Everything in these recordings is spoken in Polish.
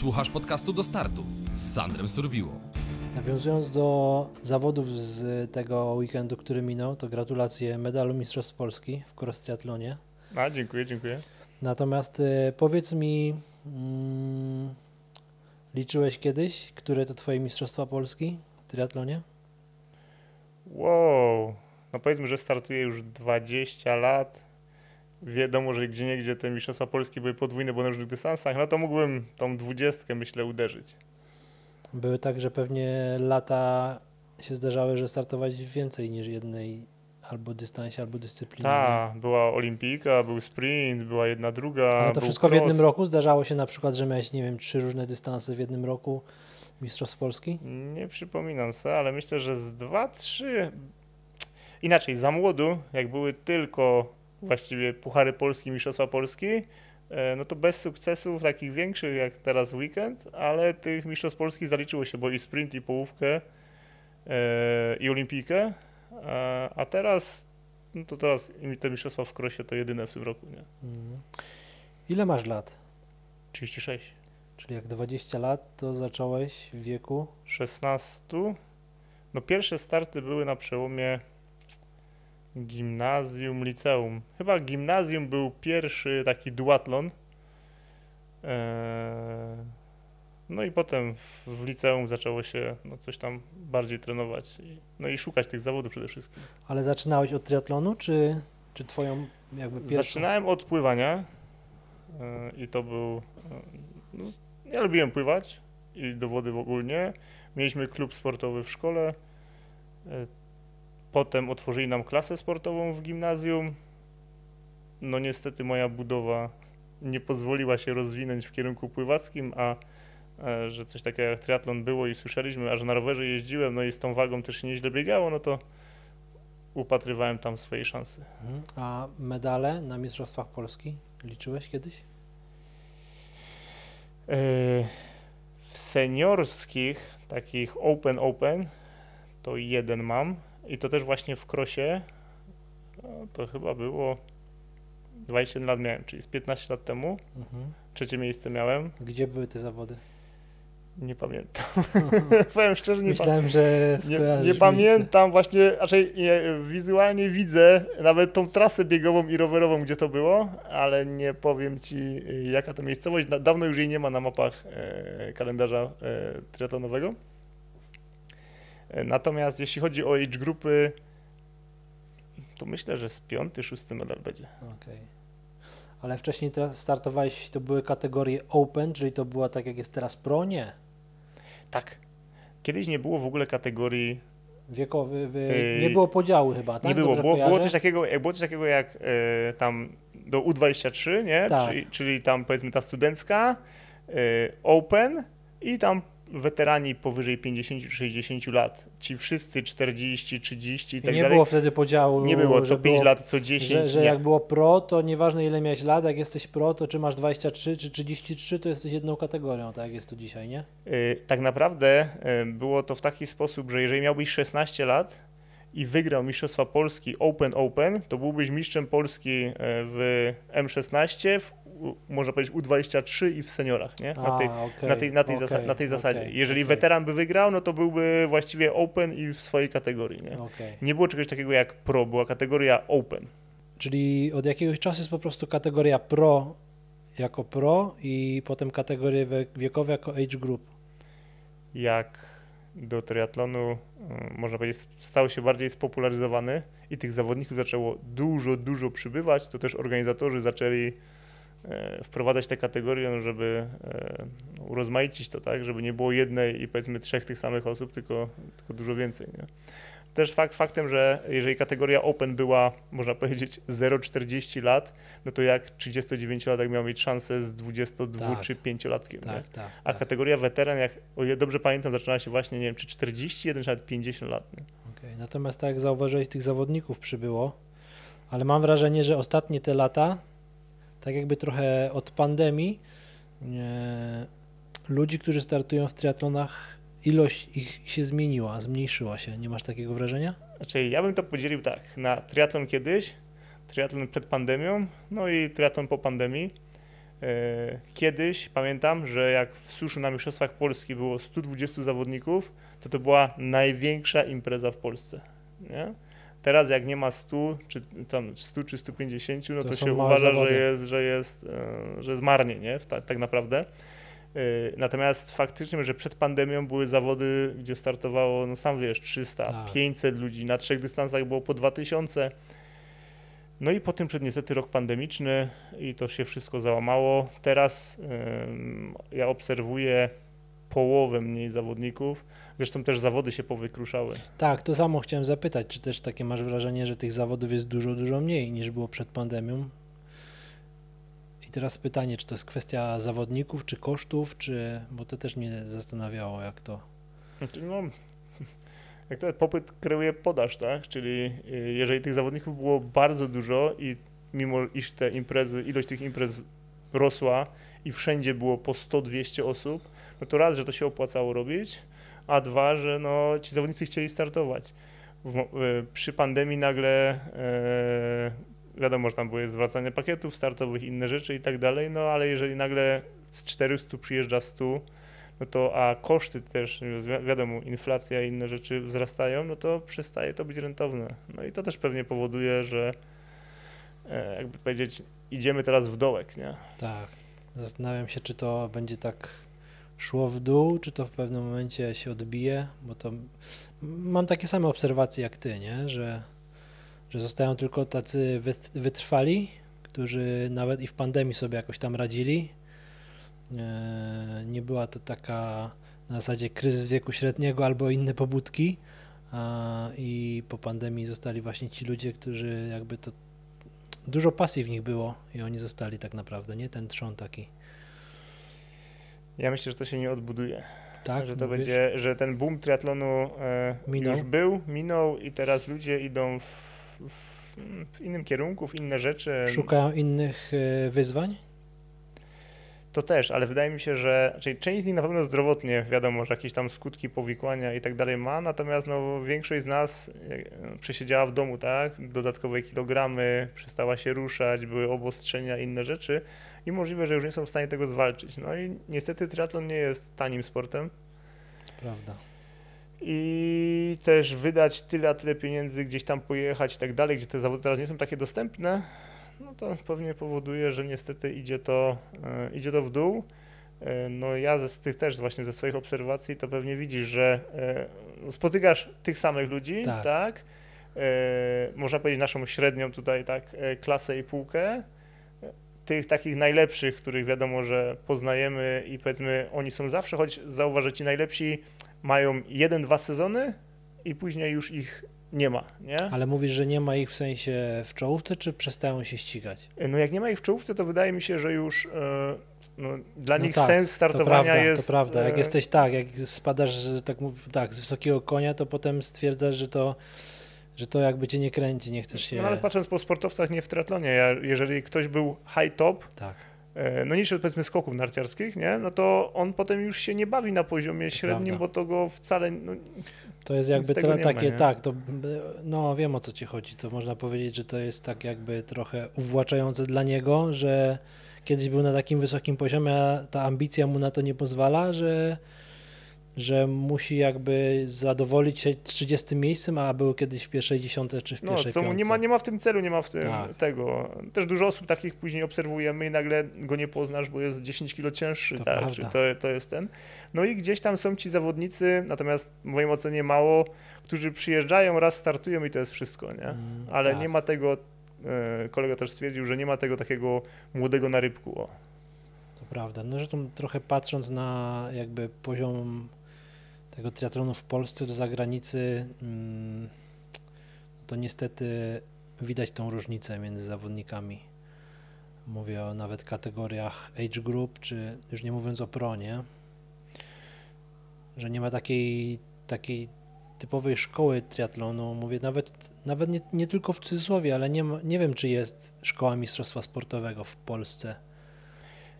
Słuchasz podcastu do startu z Sandrem Surwiło. Nawiązując do zawodów z tego weekendu, który minął, to gratulacje medalu Mistrzostw Polski w cross triatlonie. A, dziękuję, dziękuję. Natomiast y, powiedz mi, mm, liczyłeś kiedyś, które to twoje Mistrzostwa Polski w triatlonie? Wow, no powiedzmy, że startuję już 20 lat. Wiadomo, że gdzie niegdzie te Mistrzostwa Polski były podwójne, bo na różnych dystansach, no to mógłbym tą dwudziestkę, myślę, uderzyć. Były tak, że pewnie lata się zdarzały, że startować w więcej niż jednej albo dystansie, albo dyscyplinie. Tak, była olimpijka, był sprint, była jedna, druga. Ale to wszystko w cross. jednym roku? Zdarzało się na przykład, że miałeś, nie wiem, trzy różne dystanse w jednym roku Mistrzostw Polski? Nie przypominam sobie, ale myślę, że z dwa, trzy. Inaczej, za młodu, jak były tylko właściwie Puchary Polski, Mistrzostwa Polski, e, no to bez sukcesów takich większych jak teraz weekend, ale tych Mistrzostw Polski zaliczyło się, bo i sprint, i połówkę, e, i olimpijkę, a, teraz, no to teraz te Mistrzostwa w krosie to jedyne w tym roku, nie? Mhm. Ile masz lat? 36. Czyli jak 20 lat, to zacząłeś w wieku 16. No pierwsze starty były na przełomie gimnazjum, liceum. Chyba gimnazjum był pierwszy taki duatlon. Eee, No i potem w, liceum zaczęło się no, coś tam bardziej trenować. I, no i szukać tych zawodów przede wszystkim. Ale zaczynałeś od triatlonu, czy, czy twoją jakby pierwszą? Zaczynałem od pływania e, i to był. e, No, ja lubiłem pływać i do wody w ogólnie. Mieliśmy klub sportowy w szkole. E, Potem otworzyli nam klasę sportową w gimnazjum. No niestety moja budowa nie pozwoliła się rozwinąć w kierunku pływackim, a e, że coś takiego jak triatlon było i słyszeliśmy, a że na rowerze jeździłem, no i z tą wagą też się nieźle biegało, no to upatrywałem tam swojej szansy. Mhm. A medale na Mistrzostwach Polski liczyłeś kiedyś? Yy, W seniorskich, takich open open, to jeden mam i to też właśnie w krosie. No, to chyba było 21 lat miałem, czyli z 15 lat temu. Mhm. Trzecie miejsce miałem. Gdzie były te zawody? Nie pamiętam. Powiem szczerze, nie, pa- Myślałem, że nie, nie pamiętam właśnie, raczej nie, wizualnie widzę nawet tą trasę biegową i rowerową, gdzie to było, ale nie powiem ci jaka to miejscowość. Da- Dawno już jej nie ma na mapach e, kalendarza e, triatlonowego. E, Natomiast jeśli chodzi o age grupy, to myślę, że z piąty, szósty medal będzie. Okej. Ale wcześniej teraz startowałeś, to były kategorie Open, czyli to była tak jak jest teraz Pro? Nie. Tak. Kiedyś nie było w ogóle kategorii Wiekowy, wy, Yy, nie było podziału chyba, tak? Nie było. Było, było, coś takiego, jak- było coś takiego jak e, tam do U23, nie? Tak. Czyli, czyli tam powiedzmy ta studencka, e, Open i tam weterani powyżej 50-60 lat. Ci wszyscy 40, 30 i tak nie dalej. było wtedy podziału, nie było co 5 było, lat, co 10. że, że nie. jak było pro, to nieważne ile miałeś lat, jak jesteś pro, to czy masz 23 czy 33, to jesteś jedną kategorią, tak jak jest tu dzisiaj, nie? Y, Tak naprawdę y, było to w taki sposób, że jeżeli miałbyś 16 lat i wygrał Mistrzostwa Polski Open Open, to byłbyś mistrzem Polski y, w M16, w, można powiedzieć U23 i w seniorach, nie? Na A, tej, okej, na tej, na tej, zasa- na tej zasadzie. okej, Jeżeli weteran by wygrał, no to byłby właściwie Open i w swojej kategorii, nie? Nie było czegoś takiego jak Pro, była kategoria Open. Czyli od jakiegoś czasu jest po prostu kategoria pro jako pro i potem kategorie we- wiekowe jako age group. jak do triatlonu, y, można powiedzieć, stał się bardziej spopularyzowany i tych zawodników zaczęło dużo, dużo przybywać, to też organizatorzy zaczęli wprowadzać te kategorie, no, żeby e, urozmaicić to, tak, żeby nie było jednej i powiedzmy trzech tych samych osób, tylko, tylko dużo więcej. Nie? Też fakt faktem, że jeżeli kategoria Open była, można powiedzieć, 0,40 lat, no to jak 39-latek miał mieć szansę z 22 Tak. czy 5-latkiem. nie? Tak, tak. A tak. kategoria weteran, jak o ile dobrze pamiętam, zaczynała się właśnie, nie wiem, czy 41, czy nawet 50 lat. Nie? Okej, Natomiast tak jak zauważyłeś, tych zawodników przybyło, ale mam wrażenie, że ostatnie te lata, tak jakby trochę od pandemii, e, ludzi, którzy startują w triatlonach, ilość ich się zmieniła, zmniejszyła się. Nie masz takiego wrażenia? Znaczy, ja bym to podzielił tak, na triatlon kiedyś, triatlon przed pandemią, no i triatlon po pandemii. Kiedyś pamiętam, że jak w suszu na Mistrzostwach Polski było 120 zawodników, to to była największa impreza w Polsce. Nie? Teraz jak nie ma 100 czy, tam 100 czy 150, no to, To się uważa, zawody. że jest, że, jest, e, że jest marnie, nie? Tak, tak naprawdę. E, Natomiast faktycznie, że przed pandemią były zawody, gdzie startowało, no sam wiesz, 300, Tak. 500 ludzi, na trzech dystansach było po 2000. No i potem przed niestety rok pandemiczny i to się wszystko załamało. Teraz ym, ja obserwuję połowę mniej zawodników. Zresztą też zawody się powykruszały. Tak, to samo chciałem zapytać, czy też takie masz wrażenie, że tych zawodów jest dużo, dużo mniej niż było przed pandemią? I teraz pytanie, czy to jest kwestia zawodników, czy kosztów, czy, bo to też mnie zastanawiało, jak to. Znaczy, no, jak to popyt kreuje podaż, tak? Czyli y, jeżeli tych zawodników było bardzo dużo i mimo iż te imprezy, ilość tych imprez rosła i wszędzie było po 100-200 osób, no to raz, że to się opłacało robić, a dwa, że no, ci zawodnicy chcieli startować. W, y, przy pandemii nagle e, wiadomo, że tam były zwracanie pakietów startowych, inne rzeczy i tak dalej, no ale jeżeli nagle z 400 przyjeżdża 100, no to a koszty też, wi- wiadomo, inflacja i inne rzeczy wzrastają, no to przestaje to być rentowne. No i to też pewnie powoduje, że e, jakby powiedzieć, idziemy teraz w dołek, nie? Tak. Zastanawiam się, czy to będzie tak szło w dół, czy to w pewnym momencie się odbije, bo to mam takie same obserwacje jak ty, nie? Że, że zostają tylko tacy wyt- wytrwali, którzy nawet i w pandemii sobie jakoś tam radzili. E, Nie była to taka na zasadzie kryzys wieku średniego albo inne pobudki. I po pandemii zostali właśnie ci ludzie, którzy jakby to dużo pasji w nich było i oni zostali tak naprawdę, nie? Ten trzon taki. Ja myślę, że to się nie odbuduje. Tak, że to mówisz? będzie, że ten boom triatlonu e, Minął? już był, minął i teraz ludzie idą w, w, w innym kierunku, w inne rzeczy. Szukają innych e, wyzwań? To też, ale wydaje mi się, że czyli część z nich na pewno zdrowotnie, wiadomo, że jakieś tam skutki powikłania i tak dalej ma, natomiast no, większość z nas e, przesiedziała w domu, tak? Dodatkowe kilogramy, przestała się ruszać, były obostrzenia, inne rzeczy i możliwe, że już nie są w stanie tego zwalczyć. No i niestety triatlon nie jest tanim sportem Prawda. i też wydać tyle, a tyle pieniędzy, gdzieś tam pojechać i tak dalej, gdzie te zawody teraz nie są takie dostępne, no to pewnie powoduje, że niestety idzie to, e, idzie to w dół. E, No ja ze, z tych też właśnie ze swoich obserwacji to pewnie widzisz, że e, spotykasz tych samych ludzi, Tak. tak? Można powiedzieć naszą średnią tutaj tak klasę i półkę. Tych takich najlepszych, których wiadomo, że poznajemy i powiedzmy oni są zawsze, choć zauważ, że ci najlepsi mają jeden, dwa sezony i później już ich nie ma, nie? Ale mówisz, że nie ma ich w sensie w czołówce, czy przestają się ścigać? No jak nie ma ich w czołówce, to wydaje mi się, że już e, no, dla No nich tak, sens To startowania prawda, jest... to prawda. Jak e, jesteś tak, jak spadasz tak, tak, z wysokiego konia, to potem stwierdzasz, że to, że to jakby cię nie kręci, nie chcesz się... No, nawet patrząc po sportowcach, nie w triatlonie, ja, jeżeli ktoś był high top, Tak, e, no niższy od powiedzmy skoków narciarskich, nie? no to on potem już się nie bawi na poziomie średnim, prawda. bo to go wcale... No, to jest jakby ma, takie, nie? tak, to no wiem o co ci chodzi, to można powiedzieć, że to jest tak jakby trochę uwłaczające dla niego, że kiedyś był na takim wysokim poziomie, a ta ambicja mu na to nie pozwala, że, że musi jakby zadowolić się 30 miejscem, a był kiedyś w pierwszej dziesiątce czy w no pierwszej co mu nie ma, nie ma w tym celu, nie ma w tym Tak. tego. Też dużo osób takich później obserwujemy i nagle go nie poznasz, bo jest 10 kilo cięższy, To tak? to, to jest ten. No i gdzieś tam są ci zawodnicy, natomiast w moim ocenie mało, którzy przyjeżdżają, raz startują i to jest wszystko, nie? Mm, Ale tak. nie ma tego, e, kolega też stwierdził, że nie ma tego takiego młodego na rybku. O. To prawda. No zresztą trochę patrząc na jakby poziom tego triatlonu w Polsce do zagranicy, mm, to niestety widać tą różnicę między zawodnikami. Mówię o nawet kategoriach age group, czy już nie mówiąc o pronie, że nie ma takiej, takiej typowej szkoły triatlonu. Mówię nawet, nawet nie, nie tylko w cudzysłowie, ale nie, nie wiem, czy jest szkoła mistrzostwa sportowego w Polsce.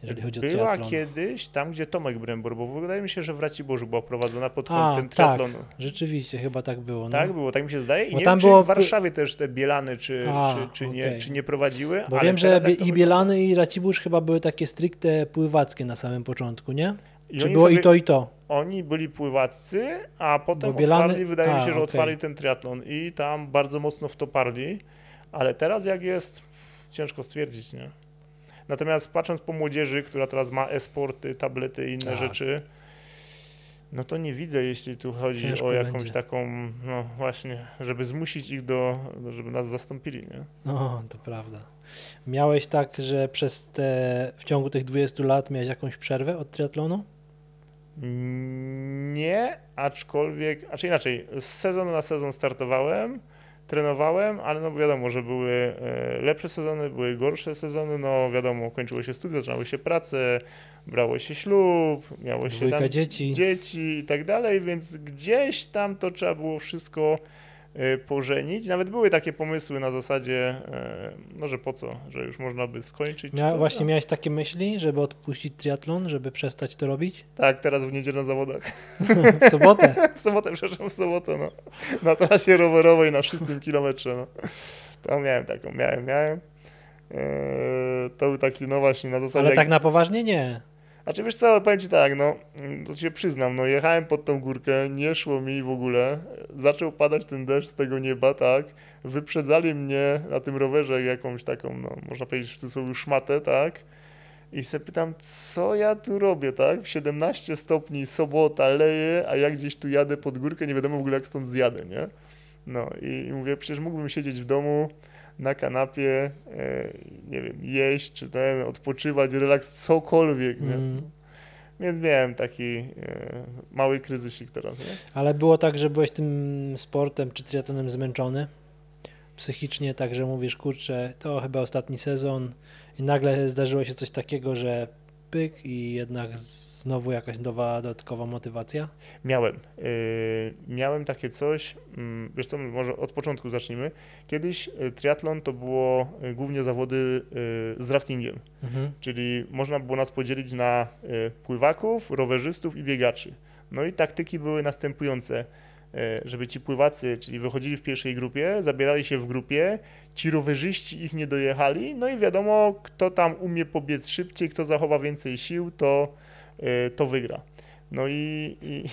Jeżeli chodzi o Była triatlon. kiedyś tam, gdzie Tomek Brembor, bo wydaje mi się, że w Raciborzu była prowadzona pod A, kątem tak. triatlonu. Rzeczywiście, chyba tak było. No. Tak było, tak mi się zdaje. I Bo nie tam wiem, czy było- w Warszawie też te Bielany, czy, A, czy, czy, nie, okej. czy nie prowadziły. Bo ale wiem, że to i Bielany i Racibórz chyba były takie stricte pływackie na samym początku, nie? I Czy było sobie- i to i to? Oni byli pływaccy, a potem Bielany- otwarli, wydaje mi a, się, że okej. otwarli ten triatlon i tam bardzo mocno w to parli, ale teraz jak jest, ciężko stwierdzić, nie? Natomiast patrząc po młodzieży, która teraz ma e-sporty, tablety i inne Tak. rzeczy, no to nie widzę, jeśli tu chodzi Ciężko o jakąś będzie. taką, no właśnie, żeby zmusić ich do, do żeby nas zastąpili, nie? No, to prawda. Miałeś tak, że przez te, w ciągu tych 20 lat miałeś jakąś przerwę od triatlonu? Nie, aczkolwiek, a czy inaczej, z sezonu na sezon startowałem, trenowałem, ale no wiadomo, że były e, lepsze sezony, były gorsze sezony, no wiadomo, kończyło się studia, zaczynały się prace, brało się ślub, miało się dzieci. dzieci i tak dalej, więc gdzieś tam to trzeba było wszystko pożenić. Nawet były takie pomysły na zasadzie, e, no że po co, że już można by skończyć. czy Mia, właśnie miałeś takie myśli, żeby odpuścić triatlon, żeby przestać to robić? Tak, teraz w niedzielę na zawodach. W sobotę. W sobotę, przepraszam, w sobotę, no. Na trasie rowerowej na 6 kilometrze, no. To miałem taką, miałem, miałem. Eee, to był taki, no właśnie, na zasadzie... Ale jak- tak na poważnie nie. A czy wiesz co, powiem ci tak, no, to się przyznam, no jechałem pod tą górkę, nie szło mi w ogóle, zaczął padać ten deszcz z tego nieba, tak, wyprzedzali mnie na tym rowerze jakąś taką, no, można powiedzieć w cudzysłowie szmatę, tak, i se pytam, co ja tu robię, tak, 17 stopni, sobota, leje, a ja gdzieś tu jadę pod górkę, nie wiadomo w ogóle jak stąd zjadę, nie, no i, i mówię, przecież mógłbym siedzieć w domu, na kanapie, e, nie wiem, jeść, czy ten, odpoczywać, relaks, cokolwiek, nie? Mm. Więc miałem taki e, mały kryzysik teraz, nie? Ale było tak, że byłeś tym sportem czy triatlonem zmęczony psychicznie, tak że mówisz, kurczę, to chyba ostatni sezon i nagle zdarzyło się coś takiego, że pyk i jednak znowu jakaś nowa, dodatkowa motywacja? Miałem. e, miałem takie coś, mm, wiesz co, może od początku zacznijmy. Kiedyś e, triatlon to było e, głównie zawody e, z draftingiem, Mhm. czyli można było nas podzielić na e, pływaków, rowerzystów i biegaczy. No i taktyki były następujące. Żeby ci pływacy, czyli wychodzili w pierwszej grupie, zabierali się w grupie, ci rowerzyści ich nie dojechali, no i wiadomo, kto tam umie pobiec szybciej, kto zachowa więcej sił, to, e, to wygra. No i, i,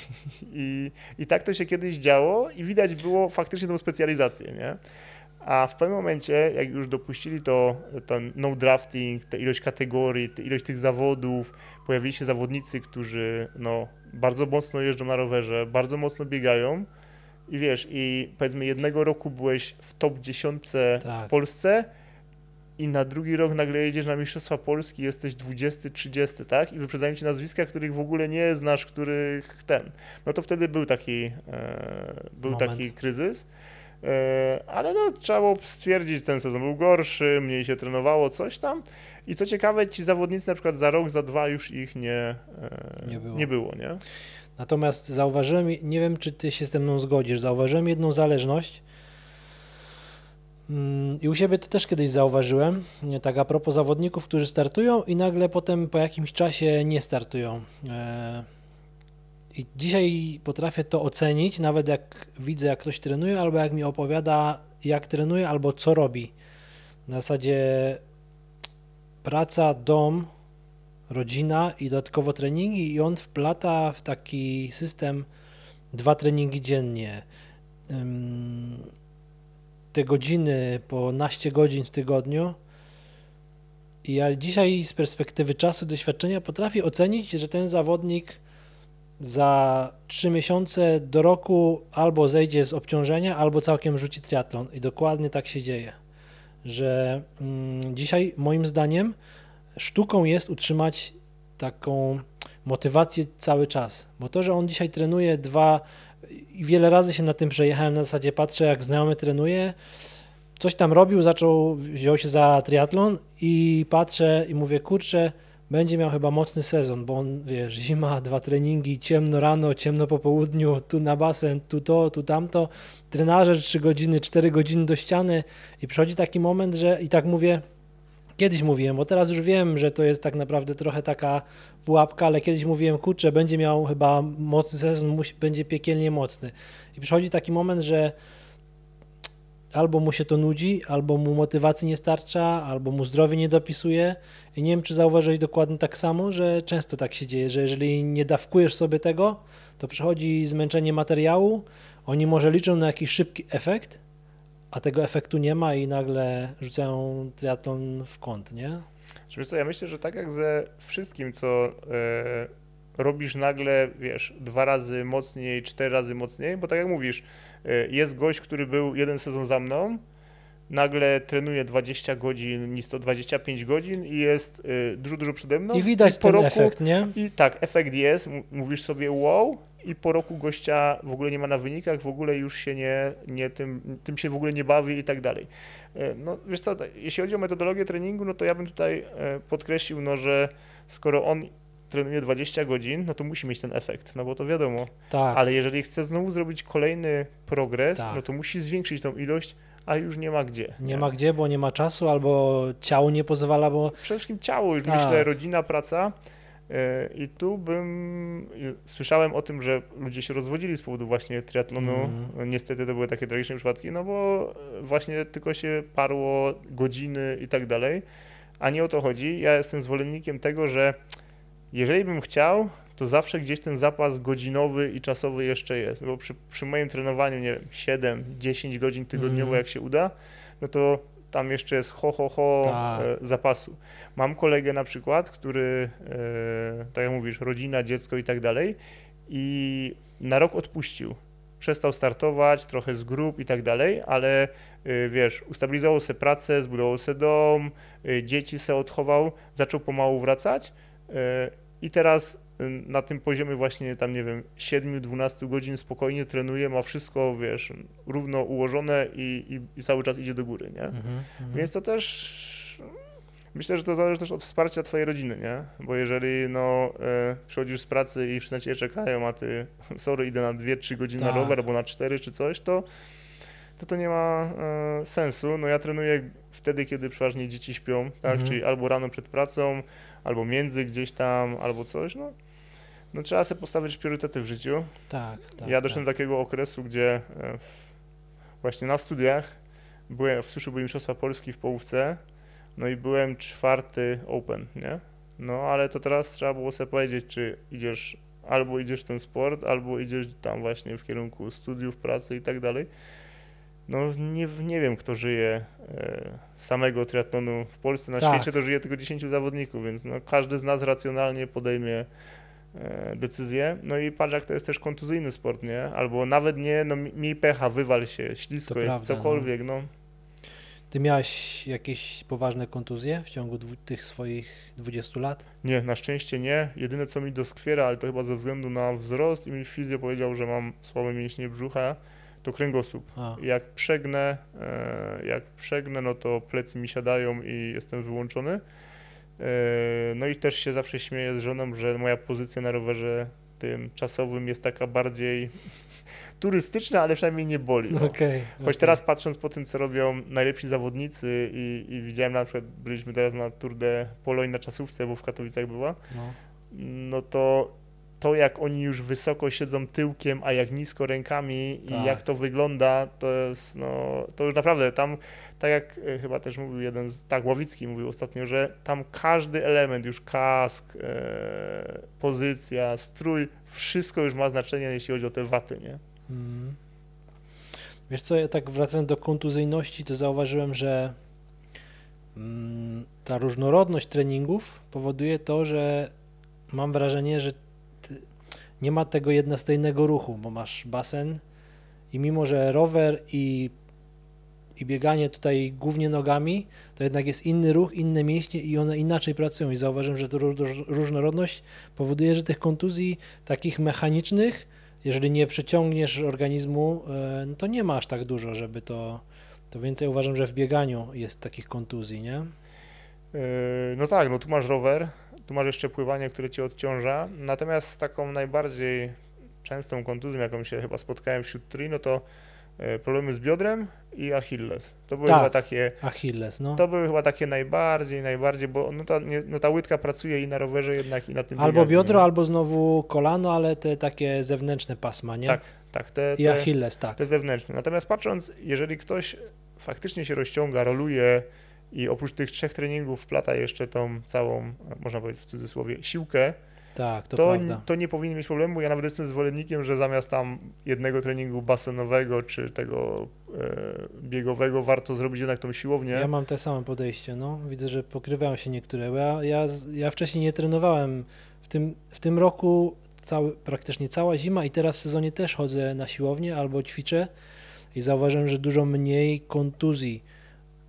i, i tak to się kiedyś działo i widać było faktycznie tą specjalizację, nie? A w pewnym momencie, jak już dopuścili to, ten no drafting, tę ilość kategorii, tę ilość tych zawodów, pojawili się zawodnicy, którzy no, bardzo mocno jeżdżą na rowerze, bardzo mocno biegają i wiesz, i powiedzmy jednego roku byłeś w top 10 Tak. w Polsce i na drugi rok nagle jedziesz na Mistrzostwa Polski, jesteś 20, 30, tak? I wyprzedzają ci nazwiska, których w ogóle nie znasz, których ten. No to wtedy był taki, e, był Moment. taki kryzys. E, ale no, trzeba było stwierdzić, ten sezon był gorszy, mniej się trenowało, coś tam. I co ciekawe, ci zawodnicy na przykład za rok, za dwa już ich nie, e, Nie było. nie było, nie? Natomiast zauważyłem, nie wiem czy ty się ze mną zgodzisz, zauważyłem jedną zależność Mm, i u siebie to też kiedyś zauważyłem, tak a propos zawodników, którzy startują i nagle potem po jakimś czasie nie startują. E, I dzisiaj potrafię to ocenić, nawet jak widzę jak ktoś trenuje, albo jak mi opowiada jak trenuje, albo co robi. Na zasadzie praca, dom, rodzina i dodatkowo treningi i on wplata w taki system dwa treningi dziennie. Te godziny po naście godzin w tygodniu. I ja dzisiaj z perspektywy czasu, doświadczenia potrafię ocenić, że ten zawodnik za trzy miesiące do roku albo zejdzie z obciążenia, albo całkiem rzuci triatlon. I dokładnie tak się dzieje. Że mm, dzisiaj moim zdaniem sztuką jest utrzymać taką motywację cały czas. Bo to, że on dzisiaj trenuje dwa i wiele razy się na tym przejechałem, na zasadzie patrzę jak znajomy trenuje, coś tam robił, zaczął, wziął się za triatlon i patrzę i mówię, kurczę, będzie miał chyba mocny sezon, bo on, wiesz, zima, dwa treningi, ciemno rano, ciemno po południu, tu na basen, tu to, tu tamto, trenaże 3 godziny, 4 godziny do ściany i przychodzi taki moment, że i tak mówię, Kiedyś mówiłem, bo teraz już wiem, że to jest tak naprawdę trochę taka pułapka, ale kiedyś mówiłem, kurczę, będzie miał chyba mocny sezon, musi, będzie piekielnie mocny. I przychodzi taki moment, że albo mu się to nudzi, albo mu motywacji nie starcza, albo mu zdrowie nie dopisuje. I nie wiem, czy zauważyłeś dokładnie tak samo, że często tak się dzieje, że jeżeli nie dawkujesz sobie tego, to przychodzi zmęczenie materiału, oni może liczą na jakiś szybki efekt, a tego efektu nie ma i nagle rzucają triatlon w kąt, nie? Wiesz co, ja myślę, że tak jak ze wszystkim, co e, robisz nagle, wiesz, dwa razy mocniej, cztery razy mocniej, bo tak jak mówisz, e, jest gość, który był jeden sezon za mną, nagle trenuje 20 godzin, nic to 25 godzin i jest y, dużo, dużo przede mną. I widać po ten roku, efekt, nie? I tak, efekt jest, mówisz sobie wow i po roku gościa w ogóle nie ma na wynikach, w ogóle już się nie, nie tym, tym się w ogóle nie bawi i tak dalej. E, No wiesz co, tak, jeśli chodzi o metodologię treningu, no to ja bym tutaj e, podkreślił, no że skoro on trenuje 20 godzin, no to musi mieć ten efekt, no bo to wiadomo. Tak. Ale jeżeli chce znowu zrobić kolejny progres, Tak. no to musi zwiększyć tą ilość, a już nie ma gdzie. Nie ma gdzie, bo nie ma czasu, albo ciało nie pozwala, bo Przede wszystkim ciało, już Tak. myślę, rodzina, praca. E, I tu bym słyszałem o tym, że ludzie się rozwodzili z powodu właśnie triatlonu. Mhm. Niestety to były takie tragiczne przypadki, no bo właśnie tylko się parło godziny i tak dalej. A nie o to chodzi. Ja jestem zwolennikiem tego, że jeżeli bym chciał, to zawsze gdzieś ten zapas godzinowy i czasowy jeszcze jest. Bo przy, przy moim trenowaniu, nie wiem, 7-10 godzin tygodniowo, Mhm. jak się uda, no to tam jeszcze jest ho, ho, ho Tak. e, zapasu. Mam kolegę na przykład, który, e, tak jak mówisz, rodzina, dziecko i tak dalej, i na rok odpuścił. Przestał startować, trochę z grup i tak dalej, ale y, wiesz, ustabilizował sobie pracę, zbudował sobie dom, dzieci se odchował, zaczął pomału wracać i teraz na tym poziomie właśnie tam, nie wiem, 7-12 godzin spokojnie trenuje, ma wszystko, wiesz, równo ułożone i, i, i cały czas idzie do góry, nie? Mhm, mhm. Więc to też myślę, że to zależy też od wsparcia twojej rodziny, nie? Bo jeżeli no e, przychodzisz z pracy i wszyscy na ciebie czekają, a ty sorry, idę na 2-3 godziny na Tak. rower albo na 4 czy coś, to to, to nie ma e, sensu. No ja trenuję wtedy, kiedy przeważnie dzieci śpią, tak? Mhm. Czyli albo rano przed pracą, albo między gdzieś tam, albo coś, no. No trzeba sobie postawić priorytety w życiu. tak, tak. ja tak. doszedłem do takiego okresu, gdzie e, właśnie na studiach byłem, w suszu były Mistrzostwa Polski w połówce, no i byłem czwarty open, nie? No ale to teraz trzeba było sobie powiedzieć, czy idziesz, albo idziesz w ten sport, albo idziesz tam właśnie w kierunku studiów, pracy i tak dalej. No nie, nie wiem, kto żyje e, samego triatlonu w Polsce. Na Tak. świecie to żyje tylko 10 zawodników, więc no, każdy z nas racjonalnie podejmie e, decyzję. No i patrz, jak to jest też kontuzyjny sport, nie? Albo nawet nie, no mi- miej pecha, wywal się, ślisko To jest, prawda, no. cokolwiek, no. Ty miałeś jakieś poważne kontuzje w ciągu tych swoich 20 lat? Nie, na szczęście nie. Jedyne, co mi doskwiera, ale to chyba ze względu na wzrost i mi fizjo powiedział, że mam słabe mięśnie brzucha, to kręgosłup. A, Jak przegnę, e, jak przegnę, no to plecy mi siadają i jestem wyłączony. E, No i też się zawsze śmieję z żoną, że moja pozycja na rowerze tym czasowym jest taka bardziej turystyczna, ale przynajmniej nie boli. No. okej. Choć okej. teraz patrząc po tym, co robią najlepsi zawodnicy i, i widziałem na przykład, byliśmy teraz na Tour de Pologne na czasówce, bo w Katowicach była, No. no to to jak oni już wysoko siedzą tyłkiem, a jak nisko rękami i Tak. jak to wygląda, to jest, no, to już naprawdę tam, tak jak e, chyba też mówił jeden z, tak, Łowicki mówił ostatnio, że tam każdy element, już kask, e, pozycja, strój, wszystko już ma znaczenie, jeśli chodzi o te waty, nie? Mm. Wiesz co, ja tak wracając do kontuzyjności, to zauważyłem, że mm, ta różnorodność treningów powoduje to, że mam wrażenie, że nie ma tego jednostajnego ruchu, bo masz basen i mimo, że rower i, i bieganie tutaj głównie nogami, to jednak jest inny ruch, inne mięśnie i one inaczej pracują i zauważyłem, że ta ró- ró- różnorodność powoduje, że tych kontuzji takich mechanicznych jeżeli nie przeciągniesz organizmu, e, to nie ma aż tak dużo, żeby to, to więcej uważam, że w bieganiu jest takich kontuzji, nie? Yy, No tak, no tu masz rower, tu masz jeszcze pływanie, które cię odciąża. Natomiast z taką najbardziej częstą kontuzją, jaką się chyba spotkałem wśród tri, no to e, problemy z biodrem i Achilles. To były Tak. chyba takie, Achilles, no. to były chyba takie najbardziej, najbardziej, bo no ta, nie, no ta łydka pracuje i na rowerze jednak i na tym Albo biodro, nie? albo znowu kolano, ale te takie zewnętrzne pasma, nie? Tak, tak, te, I te, Achilles, tak. te zewnętrzne. Natomiast patrząc, jeżeli ktoś faktycznie się rozciąga, roluje i oprócz tych trzech treningów wplata jeszcze tą całą, można powiedzieć w cudzysłowie, siłkę, Tak, to, to, prawda. to nie powinien mieć problemu. Ja nawet jestem zwolennikiem, że zamiast tam jednego treningu basenowego czy tego e, biegowego warto zrobić jednak tą siłownię. Ja mam te same podejście, no. Widzę, że pokrywają się niektóre. Ja, ja, ja wcześniej nie trenowałem. W tym, w tym roku cały, praktycznie cała zima i teraz w sezonie też chodzę na siłownię albo ćwiczę i zauważyłem, że dużo mniej kontuzji.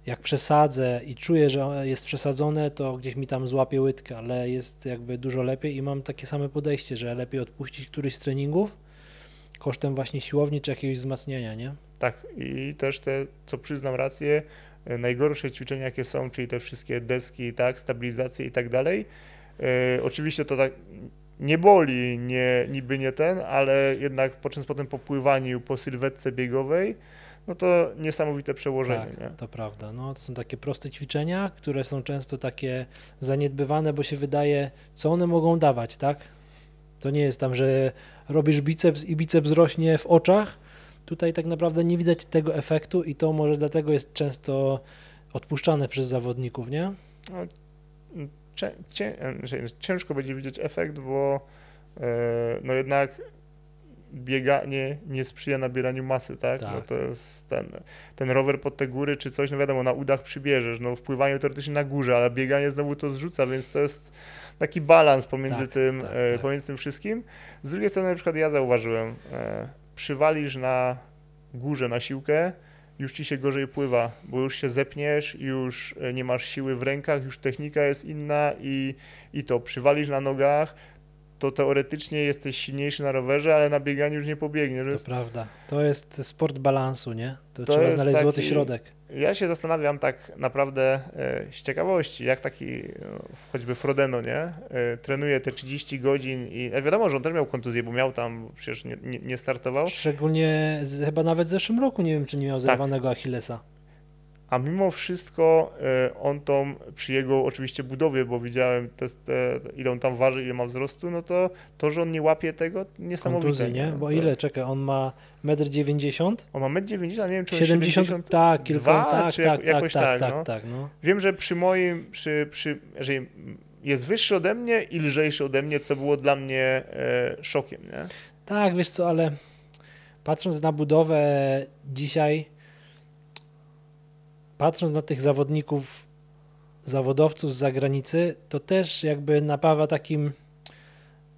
Jak przesadzę i czuję, że jest przesadzone, to gdzieś mi tam złapie łydkę, ale jest jakby dużo lepiej i mam takie same podejście, że lepiej odpuścić któryś z treningów kosztem właśnie siłowni czy jakiegoś wzmacniania, nie? Tak, i też te, co przyznam rację, e, najgorsze ćwiczenia, jakie są, czyli te wszystkie deski, tak, stabilizacje i tak dalej. E, oczywiście to tak nie boli, nie, niby nie ten, ale jednak patrząc potem po pływaniu, po sylwetce biegowej, no to niesamowite przełożenie, Tak, nie? to prawda. No, to są takie proste ćwiczenia, które są często takie zaniedbywane, bo się wydaje, co one mogą dawać, tak? To nie jest tam, że robisz biceps i biceps rośnie w oczach. Tutaj tak naprawdę nie widać tego efektu i to może dlatego jest często odpuszczane przez zawodników, nie? Cię, cię, znaczy, ciężko będzie widzieć efekt, bo e, no jednak bieganie nie sprzyja nabieraniu masy, tak? Tak. No to jest ten, ten rower pod te góry czy coś, no wiadomo, na udach przybierzesz, no w pływaniu teoretycznie na górze, ale bieganie znowu to zrzuca, więc to jest taki balans pomiędzy Tak, tym, tak, e, tak. pomiędzy tym wszystkim. Z drugiej strony na przykład ja zauważyłem, e, przywalisz na górze na siłkę, już ci się gorzej pływa, bo już się zepniesz, już e, nie masz siły w rękach, już technika jest inna i, i to przywalisz na nogach, to teoretycznie jesteś silniejszy na rowerze, ale na bieganiu już nie pobiegniesz. To Więc prawda. To jest sport balansu, nie? To, To trzeba jest znaleźć złoty taki- środek. ja się zastanawiam tak naprawdę e, z ciekawości, jak taki e, choćby Frodeno, nie? E, trenuje te 30 godzin i wiadomo, że on też miał kontuzję, bo miał tam, przecież nie, nie, nie startował, Szczególnie z, chyba nawet w zeszłym roku nie wiem, czy nie Tak. miał zerwanego Achillesa. A mimo wszystko e, on tą przy jego oczywiście budowie, bo widziałem te, te, ile on tam waży, ile ma wzrostu, no to to, że on nie łapie tego, niesamowite. Kontuzji, nie? Bo To- ile? Czekaj, on ma 1,90 m? On ma 1,90 m, nie wiem czy on 70, 70 tak, kilka, tak, czy tak, tak, jakoś tak, tak, tak, no. tak, no. Wiem, że przy moim, przy, przy, jeżeli jest wyższy ode mnie i lżejszy ode mnie, co było dla mnie e, szokiem, nie? Tak, wiesz co, ale patrząc na budowę dzisiaj, patrząc na tych zawodników, zawodowców z zagranicy, to też jakby napawa takim,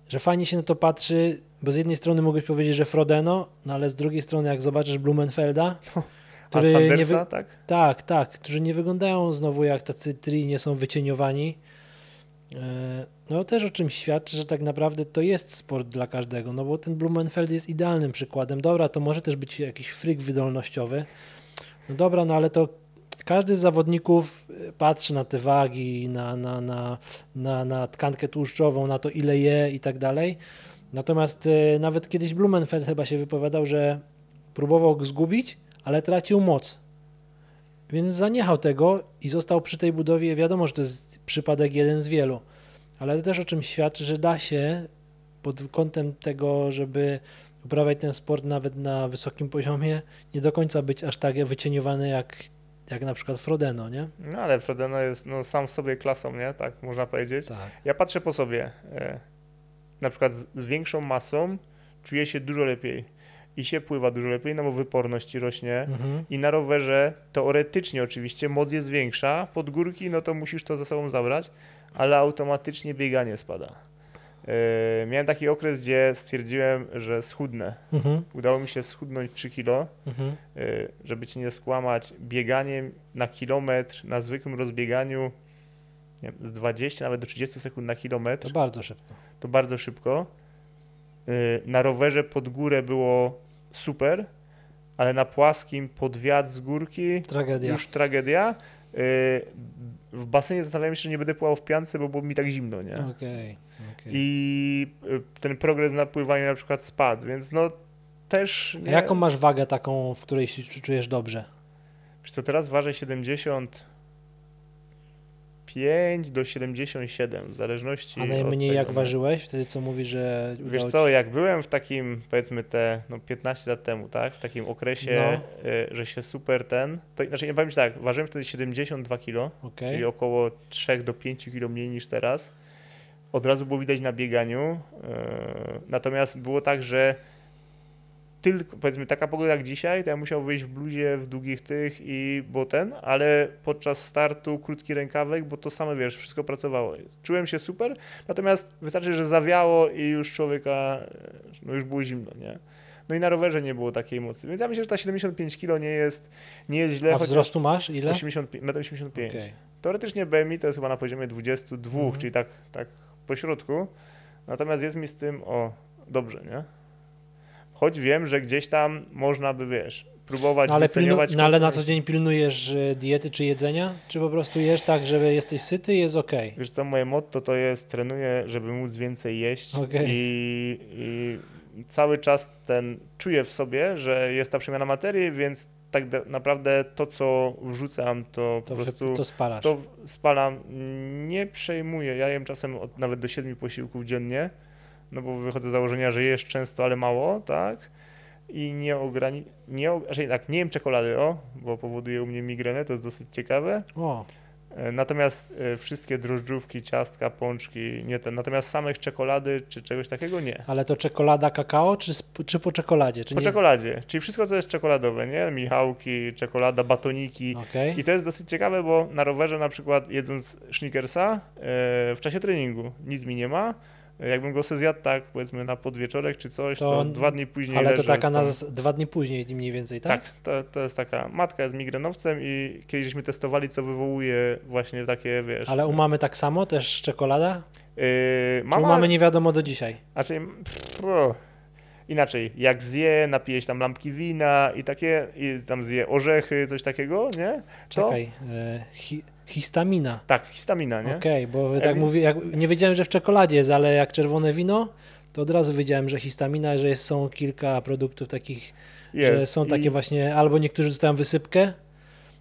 że fajnie się na to patrzy, bo z jednej strony mogłeś powiedzieć, że Frodeno, no ale z drugiej strony jak zobaczysz Blumenfelda, A który nie wy... tak? Tak, tak, którzy nie wyglądają znowu jak tacy tri, nie są wycieniowani. E, No też o czym świadczy, że tak naprawdę to jest sport dla każdego, no bo ten Blumenfeld jest idealnym przykładem. Dobra, to może też być jakiś fryk wydolnościowy. No dobra, no ale to każdy z zawodników e, patrzy na te wagi, na, na, na, na, na tkankę tłuszczową, na to ile je i tak dalej. Natomiast e, nawet kiedyś Blumenfeld chyba się wypowiadał, że próbował go zgubić, ale tracił moc. Więc zaniechał tego i został przy tej budowie. Wiadomo, że to jest przypadek jeden z wielu, ale to też o czym świadczy, że da się pod kątem tego, żeby uprawiać ten sport nawet na wysokim poziomie, nie do końca być aż tak wycieniowany jak, jak na przykład Frodeno, nie? No ale Frodeno jest no, sam w sobie klasą, nie? Tak można powiedzieć. Tak. Ja patrzę po sobie. E, na przykład z, większą masą czuję się dużo lepiej i się pływa dużo lepiej, no bo wyporność rośnie. Mhm. I na rowerze teoretycznie oczywiście moc jest większa, pod górki no to musisz to ze sobą zabrać, ale automatycznie bieganie spada. E, miałem taki okres, gdzie stwierdziłem, że schudnę. Mhm. Udało mi się schudnąć 3 kilo, Mhm. e, żeby ci nie skłamać, bieganiem na kilometr, na zwykłym rozbieganiu nie wiem, z 20 nawet do 30 sekund na kilometr To bardzo szybko. to bardzo szybko. Yy, Na rowerze pod górę było super, ale na płaskim pod wiatr z górki Tragedia. już tragedia. Yy, W basenie zastanawiałem się, że nie będę pływał w piance, bo było mi tak zimno, nie? Okej. Okej. I y, ten progres na pływaniu na przykład spadł, więc no też nie... jaką masz wagę taką, w której się czu- czujesz dobrze? Wiesz co, teraz ważę 75 do 77, w zależności A od najmniej jak nie? ważyłeś? Wtedy co mówisz, że Wiesz co, ci... jak byłem w takim, powiedzmy te, no 15 lat temu, tak, w takim okresie, No. y, że się super ten, to znaczy nie powiem ci tak, ważyłem wtedy 72 kg, Okej. czyli około 3 do 5 kg mniej niż teraz. Od razu było widać na bieganiu. y, Natomiast było tak, że tylko, powiedzmy, taka pogoda jak dzisiaj, to ja musiał wyjść w bluzie, w długich tych i bo ten, ale podczas startu krótki rękawek, bo to same, wiesz, wszystko pracowało. Czułem się super, natomiast wystarczy, że zawiało i już człowieka, e, no już było zimno, nie? No i na rowerze nie było takiej mocy. Więc ja myślę, że ta 75 kg nie jest, nie jest źle, A wzrostu masz? Ile? 85, 1,85 m. Okej. Teoretycznie BMI to jest chyba na poziomie 22, Mhm. czyli tak, tak po środku. Natomiast jest mi z tym o dobrze, nie? Choć wiem, że gdzieś tam można by, wiesz, próbować No ale, pilnu... no, ale na co dzień pilnujesz e, diety czy jedzenia? Czy po prostu jesz tak, że jesteś syty i jest okej? Wiesz co, moje motto to jest trenuję, żeby móc więcej jeść Okej. i, i cały czas ten czuję w sobie, że jest ta przemiana materii, więc tak naprawdę to, co wrzucam, to, To, po prostu to spalasz. to spalam, nie przejmuję. Ja jem czasem od, nawet do 7 posiłków dziennie, no bo wychodzę z założenia, że jesz często, ale mało, tak? I nie ograni... Nie, znaczy tak, nie jem czekolady, o, bo powoduje u mnie migrenę, to jest dosyć ciekawe. O, Natomiast e, wszystkie drożdżówki, ciastka, pączki, nie ten. Natomiast samych czekolady czy czegoś takiego nie. ale to czekolada kakao, czy, czy po czekoladzie? Czy Po nie? czekoladzie, czyli wszystko, co jest czekoladowe, nie? Michałki, czekolada, batoniki. Okej. I to jest dosyć ciekawe, bo na rowerze na przykład jedząc Snickersa e, w czasie treningu nic mi nie ma. Jakbym go sobie zjadł tak powiedzmy na podwieczorek czy coś, to, To- dwa dni później Ale to taka na dwa dni później mniej więcej, tak? Tak, to, to jest taka, matka jest migrenowcem i kiedyś żeśmy testowali, co wywołuje właśnie takie, wiesz... Ale u mamy tak samo, też czekolada? Yy, Czy u mama, mamy nie wiadomo do dzisiaj? Znaczy, pff, inaczej, jak zje, napije się tam lampki wina i takie, i tam zje orzechy, coś takiego, nie? To, Czekaj, e, hi... histamina. Tak, histamina, nie? Okej, bo tak mówię, jak, nie wiedziałem, że w czekoladzie jest, ale jak czerwone wino, to od razu wiedziałem, że histamina, że jest, są kilka produktów takich, że Jest. są takie I, właśnie, albo niektórzy dostają wysypkę,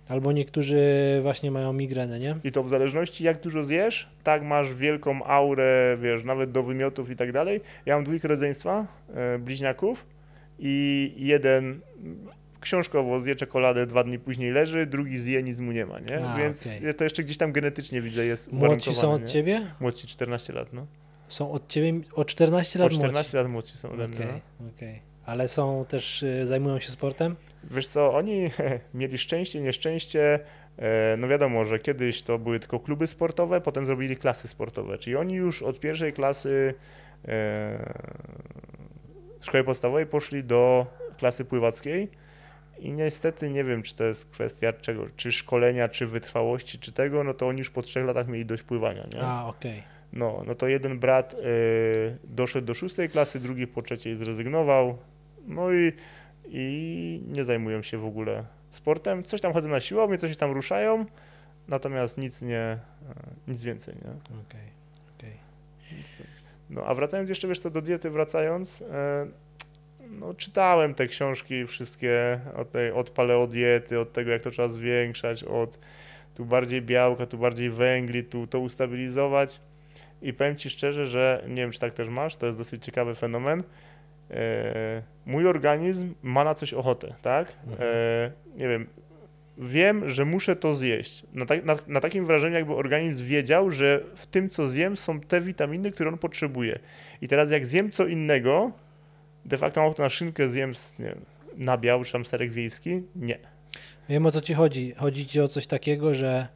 albo niektórzy właśnie mają migrenę, nie? I to w zależności jak dużo zjesz, tak masz wielką aurę, wiesz, nawet do wymiotów i tak dalej. Ja mam dwójkę rodzeństwa, e, bliźniaków i jeden książkowo zje czekoladę, dwa dni później leży, drugi zje, nic mu nie ma, nie? A, Więc okej. to jeszcze gdzieś tam genetycznie widzę jest Młodsi są od nie? ciebie? Młodsi 14 lat, no. Są od ciebie o 14 O lat 14 lat młodsi są ode młodsi. mnie. Okej, No. okej. Ale są też, y, zajmują się sportem? Wiesz co, oni mieli szczęście, nieszczęście. e, No wiadomo, że kiedyś to były tylko kluby sportowe, potem zrobili klasy sportowe, czyli oni już od pierwszej klasy e, szkoły podstawowej poszli do klasy pływackiej i niestety nie wiem, czy to jest kwestia czego, czy szkolenia, czy wytrwałości, czy tego, no to oni już po trzech latach mieli dość pływania, nie? A, okej. No, no to jeden brat y, doszedł do szóstej klasy, drugi po trzeciej zrezygnował. No i, i nie zajmują się w ogóle sportem. Coś tam chodzą na siłownię, coś tam ruszają, natomiast nic nie, e, nic więcej, nie? okej, okej. No, a wracając jeszcze, wiesz co, do diety wracając, e, no czytałem te książki wszystkie od, tej, od paleodiety, od tego, jak to trzeba zwiększać, od tu bardziej białka, tu bardziej węgli, tu to ustabilizować i powiem Ci szczerze, że nie wiem, czy tak też masz, to jest dosyć ciekawy fenomen. E, mój organizm ma na coś ochotę, tak? Mhm. E, nie wiem, wiem, że muszę to zjeść. Na, tak, na, na takim wrażeniu, jakby organizm wiedział, że w tym, co zjem, są te witaminy, które on potrzebuje. I teraz, jak zjem co innego, de facto mam ochotę na szynkę, zjem z, nie wiem, nabiał, czy tam serek wiejski? Nie. Wiem o co ci chodzi. Chodzi ci o coś takiego, że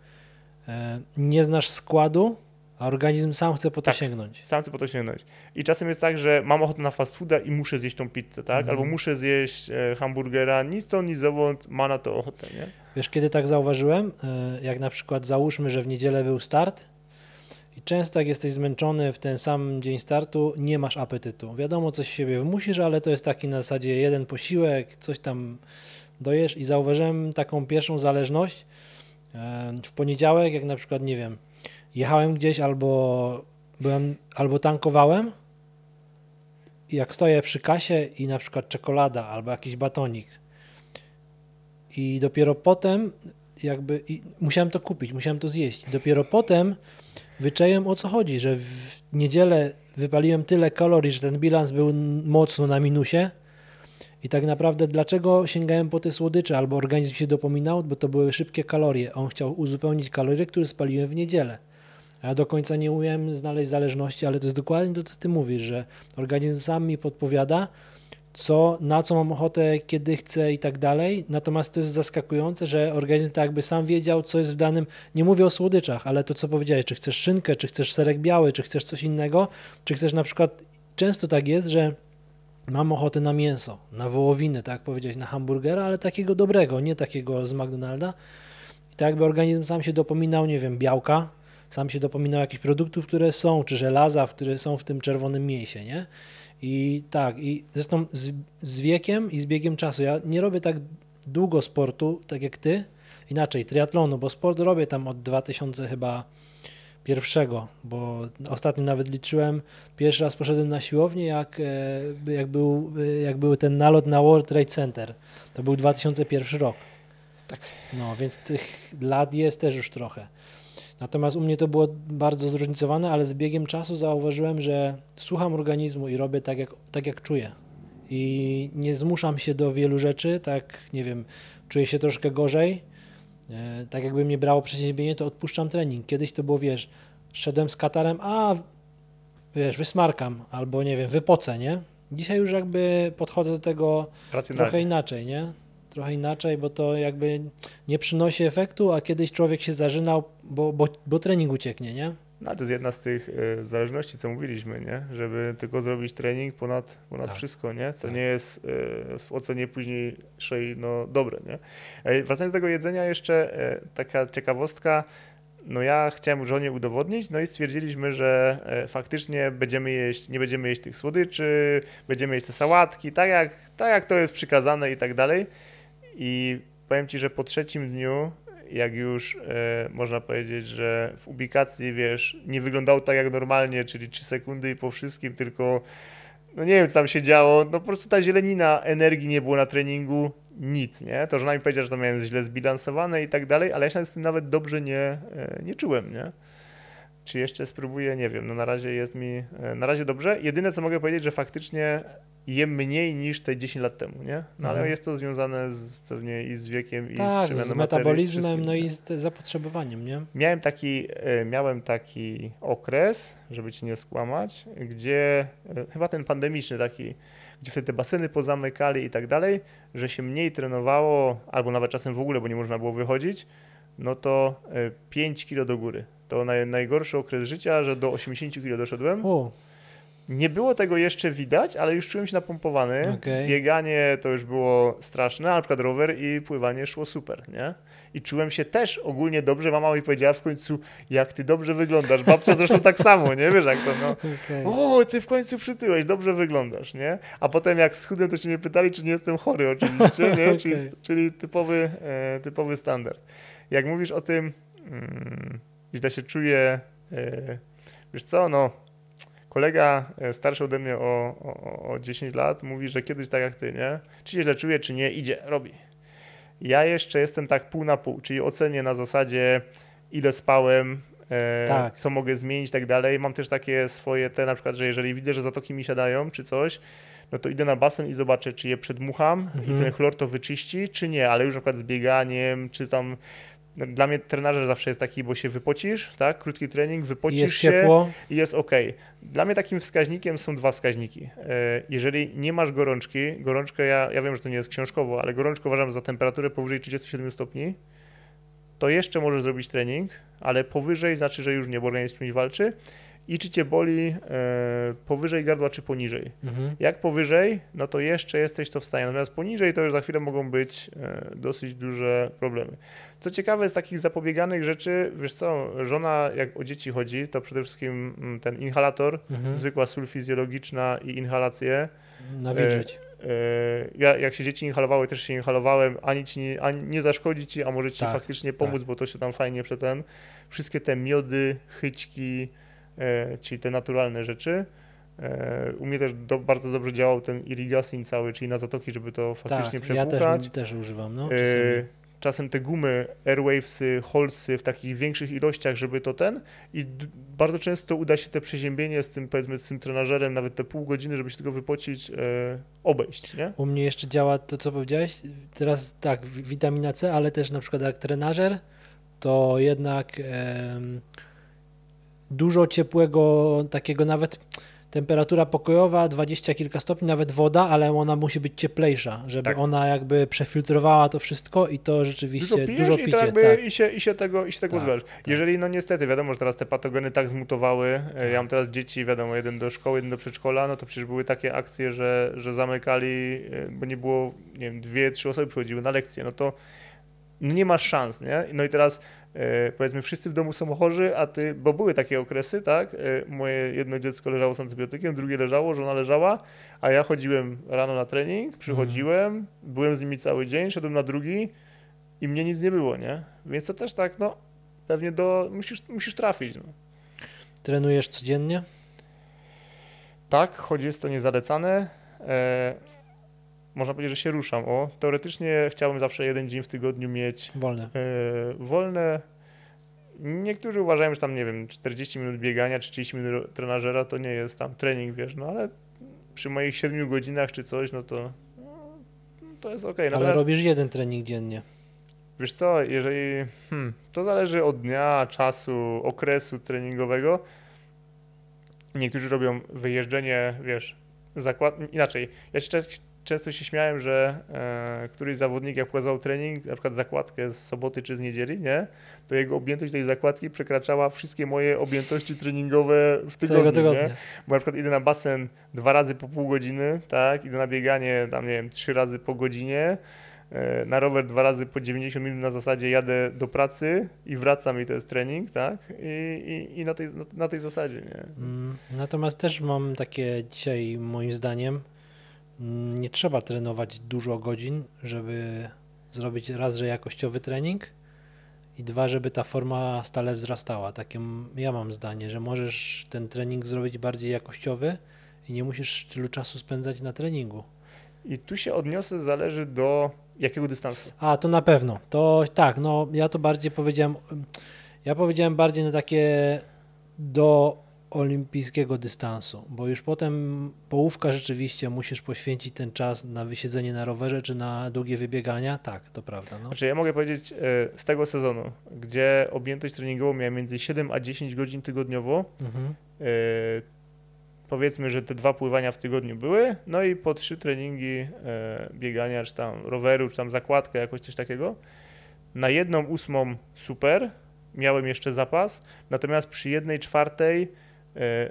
e, nie znasz składu, a organizm sam chce po to Tak. sięgnąć. Sam chcę po to sięgnąć. I czasem jest tak, że mam ochotę na fast fooda i muszę zjeść tą pizzę, tak? Mhm. Albo muszę zjeść e, hamburgera, nic to, nic zowąd, ma na to ochotę, nie? Wiesz, kiedy tak zauważyłem? E, jak na przykład załóżmy, że w niedzielę był start i często jak jesteś zmęczony w ten sam dzień startu, nie masz apetytu. Wiadomo, coś siebie wmusisz, ale to jest taki na zasadzie jeden posiłek, coś tam dojesz i zauważyłem taką pierwszą zależność. W poniedziałek, jak na przykład, nie wiem, jechałem gdzieś albo byłem, albo tankowałem jak stoję przy kasie i na przykład czekolada albo jakiś batonik i dopiero potem jakby i musiałem to kupić, musiałem to zjeść. I dopiero potem wyczaiłem o co chodzi, że w niedzielę wypaliłem tyle kalorii, że ten bilans był mocno na minusie i tak naprawdę dlaczego sięgałem po te słodycze albo organizm się dopominał, bo to były szybkie kalorie. On chciał uzupełnić kalorie, które spaliłem w niedzielę. Ja do końca nie umiałem znaleźć zależności, ale to jest dokładnie to, co ty mówisz, że organizm sam mi podpowiada, co, na co mam ochotę, kiedy chcę i tak dalej. Natomiast to jest zaskakujące, że organizm tak jakby sam wiedział, co jest w danym, nie mówię o słodyczach, ale to co powiedziałeś, czy chcesz szynkę, czy chcesz serek biały, czy chcesz coś innego, czy chcesz na przykład, często tak jest, że mam ochotę na mięso, na wołowinę, tak jak powiedziałeś, na hamburgera, ale takiego dobrego, nie takiego z McDonalda. I tak jakby organizm sam się dopominał, nie wiem, białka, sam się dopominał jakichś produktów, które są, czy żelaza, które są w tym czerwonym mięsie, nie? I tak, i zresztą z, z wiekiem i z biegiem czasu, ja nie robię tak długo sportu, tak jak ty, inaczej, triatlonu, bo sport robię tam od 2000 chyba pierwszego, bo ostatnio nawet liczyłem, pierwszy raz poszedłem na siłownię, jak, e, jak, był, jak był ten nalot na World Trade Center. To był 2001 rok. Tak. No, więc tych lat jest też już trochę. Natomiast u mnie to było bardzo zróżnicowane, ale z biegiem czasu zauważyłem, że słucham organizmu i robię tak, jak, tak jak czuję. I nie zmuszam się do wielu rzeczy, tak, nie wiem, czuję się troszkę gorzej. E, tak jakby mnie brało przeziębienie, to odpuszczam trening. Kiedyś to było, wiesz, szedłem z katarem, a wiesz, wysmarkam, albo nie wiem, wypocę, nie? Dzisiaj już jakby podchodzę do tego trochę inaczej, nie? Trochę inaczej, bo to jakby nie przynosi efektu, a kiedyś człowiek się zażynał, bo, bo, bo trening ucieknie, nie? No, to jest jedna z tych y, zależności, co mówiliśmy, nie? Żeby tylko zrobić trening ponad, ponad tak. wszystko, nie? Co tak. nie jest y, w ocenie późniejszej no, dobre, nie? Wracając do tego jedzenia jeszcze taka ciekawostka, no ja chciałem żonie udowodnić, no i stwierdziliśmy, że faktycznie będziemy jeść, nie będziemy jeść tych słodyczy, będziemy jeść te sałatki, tak jak, tak jak to jest przykazane i tak dalej. I powiem Ci, że po trzecim dniu, jak już e, można powiedzieć, że w ubikacji, wiesz, nie wyglądało tak jak normalnie, czyli 3 sekundy i po wszystkim, tylko no nie wiem, co tam się działo, no po prostu ta zielenina, energii nie było na treningu, nic, nie? To żona mi powiedziała, że to miałem źle zbilansowane i tak dalej, ale ja się z tym nawet dobrze nie, e, nie czułem, nie? Czy jeszcze spróbuję, nie wiem, no na razie jest mi, e, na razie dobrze. Jedyne, co mogę powiedzieć, że faktycznie jem mniej niż te 10 lat temu, nie? No ale mhm. jest to związane z, pewnie i z wiekiem, tak, i z tak, przemianą z metabolizmem, no i z zapotrzebowaniem, nie? Miałem taki, e, miałem taki okres, żeby ci nie skłamać, gdzie e, chyba ten pandemiczny taki, gdzie wtedy te baseny pozamykali i tak dalej, że się mniej trenowało, albo nawet czasem w ogóle, bo nie można było wychodzić, no to 5 kilo do góry. To naj, najgorszy okres życia, że do 80 kilo doszedłem. O. Nie było tego jeszcze widać, ale już czułem się napompowany. Okay. Bieganie to już było straszne, a na przykład rower i pływanie szło super, nie? I czułem się też ogólnie dobrze. Mama mi powiedziała w końcu, jak ty dobrze wyglądasz. Babcia zresztą tak samo, nie? Wiesz jak to, no. Okay. O, ty w końcu przytyłeś, dobrze wyglądasz, nie? A potem jak schudłem, to się mnie pytali, czy nie jestem chory oczywiście, nie? okay. czyli, czyli, typowy, e, typowy standard. Jak mówisz o tym, mm, źle się czuję, e, wiesz co, no kolega e, starszy ode mnie o, o, o 10 lat mówi, że kiedyś tak jak ty, nie? Czy się źle czuje, czy nie, idzie, robi. Ja jeszcze jestem tak pół na pół, czyli ocenię na zasadzie ile spałem, e, tak. co mogę zmienić i tak dalej. Mam też takie swoje te na przykład, że jeżeli widzę, że zatoki mi siadają czy coś, no to idę na basen i zobaczę, czy je przedmucham mhm. i ten chlor to wyczyści, czy nie, ale już na przykład z bieganiem, czy tam dla mnie trenażer zawsze jest taki, bo się wypocisz, tak? Krótki trening, wypocisz jest się ciepło. i jest ok. Dla mnie takim wskaźnikiem są dwa wskaźniki. E, jeżeli nie masz gorączki, gorączkę ja, ja wiem, że to nie jest książkowo, ale gorączkę uważam za temperaturę powyżej 37 stopni, to jeszcze możesz zrobić trening, ale powyżej znaczy, że już nie, bo organizm czymś walczy i czy cię boli e, powyżej gardła, czy poniżej. Mhm. Jak powyżej, no to jeszcze jesteś to w stanie, natomiast poniżej to już za chwilę mogą być e, dosyć duże problemy. Co ciekawe, z takich zapobieganych rzeczy, wiesz co, żona jak o dzieci chodzi, to przede wszystkim mm, ten inhalator, mhm. zwykła sól fizjologiczna i inhalacje. Nawilżyć. E, e, ja, jak się dzieci inhalowały, też się inhalowałem, ani, ci nie, ani nie zaszkodzi ci, a może ci tak, faktycznie pomóc, tak. bo to się tam fajnie ten Wszystkie te miody, chyćki, czyli te naturalne rzeczy. E, u mnie też do, bardzo dobrze działał ten irrigasin cały, czyli na zatoki, żeby to faktycznie tak, ja przepłukać. też, też używam, no, E, czasami. czasem te gumy, airwavesy, holsy w takich większych ilościach, żeby to ten i bardzo często uda się te przeziębienie z tym, powiedzmy, z tym trenażerem, nawet te pół godziny, żeby się tego wypocić, e, obejść, nie? U mnie jeszcze działa to, co powiedziałeś. Teraz tak, wi- witamina C, ale też na przykład jak trenażer, to jednak em, dużo ciepłego, takiego nawet temperatura pokojowa, 20 kilka stopni, nawet woda, ale ona musi być cieplejsza, żeby Tak. ona jakby przefiltrowała to wszystko i to rzeczywiście Dużo pijesz dużo i, to picie. jakby, tak. i, się, i się tego, i się tego Tak, pozbywasz. Jeżeli, no niestety, wiadomo, że teraz te patogeny tak zmutowały, e, ja mam teraz dzieci, wiadomo, jeden do szkoły, jeden do przedszkola, no to przecież były takie akcje, że, że zamykali, e, bo nie było, nie wiem, dwie, trzy osoby przychodziły na lekcje, no to no nie masz szans, nie? No i teraz powiedzmy wszyscy w domu są chorzy, a ty, bo były takie okresy, tak? E, moje jedno dziecko leżało z antybiotykiem, drugie leżało, żona leżała, a ja chodziłem rano na trening, przychodziłem, byłem z nimi cały dzień, szedłem na drugi i mnie nic nie było, nie? Więc to też tak, no, pewnie do, musisz, musisz trafić, no. Trenujesz codziennie? Tak, choć jest to niezalecane. E, można powiedzieć, że się ruszam. O, teoretycznie chciałbym zawsze jeden dzień w tygodniu mieć Wolne. e, wolne. Niektórzy uważają, że tam, nie wiem, 40 minut biegania czy 30 minut trenażera to nie jest tam trening, wiesz, no ale przy moich 7 godzinach czy coś, no to no, to jest okej. Ale Natomiast robisz jeden trening dziennie. wiesz co, jeżeli hmm, to zależy od dnia, czasu, okresu treningowego. Niektórzy robią wyjeżdżenie, wiesz, zakład inaczej. Ja się często się śmiałem, że e, któryś zawodnik jak pokazał trening, na przykład zakładkę z soboty czy z niedzieli, nie, to jego objętość tej zakładki przekraczała wszystkie moje objętości treningowe w tygodniu, nie? Bo na przykład idę na basen dwa razy po pół godziny, tak, idę na bieganie tam, nie wiem, trzy razy po godzinie, e, na rower dwa razy po 90 minut na zasadzie jadę do pracy i wracam i to jest trening, tak, i, i, i na, tej, na, na tej zasadzie, nie. Mm, Natomiast też mam takie dzisiaj, moim zdaniem, nie trzeba trenować dużo godzin, żeby zrobić raz, że jakościowy trening i dwa, żeby ta forma stale wzrastała. Takie ja mam zdanie, że możesz ten trening zrobić bardziej jakościowy i nie musisz tylu czasu spędzać na treningu. I tu się odniosę, zależy do jakiego dystansu. A, to na pewno. To tak, no ja to bardziej powiedziałem, ja powiedziałem bardziej na takie do olimpijskiego dystansu, bo już potem połówka rzeczywiście musisz poświęcić ten czas na wysiedzenie na rowerze czy na długie wybiegania. Tak, to prawda. No. Znaczy ja mogę powiedzieć e, z tego sezonu, gdzie objętość treningową miałem między 7 a 10 godzin tygodniowo, Mhm. E, powiedzmy, że te dwa pływania w tygodniu były, no i po trzy treningi e, biegania, czy tam roweru, czy tam zakładkę, jakoś coś takiego. Na jedną ósmą super, miałem jeszcze zapas, natomiast przy jednej czwartej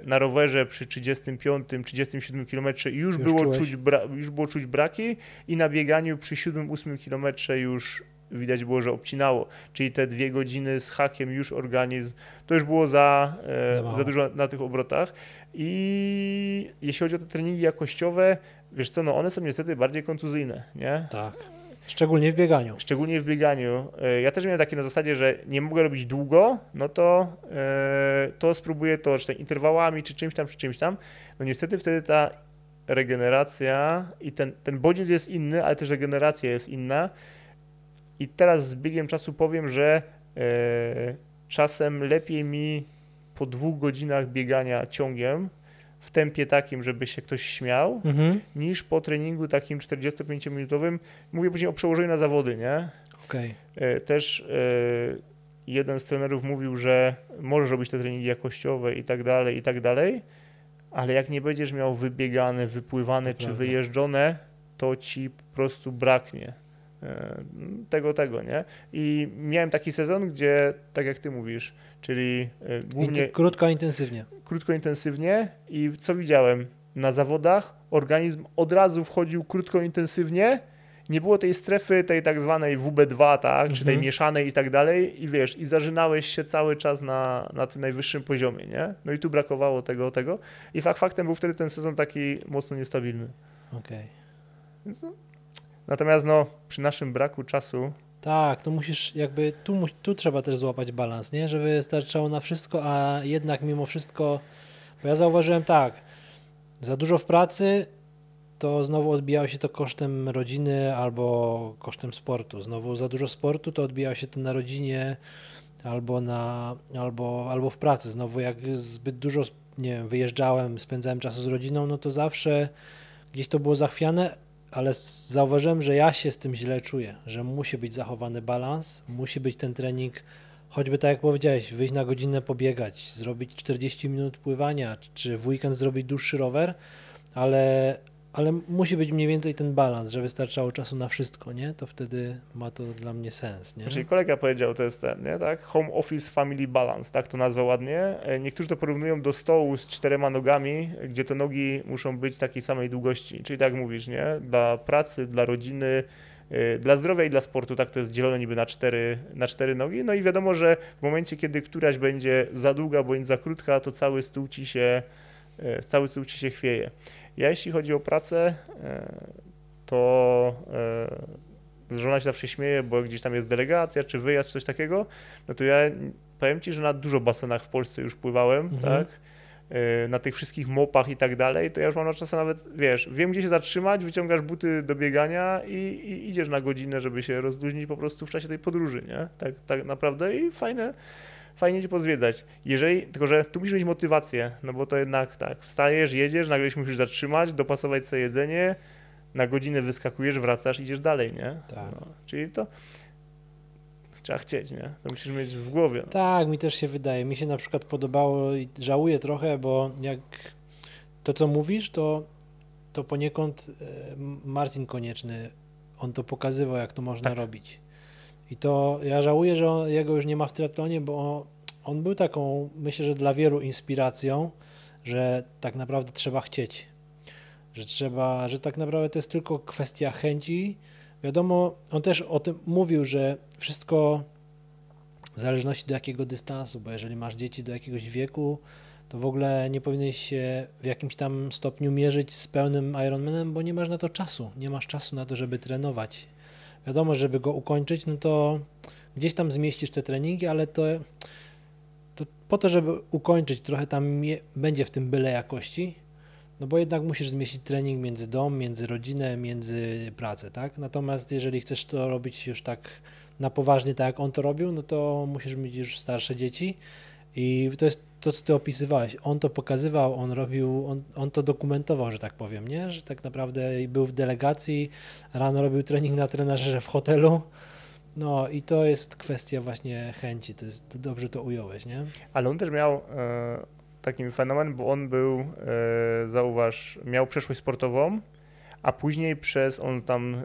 na rowerze przy 35, 37 km już, Już było czuć już było czuć braki i na bieganiu przy 7-8 km już widać było, że obcinało, czyli te dwie godziny z hakiem już organizm, to już było za, e, za dużo na tych obrotach i jeśli chodzi o te treningi jakościowe, wiesz co, no one są niestety bardziej kontuzyjne, nie? Tak. Szczególnie w bieganiu. Szczególnie w bieganiu. E, Ja też miałem takie na zasadzie, że nie mogę robić długo, no to, e, to spróbuję to, czy interwałami, czy czymś tam, czy czymś tam. No niestety wtedy ta regeneracja i ten, ten bodziec jest inny, ale też regeneracja jest inna. I teraz z biegiem czasu powiem, że e, czasem lepiej mi po dwóch godzinach biegania ciągiem w tempie takim, żeby się ktoś śmiał, Mhm. niż po treningu takim 45-minutowym. Mówię później o przełożeniu na zawody, nie? Okej. E, Też e, jeden z trenerów mówił, że możesz robić te treningi jakościowe i tak dalej, i tak dalej, ale jak nie będziesz miał wybiegane, wypływane To czy prawda. wyjeżdżone, to ci po prostu braknie tego, tego, nie? I miałem taki sezon, gdzie, tak jak ty mówisz, czyli e, głównie Krótko, intensywnie. krótko, intensywnie i co widziałem? Na zawodach organizm od razu wchodził krótko, intensywnie, nie było tej strefy, tej tak zwanej WB2, tak, czy tej Mhm. mieszanej i tak dalej i wiesz, i zażynałeś się cały czas na, na tym najwyższym poziomie, nie? No i tu brakowało tego, tego i fakt faktem był wtedy ten sezon taki mocno niestabilny. Okej. Więc no. Natomiast no, przy naszym braku czasu Tak, to musisz jakby, tu, tu trzeba też złapać balans, nie? Żeby starczało na wszystko, a jednak mimo wszystko, bo ja zauważyłem tak, za dużo w pracy, to znowu odbijało się to kosztem rodziny albo kosztem sportu. Znowu za dużo sportu, to odbijało się to na rodzinie albo, na, albo, albo w pracy. Znowu jak zbyt dużo nie wiem, wyjeżdżałem, spędzałem czasu z rodziną, no to zawsze gdzieś to było zachwiane, ale zauważyłem, że ja się z tym źle czuję, że musi być zachowany balans, musi być ten trening, choćby tak jak powiedziałeś, wyjść na godzinę pobiegać, zrobić 40 minut pływania, czy w weekend zrobić dłuższy rower, ale, ale musi być mniej więcej ten balans, żeby starczało czasu na wszystko, nie? To wtedy ma to dla mnie sens, nie? Czyli kolega powiedział, to jest ten, nie, tak? Home Office Family Balance, tak to nazwa ładnie. E, niektórzy to porównują do stołu z czterema nogami, gdzie te nogi muszą być takiej samej długości. Czyli tak mówisz, nie? Dla pracy, dla rodziny, e, dla zdrowia i dla sportu, tak to jest dzielone niby na cztery, na cztery nogi. No i wiadomo, że w momencie, kiedy któraś będzie za długa bądź za krótka, to cały stół ci się, e, cały stół ci się chwieje. Ja jeśli chodzi o pracę, to żona się zawsze śmieje, bo gdzieś tam jest delegacja, czy wyjazd, czy coś takiego, no to ja powiem Ci, że na dużo basenach w Polsce już pływałem, mhm. tak, e, na tych wszystkich mopach i tak dalej, to ja już mam na czasem nawet, wiesz, wiem gdzie się zatrzymać, wyciągasz buty do biegania i, i idziesz na godzinę, żeby się rozluźnić po prostu w czasie tej podróży, nie? Tak, tak naprawdę i fajne, fajnie cię pozwiedzać. Jeżeli, tylko że tu musisz mieć motywację, no bo to jednak tak, wstajesz, jedziesz, nagle się musisz zatrzymać, dopasować sobie jedzenie, na godzinę wyskakujesz, wracasz, idziesz dalej, nie? Tak. No, czyli to trzeba chcieć, nie? To musisz mieć w głowie. Tak, mi też się wydaje. Mi się na przykład podobało i żałuję trochę, bo jak to, co mówisz, to, to poniekąd e, Marcin Konieczny, on to pokazywał, jak to można tak. robić. I to ja żałuję, że on, jego już nie ma w triatlonie, bo on był taką, myślę, że dla wielu inspiracją, że tak naprawdę trzeba chcieć że trzeba, że tak naprawdę to jest tylko kwestia chęci. Wiadomo, on też o tym mówił, że wszystko w zależności do jakiego dystansu, bo jeżeli masz dzieci do jakiegoś wieku, to w ogóle nie powinieneś się w jakimś tam stopniu mierzyć z pełnym Ironmanem, bo nie masz na to czasu. Nie masz czasu na to, żeby trenować. Wiadomo, żeby go ukończyć, no to gdzieś tam zmieścisz te treningi, ale to, to po to, żeby ukończyć, trochę tam będzie w tym byle jakości, no bo jednak musisz zmieścić trening między dom, między rodzinę, między pracę, tak? Natomiast jeżeli chcesz to robić już tak na poważnie, tak jak on to robił, no to musisz mieć już starsze dzieci i to jest to, co ty opisywałeś. On to pokazywał, on robił, on, on to dokumentował, że tak powiem, nie? Że tak naprawdę był w delegacji, rano robił trening na trenerze w hotelu, no i to jest kwestia właśnie chęci, to jest, to dobrze to ująłeś, nie? Ale on też miał... Yy takim fenomen, bo on był, e, zauważ, miał przeszłość sportową, a później przez, on tam e,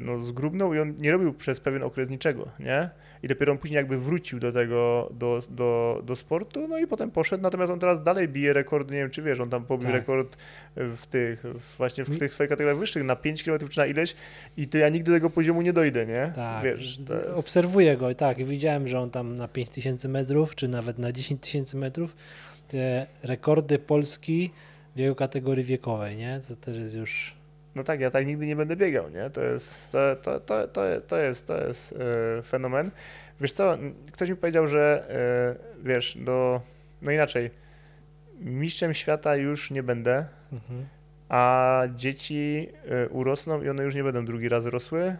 no, zgrubnął i on nie robił przez pewien okres niczego, nie? I dopiero on później jakby wrócił do tego, do, do, do sportu, no i potem poszedł, natomiast on teraz dalej bije rekordy, nie wiem czy wiesz, on tam pobił tak. rekord w tych, właśnie w tych swoich kategoriach wyższych na 5 km czy na ileś i to ja nigdy do tego poziomu nie dojdę, nie? Tak, wiesz, jest... obserwuję go i tak, widziałem, że on tam na 5000 metrów, czy nawet na 10 tysięcy metrów te rekordy Polski w jego kategorii wiekowej, nie? Co też jest już... No tak, ja tak nigdy nie będę biegał, nie? To jest, to, to, to, to, to jest, to jest yy, fenomen. Wiesz co, ktoś mi powiedział, że yy, wiesz, do, no inaczej, mistrzem świata już nie będę, mhm. a dzieci yy, urosną i one już nie będą drugi raz rosły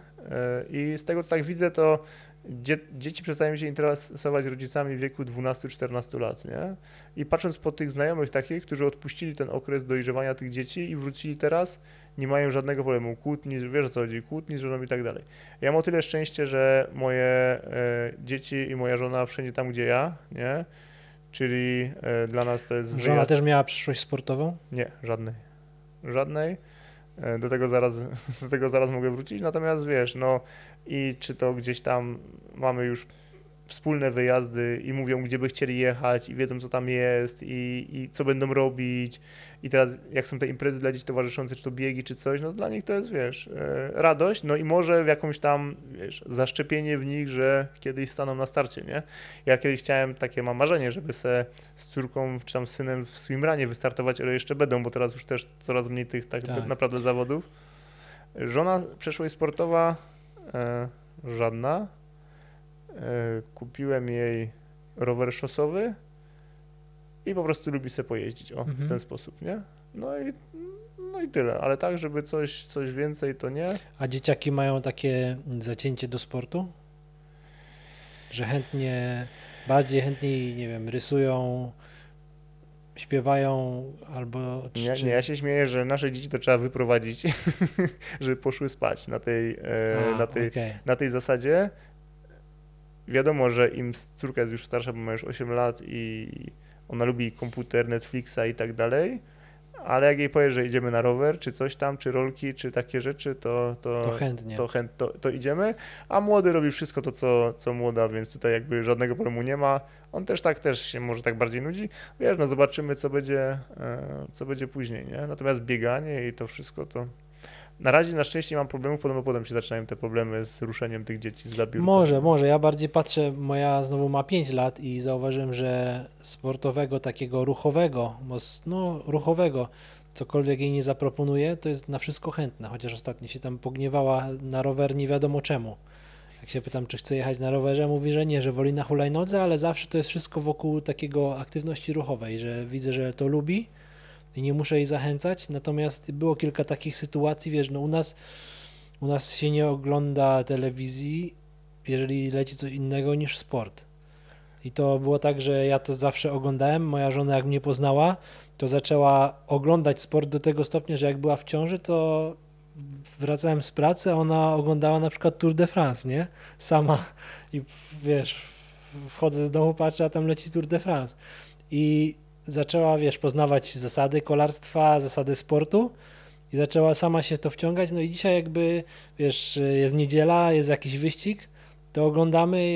i z tego co tak widzę, to Dzie dzieci przestają się interesować rodzicami w wieku 12-14 lat, nie? I patrząc po tych znajomych takich, którzy odpuścili ten okres dojrzewania tych dzieci i wrócili teraz, nie mają żadnego problemu, kłótni, wiesz o co chodzi, kłótni z żoną i tak dalej. Ja mam o tyle szczęście, że moje e, dzieci i moja żona wszędzie tam, gdzie ja, nie? Czyli e, dla nas to jest... Żona wyjazd... też miała przyszłość sportową? Nie, żadnej. Żadnej. E, do tego zaraz, do tego zaraz mogę wrócić, natomiast wiesz, no i czy to gdzieś tam mamy już wspólne wyjazdy i mówią, gdzie by chcieli jechać i wiedzą, co tam jest i, i co będą robić. I teraz, jak są te imprezy dla dzieci towarzyszące, czy to biegi, czy coś, no dla nich to jest, wiesz, e, radość, no i może w jakąś tam, wiesz, zaszczepienie w nich, że kiedyś staną na starcie, nie? Ja kiedyś chciałem, takie mam marzenie, żeby se z córką, czy tam z synem w swimranie wystartować, ale jeszcze będą, bo teraz już też coraz mniej tych tak, tak. naprawdę zawodów. Żona przeszłość sportowa e, żadna, kupiłem jej rower szosowy i po prostu lubi sobie pojeździć, o, mhm. w ten sposób, nie? No i, no i tyle, ale tak, żeby coś, coś więcej, to nie. A dzieciaki mają takie zacięcie do sportu? Że chętnie, bardziej chętniej, nie wiem, rysują, śpiewają albo... Czy, Nie, nie, ja się śmieję, że nasze dzieci to trzeba wyprowadzić, żeby poszły spać na tej, e, A, na tej, okej. na tej zasadzie. Wiadomo, że im córka jest już starsza, bo ma już 8 lat i ona lubi komputer, Netflixa i tak dalej, ale jak jej powiesz, że idziemy na rower, czy coś tam, czy rolki, czy takie rzeczy, to, to, To chętnie. to, chęt, to, to idziemy, a młody robi wszystko to, co, co młoda, więc tutaj jakby żadnego problemu nie ma. On też tak też się może tak bardziej nudzi. Wiesz, no zobaczymy, co będzie, e, co będzie później, nie? Natomiast bieganie i to wszystko to... Na razie na szczęście mam problemów, podobno potem się zaczynają te problemy z ruszeniem tych dzieci z zabiórka. Może, może. Ja bardziej patrzę, moja znowu ma 5 lat i zauważyłem, że sportowego, takiego ruchowego, no ruchowego, cokolwiek jej nie zaproponuje, to jest na wszystko chętna, chociaż ostatnio się tam pogniewała na rower nie wiadomo czemu. Jak się pytam, czy chce jechać na rowerze, mówi, że nie, że woli na hulajnodze, ale zawsze to jest wszystko wokół takiego aktywności ruchowej, że widzę, że to lubi i nie muszę jej zachęcać, natomiast było kilka takich sytuacji, wiesz, no u nas u nas się nie ogląda telewizji, jeżeli leci coś innego niż sport. I to było tak, że ja to zawsze oglądałem. Moja żona, jak mnie poznała, to zaczęła oglądać sport do tego stopnia, że jak była w ciąży, to wracałem z pracy, a ona oglądała na przykład Tour de France, nie? Sama. I wiesz, wchodzę z domu, patrzę, a tam leci Tour de France. I zaczęła, wiesz, poznawać zasady kolarstwa, zasady sportu i zaczęła sama się to wciągać. No i dzisiaj jakby, wiesz, jest niedziela, jest jakiś wyścig, to oglądamy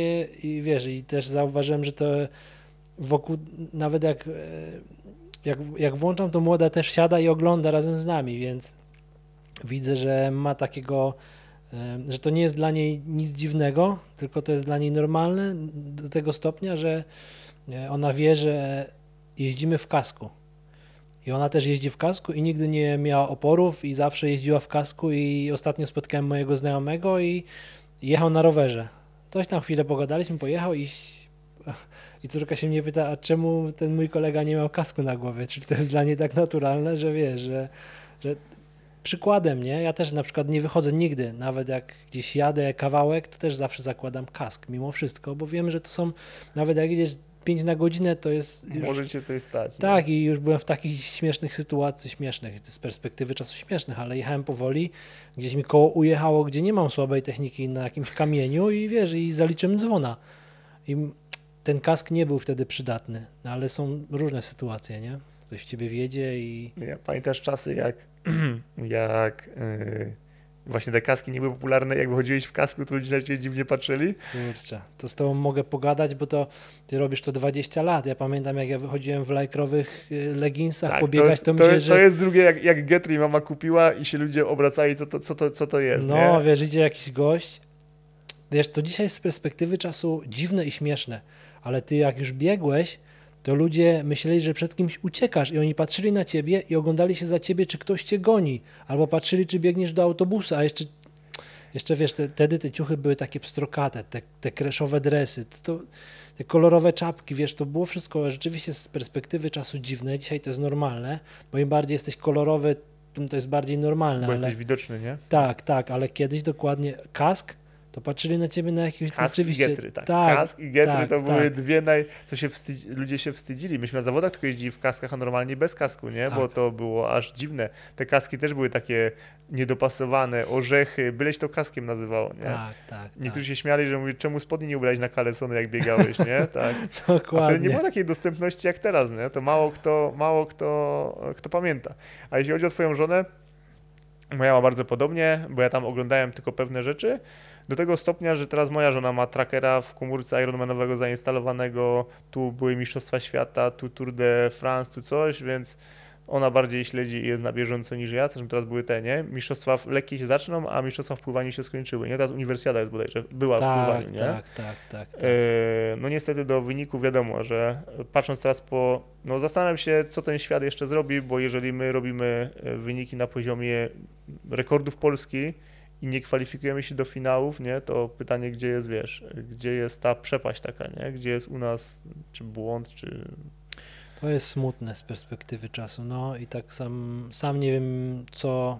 i, i wiesz, i też zauważyłem, że to wokół, nawet jak, e, jak, jak włączam, to młoda też siada i ogląda razem z nami, więc widzę, że ma takiego, e, że to nie jest dla niej nic dziwnego, tylko to jest dla niej normalne do tego stopnia, że e, ona wie, że jeździmy w kasku. I ona też jeździ w kasku i nigdy nie miała oporów i zawsze jeździła w kasku i ostatnio spotkałem mojego znajomego i jechał na rowerze. Coś tam chwilę pogadaliśmy, pojechał i, i córka się mnie pyta, a czemu ten mój kolega nie miał kasku na głowie? Czy to jest dla niej tak naturalne, że wiesz, że, że przykładem, nie? Ja też na przykład nie wychodzę nigdy, nawet jak gdzieś jadę kawałek, to też zawsze zakładam kask, mimo wszystko, bo wiem, że to są, nawet jak jedziesz 5 na godzinę, to jest już Może się coś stać. nie? tak, i już byłem w takich śmiesznych sytuacji, śmiesznych, z perspektywy czasu śmiesznych, ale jechałem powoli, gdzieś mi koło ujechało, gdzie nie mam słabej techniki na jakimś kamieniu i wiesz, i zaliczyłem dzwona. I ten kask nie był wtedy przydatny, no ale są różne sytuacje, nie? Ktoś w ciebie wiedzie i Nie, pamiętasz czasy, jak, jak yy, właśnie te kaski nie były popularne, jak wychodziłeś w kasku, to ludzie na ciebie dziwnie patrzyli? kurczę, to z tobą mogę pogadać, bo to ty robisz to 20 lat. Ja pamiętam, jak ja wychodziłem w lajkrowych y, leginsach Tak, pobiegać, jest, to, to, myślę, jest, że... to jest drugie, jak, jak Getry mama kupiła i się ludzie obracali, co to, co to, co to jest, No, nie? wiesz, idzie jakiś gość. Wiesz, to dzisiaj z perspektywy czasu dziwne i śmieszne, ale ty jak już biegłeś, to ludzie myśleli, że przed kimś uciekasz i oni patrzyli na ciebie i oglądali się za ciebie, czy ktoś cię goni, albo patrzyli, czy biegniesz do autobusu, a jeszcze, jeszcze wiesz, te, wtedy te ciuchy były takie pstrokate, te, te kreszowe dresy, to, to, te kolorowe czapki, wiesz, to było wszystko rzeczywiście z perspektywy czasu dziwne, dzisiaj to jest normalne, bo im bardziej jesteś kolorowy, tym to jest bardziej normalne, Bo ale... jesteś widoczny, nie? Tak, tak, ale kiedyś dokładnie kask, to patrzyli na ciebie na jakiegoś Kask rzeczywiście. i getry, tak. tak, Kask i getry tak, to były tak. dwie naj... co się wstydzi... ludzie się wstydzili. Myśmy na zawodach tylko jeździli w kaskach, a normalnie bez kasku, nie? Bo Tak. to było aż dziwne. Te kaski też były takie niedopasowane, orzechy, byleś to kaskiem nazywało, nie? Tak, tak, Niektórzy się śmiali, że mówię, czemu spodni nie ubrać na kalesony, jak biegałeś, nie? Tak. tak. A wtedy nie Dokładnie. było takiej dostępności jak teraz, nie? To mało kto, mało kto, kto pamięta. A jeśli chodzi o twoją żonę, moja ma bardzo podobnie, bo ja tam oglądałem tylko pewne rzeczy, do tego stopnia, że teraz moja żona ma trackera w komórce Ironmanowego zainstalowanego, tu były Mistrzostwa Świata, tu Tour de France, tu coś, więc ona bardziej śledzi i jest na bieżąco niż ja, zresztą teraz były te, nie? Mistrzostwa w lekkie się zaczną, a mistrzostwa w pływaniu się skończyły, nie? Teraz uniwersjada jest bodajże, była w Tak, pływaniu, nie? tak, tak, tak, tak. E, No niestety do wyniku wiadomo, że patrząc teraz po, no zastanawiam się, co ten świat jeszcze zrobi, bo jeżeli my robimy e, wyniki na poziomie rekordów Polski i nie kwalifikujemy się do finałów, nie, to pytanie, gdzie jest, wiesz, gdzie jest ta przepaść taka, nie, gdzie jest u nas, czy błąd, czy... To jest smutne z perspektywy czasu, no i tak sam, sam nie wiem, co,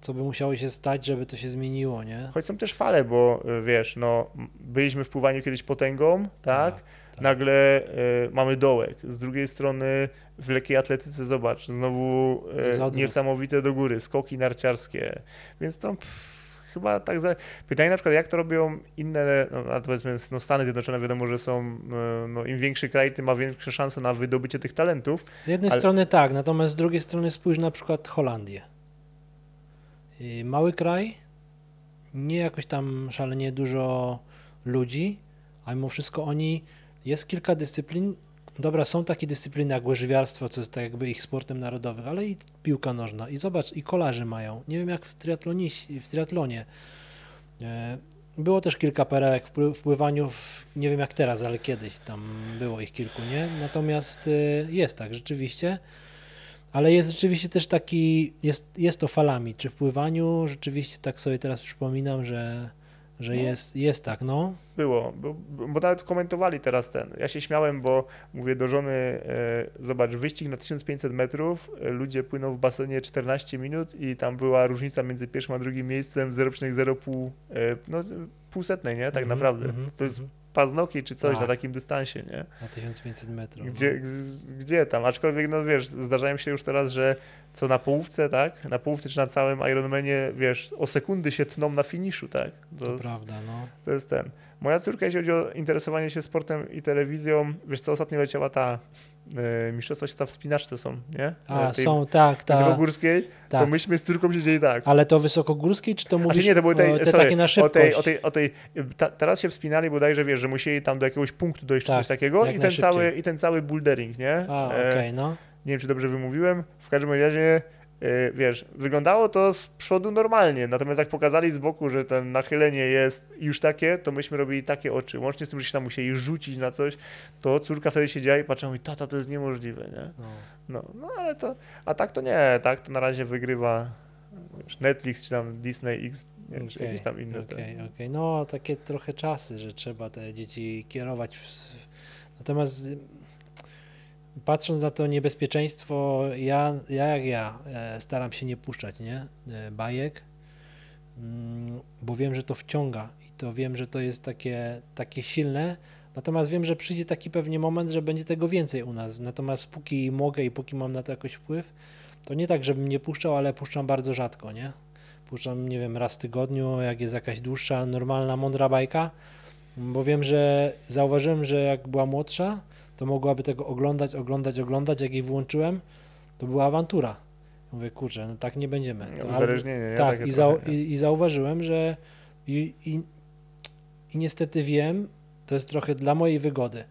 co by musiało się stać, żeby to się zmieniło, nie? Choć są też fale, bo wiesz, no, byliśmy w pływaniu kiedyś potęgą, tak? tak. Nagle y, mamy dołek. Z drugiej strony w lekkiej atletyce, zobacz, znowu y, niesamowite do góry, skoki narciarskie. Więc to pff, chyba tak za... Pytanie na przykład, jak to robią inne, no, a powiedzmy, no Stany Zjednoczone, wiadomo, że są, y, no, im większy kraj, tym ma większe szanse na wydobycie tych talentów. Z jednej Ale- strony tak, natomiast z drugiej strony spójrz na przykład Holandię. Mały kraj, nie jakoś tam szalenie dużo ludzi, a mimo wszystko oni, jest kilka dyscyplin, dobra, są takie dyscypliny jak łyżwiarstwo, co jest tak jakby ich sportem narodowym, ale i piłka nożna. I zobacz, i kolarze mają. Nie wiem jak w, triatlonie, w triatlonie. E, Było też kilka perełek w pły- w pływaniu, w, nie wiem jak teraz, ale kiedyś tam było ich kilku, nie? Natomiast y, jest tak, rzeczywiście. Ale jest rzeczywiście też taki, jest, jest to falami. Czy w pływaniu rzeczywiście tak sobie teraz przypominam, że, że No. jest, jest tak, no. Było, bo, bo nawet komentowali teraz ten. Ja się śmiałem, bo mówię do żony, e, zobacz, wyścig na 1500 metrów, e, ludzie płyną w basenie 14 minut i tam była różnica między pierwszym a drugim miejscem 0,05, e, no półsetnej, nie? Tak Mhm, naprawdę. mhm, to jest mhm. Paznokieć czy coś Tak. na takim dystansie, nie? Na 1500 metrów. no. Gdzie, g- gdzie tam? Aczkolwiek, no wiesz, zdarzają się już teraz, że co na połówce, tak? Na połówce czy na całym Ironmanie, wiesz, o sekundy się tną na finiszu, tak? To To, prawda, no. to jest ten. Moja córka, jeśli chodzi o interesowanie się sportem i telewizją, wiesz co, ostatnio leciała ta Mistrzostwa Świata w wspinaczce są, nie? A, E, tej są, tak, tak. Wysokogórskiej, to tak. myśmy z córką siedzieli tak. Ale to wysokogórskiej, czy to mówisz Znaczy nie, to były tej, o, te sorry, takie na o szybkość? tej, o tej, o tej ta, teraz się wspinali bodajże, wiesz, że musieli tam do jakiegoś punktu dojść, czy Tak, coś takiego i ten, cały, i ten cały bouldering, nie? A, E, okej, no. nie wiem, czy dobrze wymówiłem. W każdym razie, e, wiesz, wyglądało to z przodu normalnie, natomiast jak pokazali z boku, że to nachylenie jest już takie, to myśmy robili takie oczy. Łącznie z tym, że się tam musieli rzucić na coś, to córka wtedy siedziała i patrzyła i tata, to jest niemożliwe, nie? no. No, no ale to, a tak to nie, tak to na razie wygrywa wiesz, Netflix czy tam Disney X, nie wiem, czy jakieś tam inne. Okej, okej. No, takie trochę czasy, że trzeba te dzieci kierować. W... Natomiast y, patrząc na to niebezpieczeństwo, ja, ja jak ja e, staram się nie puszczać, nie? E, Bajek, mm, bo wiem, że to wciąga i to wiem, że to jest takie, takie silne. Natomiast wiem, że przyjdzie taki pewnie moment, że będzie tego więcej u nas. Natomiast póki mogę i póki mam na to jakoś wpływ, to nie tak, żebym nie puszczał, ale puszczam bardzo rzadko, nie? Puszczam, nie wiem, raz w tygodniu, jak jest jakaś dłuższa, normalna, mądra bajka, bo wiem, że zauważyłem, że jak była młodsza, to mogłaby tego oglądać, oglądać, oglądać. Jak jej włączyłem, to była awantura. Mówię, kurczę, no tak nie będziemy. To albo- Uzależnienie, nie? tak, i, zau, i, i zauważyłem, że i, i, i niestety wiem, to jest trochę dla mojej wygody,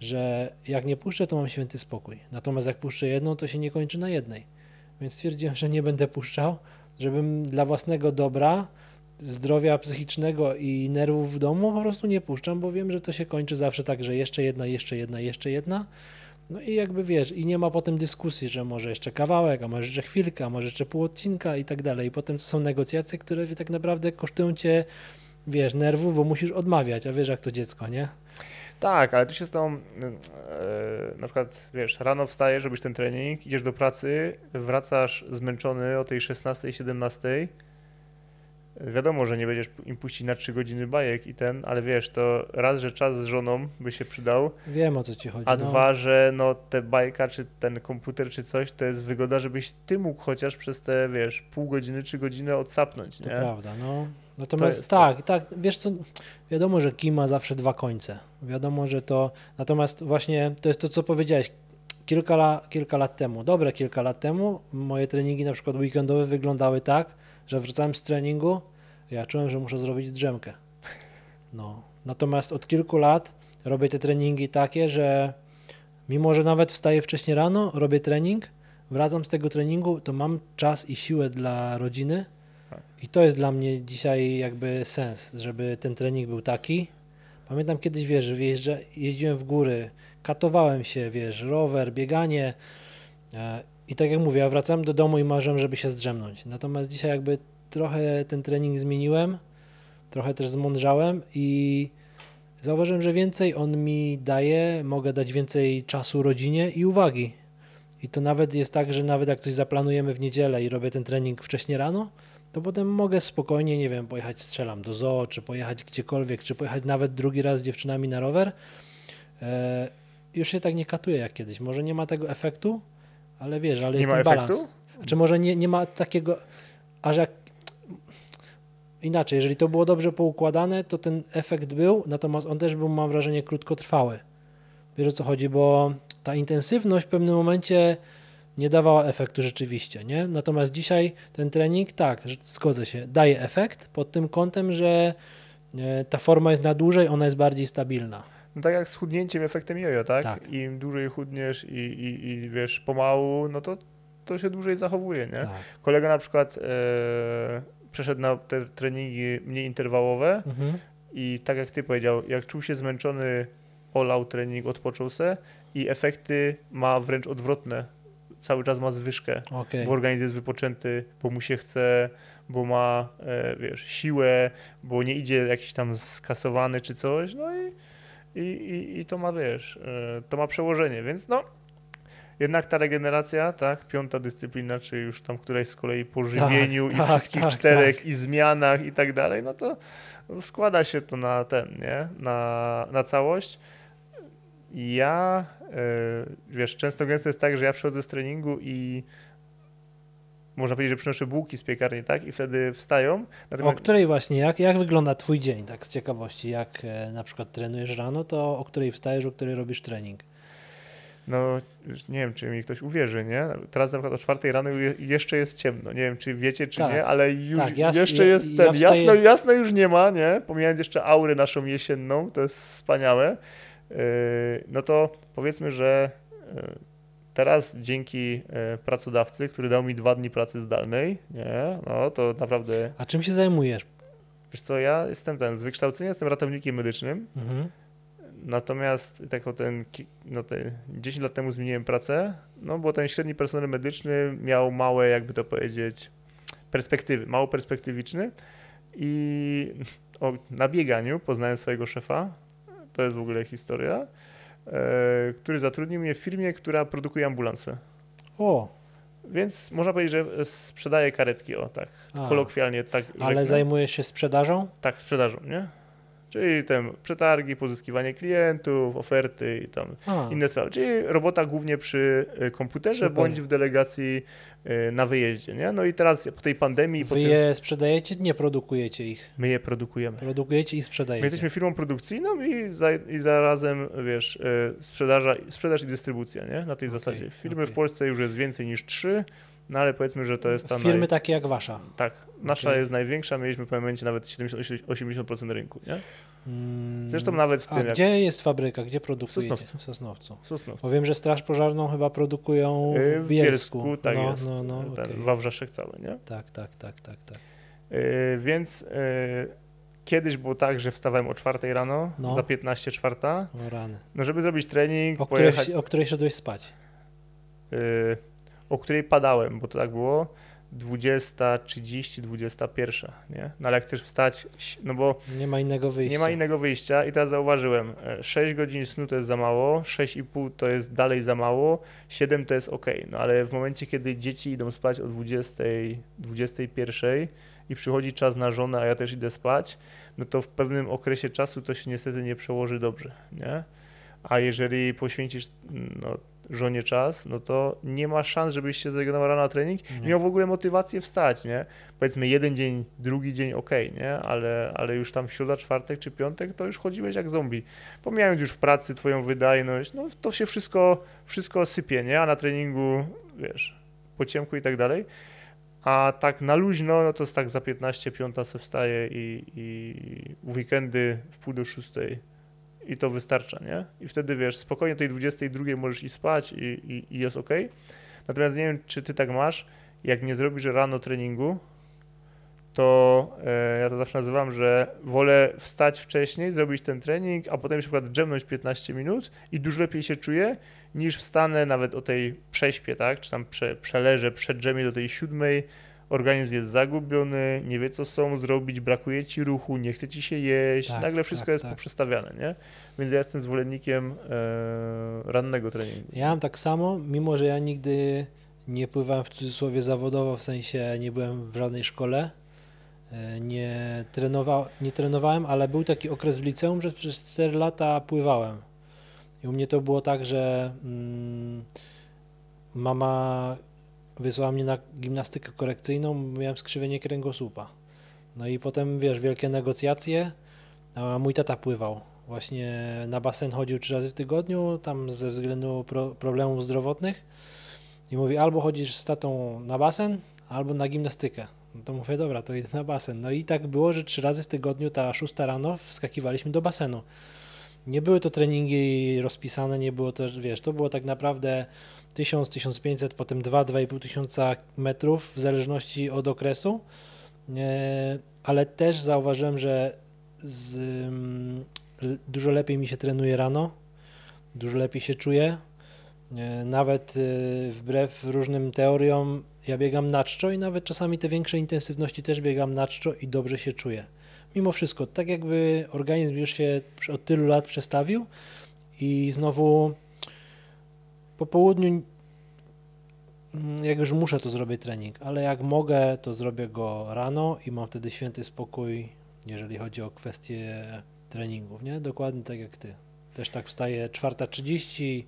że jak nie puszczę, to mam święty spokój. Natomiast jak puszczę jedną, to się nie kończy na jednej. Więc stwierdziłem, że nie będę puszczał, żebym dla własnego dobra, zdrowia psychicznego i nerwów w domu po prostu nie puszczam, bo wiem, że to się kończy zawsze tak, że jeszcze jedna, jeszcze jedna, jeszcze jedna. No i jakby wiesz, i nie ma potem dyskusji, że może jeszcze kawałek, a może jeszcze chwilkę, a może jeszcze pół odcinka i tak dalej. I potem są negocjacje, które tak naprawdę kosztują cię, wiesz, nerwów, bo musisz odmawiać, a wiesz jak to dziecko, nie? Tak, ale tu się z tą, e, na przykład, wiesz, rano wstajesz, robisz ten trening, idziesz do pracy, wracasz zmęczony o tej 16, 17. Wiadomo, że nie będziesz im puścić na 3 godziny bajek i ten, ale wiesz, to raz, że czas z żoną by się przydał, Wiem o co ci chodzi. a no. dwa, że no te bajka, czy ten komputer, czy coś, to jest wygoda, żebyś ty mógł chociaż przez te, wiesz, pół godziny, trzy godziny odsapnąć, To nie? prawda, no. Natomiast tak, tak, wiesz co, wiadomo, że kij ma zawsze dwa końce. Wiadomo, że to, natomiast właśnie to jest to, co powiedziałeś kilka, la, kilka lat temu, dobre kilka lat temu, moje treningi na przykład weekendowe wyglądały tak, że wracałem z treningu, ja czułem, że muszę zrobić drzemkę. No. Natomiast od kilku lat robię te treningi takie, że mimo, że nawet wstaję wcześniej rano, robię trening, wracam z tego treningu, to mam czas i siłę dla rodziny, i to jest dla mnie dzisiaj jakby sens, żeby ten trening był taki. Pamiętam kiedyś, wiesz, że wjeżdża, jeździłem w góry, katowałem się, wiesz, rower, bieganie e, i tak jak mówię, ja wracałem do domu i marzyłem, żeby się zdrzemnąć. Natomiast dzisiaj jakby trochę ten trening zmieniłem, trochę też zmądrzałem i Zauważyłem, że więcej on mi daje, mogę dać więcej czasu rodzinie i uwagi. I to nawet jest tak, że nawet jak coś zaplanujemy w niedzielę i robię ten trening wcześniej rano, to potem mogę spokojnie, nie wiem, pojechać, strzelam do zoo, czy pojechać gdziekolwiek, czy pojechać nawet drugi raz z dziewczynami na rower. E, już się tak nie katuje jak kiedyś. Może nie ma tego efektu, ale wiesz, ale Nie jest ma ten balans. efektu? Znaczy może nie, nie ma takiego, aż jak inaczej, jeżeli to było dobrze poukładane, to ten efekt był, natomiast on też był, mam wrażenie, krótkotrwały. Wiesz o co chodzi, bo ta intensywność w pewnym momencie nie dawała efektu rzeczywiście, nie? Natomiast dzisiaj ten trening, tak, zgodzę się, daje efekt pod tym kątem, że e, ta forma jest na dłużej, ona jest bardziej stabilna. No tak jak z chudnięciem efektem jojo, tak? Tak. Im dłużej chudniesz i, i, i wiesz, pomału, no to to się dłużej zachowuje, nie? Tak. Kolega na przykład e, przeszedł na te treningi mniej interwałowe Mhm. i tak jak ty powiedział, jak czuł się zmęczony, olał trening, odpoczął se i efekty ma wręcz odwrotne. Cały czas ma zwyżkę, Okej. bo organizm jest wypoczęty, bo mu się chce, bo ma, e, wiesz, siłę, bo nie idzie jakiś tam skasowany czy coś, no i, i, i, i to ma, wiesz, e, to ma przełożenie, więc no, jednak ta regeneracja, tak, piąta dyscyplina, czy już tam któraś z kolei po żywieniu i tak, wszystkich tak, czterech i zmianach i tak dalej, no to składa się to na ten, nie, na, na całość. Ja, e, wiesz, często gęsto jest tak, że ja przychodzę z treningu i można powiedzieć, że przynoszę bułki z piekarni, tak? I wtedy wstają. O Natomiast której właśnie, jak, jak wygląda twój dzień, tak z ciekawości, jak e, na przykład trenujesz rano, to o której wstajesz, o której robisz trening? No, nie wiem, czy mi ktoś uwierzy, nie? Teraz na przykład o czwartej rano je, jeszcze jest ciemno. Nie wiem, czy wiecie, czy Tak. nie, ale już Tak, jas- jeszcze ja- jest ja ten. wstaję- Jasno, jasno już nie ma, nie? Pomijając jeszcze aurę naszą jesienną, to jest wspaniałe. Yy, no to powiedzmy, że yy, teraz dzięki yy, pracodawcy, który dał mi dwa dni pracy zdalnej, nie? No to naprawdę, A czym się zajmujesz? wiesz co, ja jestem ten, z wykształcenia jestem ratownikiem medycznym, Mhm. Natomiast tak o ten, no te 10 lat temu zmieniłem pracę, no bo ten średni personel medyczny miał małe, jakby to powiedzieć, perspektywy, mało perspektywiczny i o, na bieganiu poznałem swojego szefa, to jest w ogóle historia, e, który zatrudnił mnie w firmie, która produkuje ambulanse. O, Więc można powiedzieć, że sprzedaje karetki, o tak, a, kolokwialnie tak ale rzeknę. zajmujesz się sprzedażą? Tak, sprzedażą, nie? Czyli tam przetargi, pozyskiwanie klientów, oferty i tam A, inne sprawy. Czyli robota głównie przy y, komputerze Super. bądź w delegacji na wyjeździe, nie? No i teraz po tej pandemii wy tym, je sprzedajecie, nie produkujecie ich. my je produkujemy. Produkujecie i My sprzedajecie. jesteśmy firmą produkcyjną i, za, i zarazem, wiesz, y, sprzedaża, sprzedaż i dystrybucja, nie? Na tej Okej, zasadzie. Firmy okej. w Polsce już jest więcej niż trzy, no ale powiedzmy, że to jest ta Firmy naj... takie jak wasza. Tak, nasza Okej. jest największa, mieliśmy w pewnym momencie nawet 70-80% rynku, nie? Mm, Zresztą nawet w A tym, jak gdzie jest fabryka? Gdzie? Sosnowcu. W Sosnowcu. Sosnowcu. Bo wiem, że Straż Pożarną chyba produkują Y, w Bielsku. tak no, jest. No, no, ten okej. Wawrzeszek cały, nie? Tak, tak, tak, tak, tak. Yy, więc yy, kiedyś było tak, że wstawałem o 4 rano, No. za 15 czwarta, O rany. no żeby zrobić trening, O której, pojechać, o której szedłeś spać? yy, o której padałem, bo to tak było, 20.30, 21, nie? No ale jak chcesz wstać, no bo Nie ma innego wyjścia. nie ma innego wyjścia i teraz zauważyłem, e, 6 godzin snu to jest za mało, 6,5 to jest dalej za mało, 7 to jest ok, no ale w momencie, kiedy dzieci idą spać o 20, 21 i przychodzi czas na żonę, a ja też idę spać, no to w pewnym okresie czasu to się niestety nie przełoży dobrze, nie? A jeżeli poświęcisz no, żonie czas, no to nie ma szans, żebyś się zregenerował na trening Nie. miał w ogóle motywację wstać, nie? Powiedzmy jeden dzień, drugi dzień ok, nie? Ale, ale już tam środa, czwartek czy piątek to już chodziłeś jak zombie. Pomijając już w pracy twoją wydajność, no to się wszystko, wszystko sypie, nie? A na treningu, wiesz, po ciemku i tak dalej. A tak na luźno, no to jest tak za 15, piąta se wstaje i, i w weekendy w pół do szóstej i to wystarcza, nie? I wtedy wiesz, spokojnie tej 22 możesz i spać i, i, i jest ok. Natomiast nie wiem, czy ty tak masz, jak nie zrobisz rano treningu, to e, ja to zawsze nazywam, że wolę wstać wcześniej, zrobić ten trening, a potem na przykład drzemnąć 15 minut i dużo lepiej się czuję, niż wstanę nawet o tej prześpie, tak? Czy tam prze, przeleżę, przedrzemię do tej siódmej, organizm jest zagubiony, nie wie co są zrobić, brakuje ci ruchu, nie chce ci się jeść, Tak, nagle wszystko tak, jest tak. poprzestawiane, nie? Więc ja jestem zwolennikiem e, rannego treningu. Ja mam tak samo, mimo że ja nigdy nie pływałem w cudzysłowie zawodowo, w sensie nie byłem w żadnej szkole, e, nie, trenowa, nie trenowałem, ale był taki okres w liceum, że przez 4 lata pływałem. I u mnie to było tak, że mm, mama wysłała mnie na gimnastykę korekcyjną, miałem skrzywienie kręgosłupa. No i potem, wiesz, wielkie negocjacje, a mój tata pływał. Właśnie na basen chodził trzy razy w tygodniu, tam ze względu pro, problemów zdrowotnych. I mówi, albo chodzisz z tatą na basen, albo na gimnastykę. No to mówię, dobra, to idę na basen. No i tak było, że trzy razy w tygodniu, ta szósta rano, wskakiwaliśmy do basenu. Nie były to treningi rozpisane, nie było też, wiesz, to było tak naprawdę 1000, 1500, potem 2, 2,5 tysiąca metrów, w zależności od okresu. E, ale też zauważyłem, że z, mm, dużo lepiej mi się trenuje rano, dużo lepiej się czuję. E, Nawet e, wbrew różnym teoriom, ja biegam na czczo i nawet czasami te większe intensywności też biegam na czczo i dobrze się czuję. Mimo wszystko, tak jakby organizm już się od tylu lat przestawił i znowu po południu, mm, jak już muszę, to zrobię trening, ale jak mogę, to zrobię go rano i mam wtedy święty spokój, jeżeli chodzi o kwestie treningów, nie? Dokładnie tak jak ty. Też tak wstaję 4.30,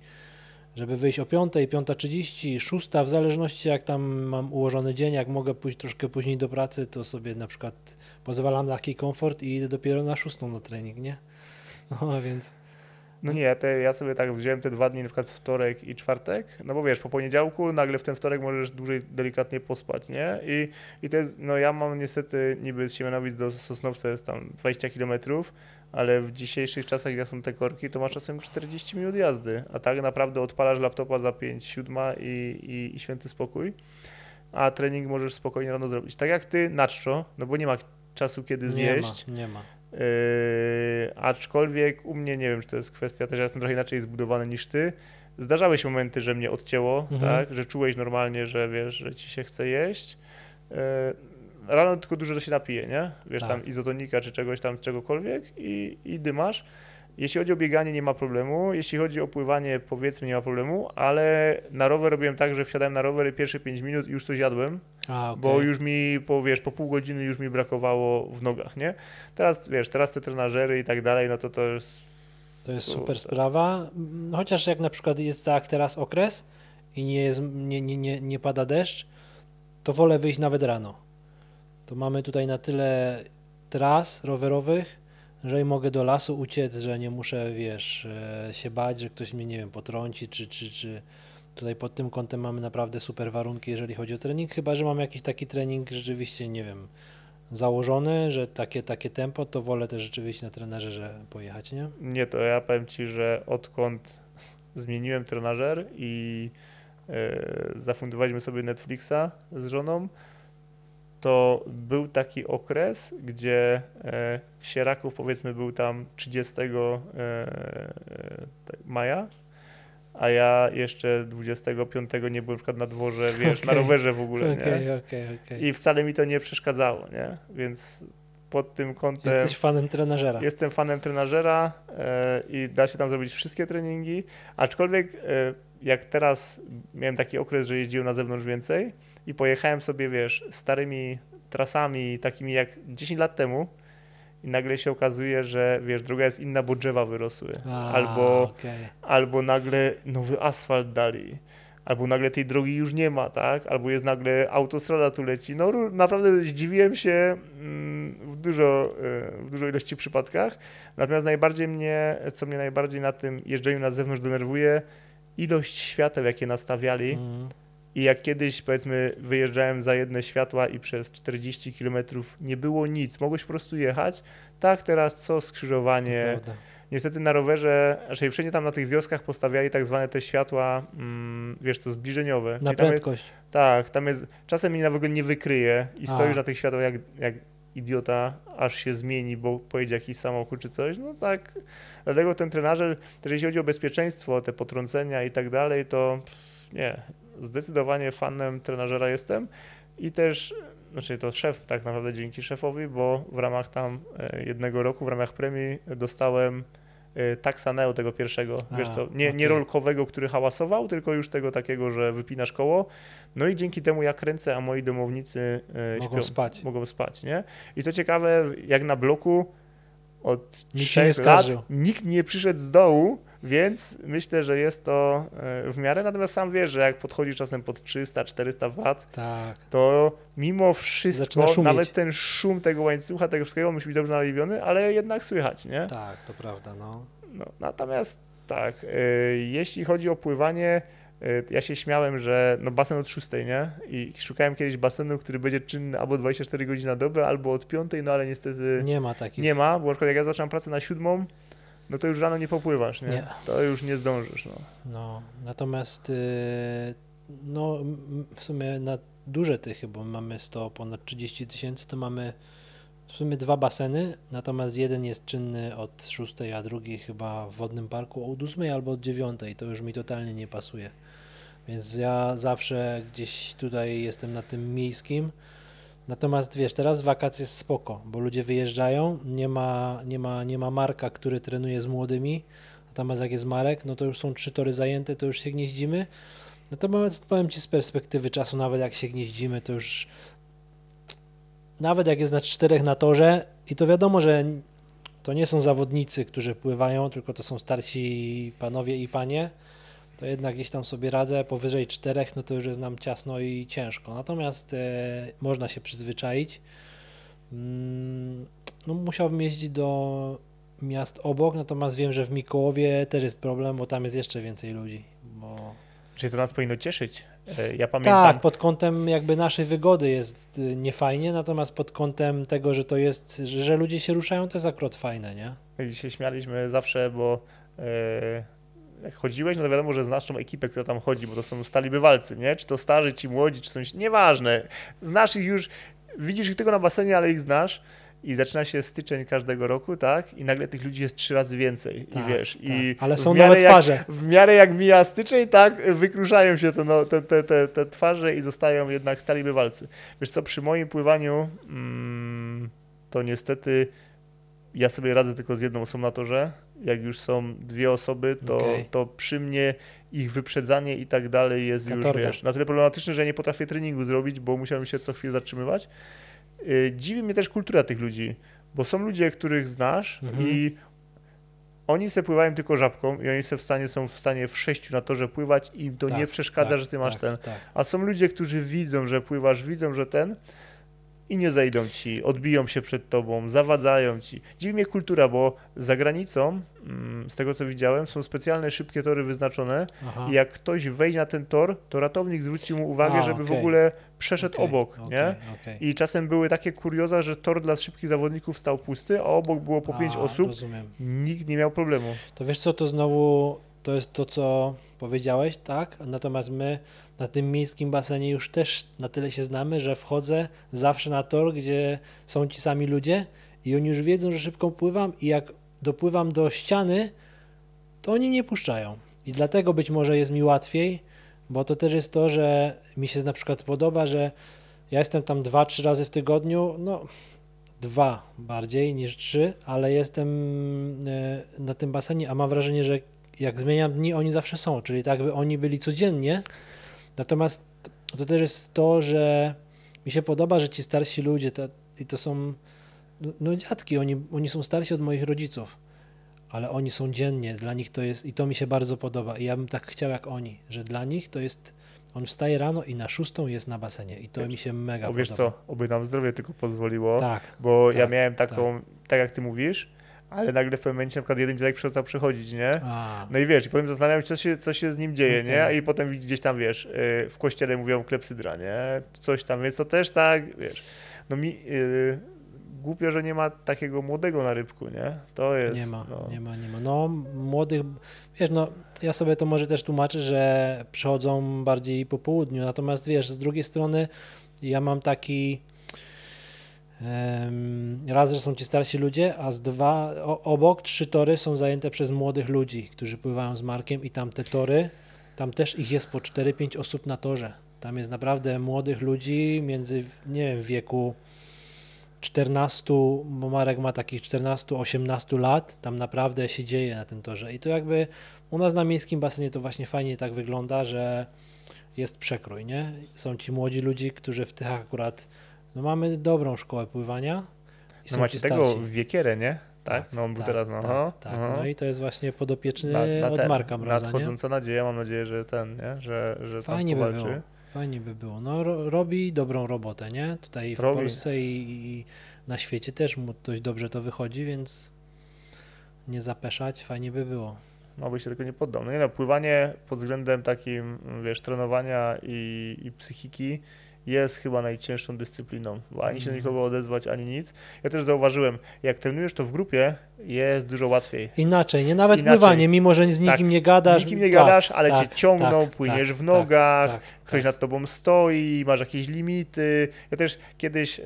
żeby wyjść o 5, 5.30, 6, w zależności jak tam mam ułożony dzień, jak mogę pójść troszkę później do pracy, to sobie na przykład pozwalam na taki komfort i idę dopiero na 6 na trening, nie? No więc No nie, te, ja sobie tak wziąłem te dwa dni, na przykład wtorek i czwartek, no bo wiesz, po poniedziałku nagle w ten wtorek możesz dłużej delikatnie pospać, nie? I, i to jest, no ja mam niestety niby z Siemianowic do Sosnowca jest tam 20 km, ale w dzisiejszych czasach, jak są te korki, to masz czasem 40 minut jazdy, a tak naprawdę odpalasz laptopa za 5, 7 i, i, i święty spokój, a trening możesz spokojnie rano zrobić. Tak jak ty na czczo, no bo nie ma czasu kiedy nie zjeść, ma, nie ma. Yy, aczkolwiek u mnie nie wiem, czy to jest kwestia, też ja jestem trochę inaczej zbudowany niż ty. Zdarzały się momenty, że mnie odcięło, Mhm. tak, że czułeś normalnie, że wiesz, że ci się chce jeść. Yy, rano tylko dużo się napije, nie? Wiesz, Tak. tam izotonika czy czegoś tam, czegokolwiek i, i dymasz. Jeśli chodzi o bieganie, nie ma problemu. Jeśli chodzi o pływanie, powiedzmy, nie ma problemu, ale na rower robiłem tak, że wsiadałem na rower i pierwsze 5 minut i już coś jadłem, A, okej. bo już mi, po, wiesz, po pół godziny już mi brakowało w nogach, nie? Teraz, wiesz, teraz te trenażery i tak dalej, no to to jest, To jest super sprawa. Chociaż jak na przykład jest tak teraz okres i nie, jest, nie, nie, nie, nie pada deszcz, to wolę wyjść nawet rano. To mamy tutaj na tyle tras rowerowych, że mogę do lasu uciec, że nie muszę, wiesz, e, się bać, że ktoś mnie, nie wiem, potrąci, czy, czy, czy tutaj pod tym kątem mamy naprawdę super warunki, jeżeli chodzi o trening, chyba, że mam jakiś taki trening rzeczywiście, nie wiem, założony, że takie, takie tempo, to wolę też rzeczywiście na trenerze pojechać, nie? nie to ja powiem Ci, że odkąd zmieniłem trenażer i e, zafundowaliśmy sobie Netflixa z żoną, to był taki okres, gdzie e, Sieraków powiedzmy był tam 30 e, maja, a ja jeszcze 25 nie byłem na przykład na dworze, wiesz, na Okej. rowerze w ogóle, Okej, nie? okej. I wcale mi to nie przeszkadzało, nie? Więc pod tym kątem Jesteś fanem trenażera. jestem fanem trenażera e, i da się tam zrobić wszystkie treningi, aczkolwiek e, jak teraz miałem taki okres, że jeździłem na zewnątrz więcej i pojechałem sobie, wiesz, starymi trasami, takimi jak 10 lat temu i nagle się okazuje, że wiesz, droga jest inna, bo drzewa wyrosły, A, albo, okej. albo nagle nowy asfalt dali. Albo nagle tej drogi już nie ma, tak? Albo jest nagle autostrada tu leci. No naprawdę zdziwiłem się mm, w dużo, e, w dużo ilości przypadkach. Natomiast najbardziej mnie, co mnie najbardziej na tym jeżdżeniu na zewnątrz denerwuje, ilość świateł, jakie nastawiali. Mm, I jak kiedyś, powiedzmy, wyjeżdżałem za jedne światła i przez 40 km nie było nic, mogłeś po prostu jechać. Tak, teraz co skrzyżowanie. Niestety na rowerze, raczej wszędzie tam na tych wioskach postawiali tak zwane te światła, mm, wiesz co, zbliżeniowe. Na Czyli tam jest, prędkość. tak, tam jest, czasem mi na ogóle nie wykryje i A. stoisz na tych światłach jak, jak idiota, aż się zmieni, bo pojedzie jakiś samochód czy coś, no tak. Dlatego ten trenażer, też jeśli chodzi o bezpieczeństwo, te potrącenia i tak dalej, to nie, zdecydowanie fanem trenażera jestem i też znaczy to szef tak naprawdę dzięki szefowi, bo w ramach tam e, jednego roku, w ramach premii dostałem e, taksa Neo tego pierwszego, A, wiesz co, nie, nie okej. rolkowego, który hałasował, tylko już tego takiego, że wypinasz koło. No i dzięki temu ja kręcę, a moi domownicy e, Mogą śpią, spać. mogą spać, nie? I to ciekawe, jak na bloku od Nikt się nie trzech lat skarżył. nikt nie przyszedł z dołu, więc myślę, że jest to e, w miarę. Natomiast sam wiesz, że jak podchodzi czasem pod 300-400 W, Tak. to mimo wszystko, nawet ten szum tego łańcucha, tego wszystkiego musi być dobrze naliwiony, ale jednak słychać, nie? Tak, to prawda, no. No, natomiast tak, e, jeśli chodzi o pływanie, ja się śmiałem, że no basen od 6, nie? I szukałem kiedyś basenu, który będzie czynny albo 24 godziny na dobę, albo od 5, no ale niestety Nie ma takich. nie ma, bo na przykład jak ja zaczynam pracę na 7, no to już rano nie popływasz, nie? Nie. To już nie zdążysz, no. No, natomiast y, no, w sumie na duże tychy, bo mamy 100 ponad 30 tysięcy, to mamy w sumie dwa baseny, natomiast jeden jest czynny od 6, a drugi chyba w wodnym parku od 8 albo od 9. To już mi totalnie nie pasuje. Więc ja zawsze gdzieś tutaj jestem na tym miejskim. Natomiast wiesz, teraz wakacje jest spoko, bo ludzie wyjeżdżają, nie ma, nie ma, nie ma Marka, który trenuje z młodymi, natomiast jak jest Marek, no to już są trzy tory zajęte, to już się gnieździmy. Natomiast powiem Ci z perspektywy czasu, nawet jak się gnieździmy, to już nawet jak jest na czterech na torze i to wiadomo, że to nie są zawodnicy, którzy pływają, tylko to są starsi panowie i panie, to jednak gdzieś tam sobie radzę, powyżej czterech, no to już jest nam ciasno i ciężko. Natomiast e, można się przyzwyczaić. Mm, no, musiałbym jeździć do miast obok, natomiast wiem, że w Mikołowie też jest problem, bo tam jest jeszcze więcej ludzi. Bo... Czyli to nas powinno cieszyć. E, Ja pamiętam, Tak, pod kątem jakby naszej wygody jest y, niefajnie, natomiast pod kątem tego, że to jest, że, ludzie się ruszają, to jest akurat fajne, nie? się śmialiśmy zawsze, bo e, jak chodziłeś, no to wiadomo, że znasz tą ekipę, która tam chodzi, bo to są stali bywalcy, nie? Czy to starzy, ci młodzi, czy coś, nieważne. Znasz ich już, widzisz ich tylko na basenie, ale ich znasz. I zaczyna się styczeń każdego roku, tak? I nagle tych ludzi jest trzy razy więcej. Tak, I wiesz, i Ale są nowe jak- twarze. w miarę jak mija styczeń, tak, wykruszają się to, no, te, te, te, te twarze i zostają jednak stali bywalcy. Wiesz co, przy moim pływaniu mm, to niestety ja sobie radzę tylko z jedną osobą na torze. Jak już są dwie osoby, to, Okej. to przy mnie ich wyprzedzanie i tak dalej jest już, Katorga. wiesz, na tyle problematyczne, że nie potrafię treningu zrobić, bo musiałem się co chwilę zatrzymywać. Y, Dziwi mnie też kultura tych ludzi, bo są ludzie, których znasz Mhm. i oni se pływają tylko żabką i oni se w stanie, są w stanie w sześciu na torze pływać i im to Tak, nie przeszkadza, tak, że ty masz tak, ten. Tak. A są ludzie, którzy widzą, że pływasz, widzą, że ten i nie zejdą ci, odbiją się przed tobą, zawadzają ci. Dziwi mnie kultura, bo za granicą, mm, z tego co widziałem, są specjalne szybkie tory wyznaczone Aha. i jak ktoś wejdzie na ten tor, to ratownik zwróci mu uwagę, A, żeby w okej. ogóle przeszedł Okej, obok, okej, nie? okej. I czasem były takie kurioza, że tor dla szybkich zawodników stał pusty, a obok było po pięć osób. Rozumiem. Nikt nie miał problemu. To wiesz co, to znowu to jest to, co powiedziałeś, tak? Natomiast my na tym miejskim basenie już też na tyle się znamy, że wchodzę zawsze na tor, gdzie są ci sami ludzie i oni już wiedzą, że szybko pływam i jak dopływam do ściany, to oni mnie puszczają. I dlatego być może jest mi łatwiej, bo to też jest to, że mi się na przykład podoba, że ja jestem tam dwa, trzy razy w tygodniu, no dwa bardziej niż trzy, ale jestem e, na tym basenie, a mam wrażenie, że jak zmieniam dni, oni zawsze są, czyli tak by oni byli codziennie. Natomiast to też jest to, że mi się podoba, że ci starsi ludzie, to, i to są no, no dziadki, oni, oni są starsi od moich rodziców, ale oni są dziennie, dla nich to jest, i to mi się bardzo podoba i ja bym tak chciał jak oni, że dla nich to jest, on wstaje rano i na szóstą jest na basenie i to Wiesz, mi się mega wiesz podoba. co, oby nam zdrowie tylko pozwoliło, Tak, bo ja tak, miałem taką, tak. jak ty mówisz, ale nagle w pewnym momencie na przykład jeden dziadek przestał przychodzić, nie? a, No i wiesz, i potem zastanawiam się, co się, co się z nim dzieje, nie? Okej. I potem gdzieś tam, wiesz, yy, w kościele mówią klepsydra, nie? Coś tam, więc to też tak, wiesz, no mi yy, głupio, że nie ma takiego młodego na rybku, nie? To jest, Nie ma, no. nie ma, nie ma. No, młodych, wiesz, no, ja sobie to może też tłumaczę, że przychodzą bardziej po południu, natomiast wiesz, z drugiej strony ja mam taki raz, że są ci starsi ludzie, a z dwa, o, obok trzy tory są zajęte przez młodych ludzi, którzy pływają z Markiem i tam te tory, tam też ich jest po 4-5 osób na torze. Tam jest naprawdę młodych ludzi między, nie wiem, wieku 14, bo Marek ma takich 14-18 lat, tam naprawdę się dzieje na tym torze. I to jakby u nas na miejskim basenie to właśnie fajnie tak wygląda, że jest przekrój, nie? Są ci młodzi ludzie, którzy w tych akurat, no mamy dobrą szkołę pływania. I No macie ci tego starsi. wiekierę, nie? Tak? No on był teraz, no. aha, tak, aha. no i to jest właśnie podopieczny Na- na od ten, Marka Mroza, nie? Nadchodząca nadzieja, mam nadzieję, że ten, nie? Że, że Fajnie by było. Fajnie by było. No ro, robi dobrą robotę, nie? Tutaj w Robi. Polsce i, i na świecie też mu dość dobrze to wychodzi, więc nie zapeszać, fajnie by było. No by się tego nie poddał. No nie no, pływanie pod względem takim, wiesz, trenowania i, i psychiki jest chyba najcięższą dyscypliną, bo ani się do Mhm. nikogo odezwać, ani nic. Ja też zauważyłem, jak trenujesz to w grupie, jest dużo łatwiej. Inaczej, nie? Nawet Inaczej. pływanie, mimo że z nikim Tak. nie gadasz. Nikim nie tak, gadasz, ale tak, cię ciągną, tak, płyniesz tak, w nogach, tak, ktoś tak. nad tobą stoi, masz jakieś limity. Ja też kiedyś e,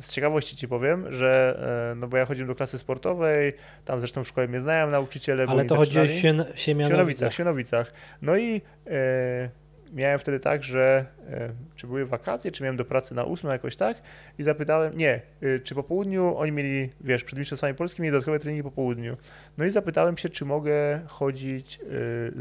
z ciekawości ci powiem, że e, no bo ja chodziłem do klasy sportowej, tam zresztą w szkole mnie znają nauczyciele, Ale to chodzi o zaczynali. Sien- W Siemianowicach. Siemianowicach, Siemianowicach. No i e, miałem wtedy tak, że e, czy były wakacje, czy miałem do pracy na ósmą jakoś tak i zapytałem, nie, e, czy po południu oni mieli, wiesz, przed mistrzostwami Polski mieli dodatkowe treningi po południu. No i zapytałem się, czy mogę chodzić e,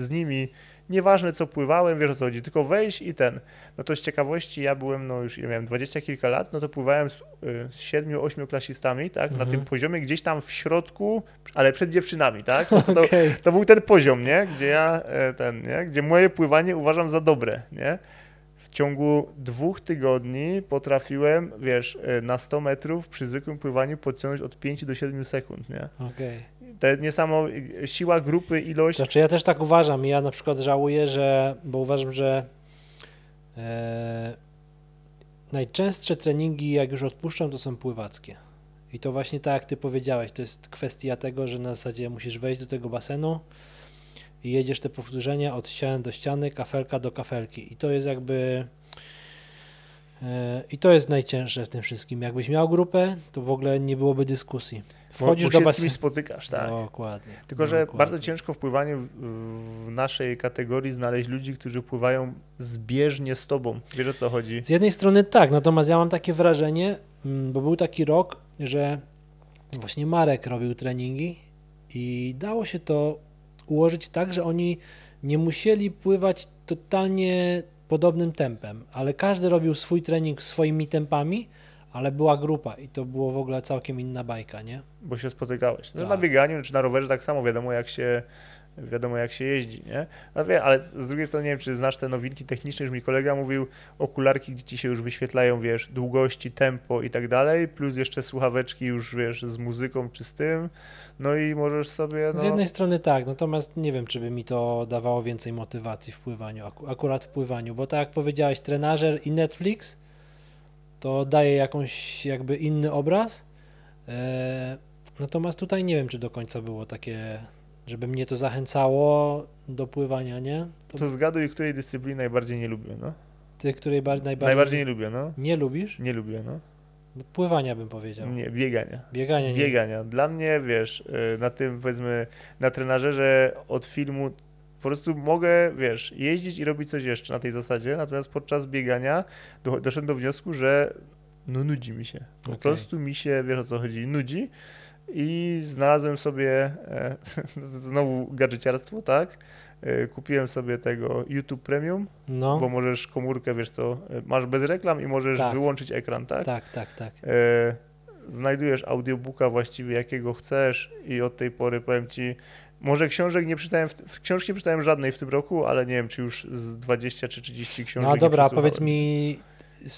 z nimi, nieważne co pływałem, wiesz o co chodzi, tylko wejść i ten. No to z ciekawości ja byłem, no już ja miałem dwadzieścia kilka lat, no to pływałem z, z siedmiu, ośmiu klasistami, tak, na Mhm. tym poziomie gdzieś tam w środku, ale przed dziewczynami, tak. No to, to, Okej. to był ten poziom, nie? Gdzie ja e, ten, nie? Gdzie moje pływanie uważam za dobre, nie? W ciągu dwóch tygodni potrafiłem, wiesz, e, na 100 metrów przy zwykłym pływaniu podciągnąć od 5 do 7 sekund, nie? Okej. To jest niesamowita siła grupy, ilość. Znaczy ja też tak uważam. Ja na przykład żałuję, że, bo uważam, że e, najczęstsze treningi, jak już odpuszczam, to są pływackie. I to właśnie tak jak ty powiedziałeś, to jest kwestia tego, że na zasadzie musisz wejść do tego basenu i jedziesz te powtórzenia od ściany do ściany, kafelka do kafelki. I to jest jakby i to jest najcięższe w tym wszystkim. Jakbyś miał grupę, to w ogóle nie byłoby dyskusji. bo, Wchodzisz bo do się z basenu. spotykasz, tak? Dokładnie. Tylko, że dokładnie. bardzo ciężko w pływaniu w, w naszej kategorii znaleźć ludzi, którzy pływają zbieżnie z tobą. Wiesz o co chodzi? Z jednej strony tak, natomiast ja mam takie wrażenie, mm, bo był taki rok, że właśnie Marek robił treningi i dało się to ułożyć tak, że oni nie musieli pływać totalnie podobnym tempem, ale każdy robił swój trening swoimi tempami, ale była grupa i to było w ogóle całkiem inna bajka, nie? bo się spotykałeś. No, Tak. Na bieganiu czy na rowerze tak samo wiadomo jak się wiadomo jak się jeździ, nie? No wie, ale z drugiej strony nie wiem, czy znasz te nowinki techniczne, już mi kolega mówił, okularki, gdzie ci się już wyświetlają, wiesz, długości, tempo i tak dalej, plus jeszcze słuchaweczki już, wiesz, z muzyką czy z tym, no i możesz sobie, no... Z jednej strony tak, natomiast nie wiem, czy by mi to dawało więcej motywacji w pływaniu, aku- akurat w pływaniu, bo tak jak powiedziałeś, trenażer i Netflix to daje jakąś jakby inny obraz, e, natomiast tutaj nie wiem, czy do końca było takie, żeby mnie to zachęcało do pływania, nie? To To zgaduj, której dyscypliny najbardziej nie lubię, no? ty, której bar- najbardziej Najbardziej nie lubię, no. nie lubisz? Nie lubię, no. No, Pływania bym powiedział. Nie, biegania. Biegania nie. biegania. Dla mnie, wiesz, y, na tym powiedzmy, na trenażerze od filmu po prostu mogę, wiesz, jeździć i robić coś jeszcze na tej zasadzie, natomiast podczas biegania do, doszedłem do wniosku, że no nudzi mi się. Po Okej. prostu mi się, wiesz o co chodzi, nudzi i znalazłem sobie e, znowu gadżeciarstwo, tak? E, Kupiłem sobie tego YouTube Premium, No, bo możesz komórkę, wiesz co, e, masz bez reklam i możesz Tak. wyłączyć ekran, tak? tak, tak, tak. Znajdujesz audiobooka właściwie jakiego chcesz i od tej pory powiem ci, może książek nie czytałem, w, książki nie czytałem żadnej w tym roku, ale nie wiem, czy już z 20 czy 30 książek No dobra, powiedz mi,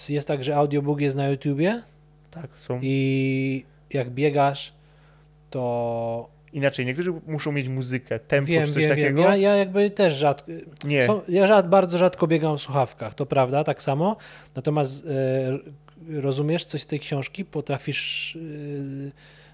jest tak, że audiobook jest na YouTubie? Tak, są. I jak biegasz, to Inaczej, niektórzy muszą mieć muzykę, tempo wiem, czy coś wiem, wiem. takiego. Ja, ja jakby też rzadko. Nie, Są, ja rzad, bardzo rzadko biegam w słuchawkach, to prawda, tak samo. Natomiast e, rozumiesz coś z tej książki? Potrafisz e,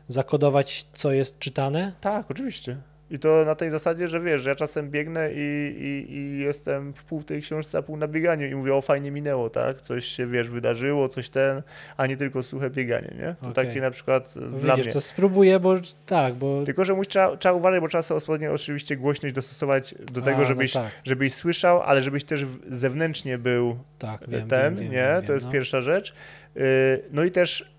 zakodować, co jest czytane? tak, oczywiście. I to na tej zasadzie, że wiesz, że ja czasem biegnę i, i, i jestem w pół w tej książce, a pół na bieganiu i mówię, o fajnie minęło, tak? Coś się, wiesz, wydarzyło, coś ten, a nie tylko suche bieganie, nie? To Okej. taki na przykład No dla Widzisz, mnie. to spróbuję, bo tak, bo... Tylko, że musi, trzeba, trzeba uważać, bo trzeba sobie odpowiednio oczywiście głośność dostosować do tego, A, no żebyś, tak, żebyś słyszał, ale żebyś też zewnętrznie był tak, wiem, ten, wiem, nie? wiem, to jest no. pierwsza rzecz. Yy, No i też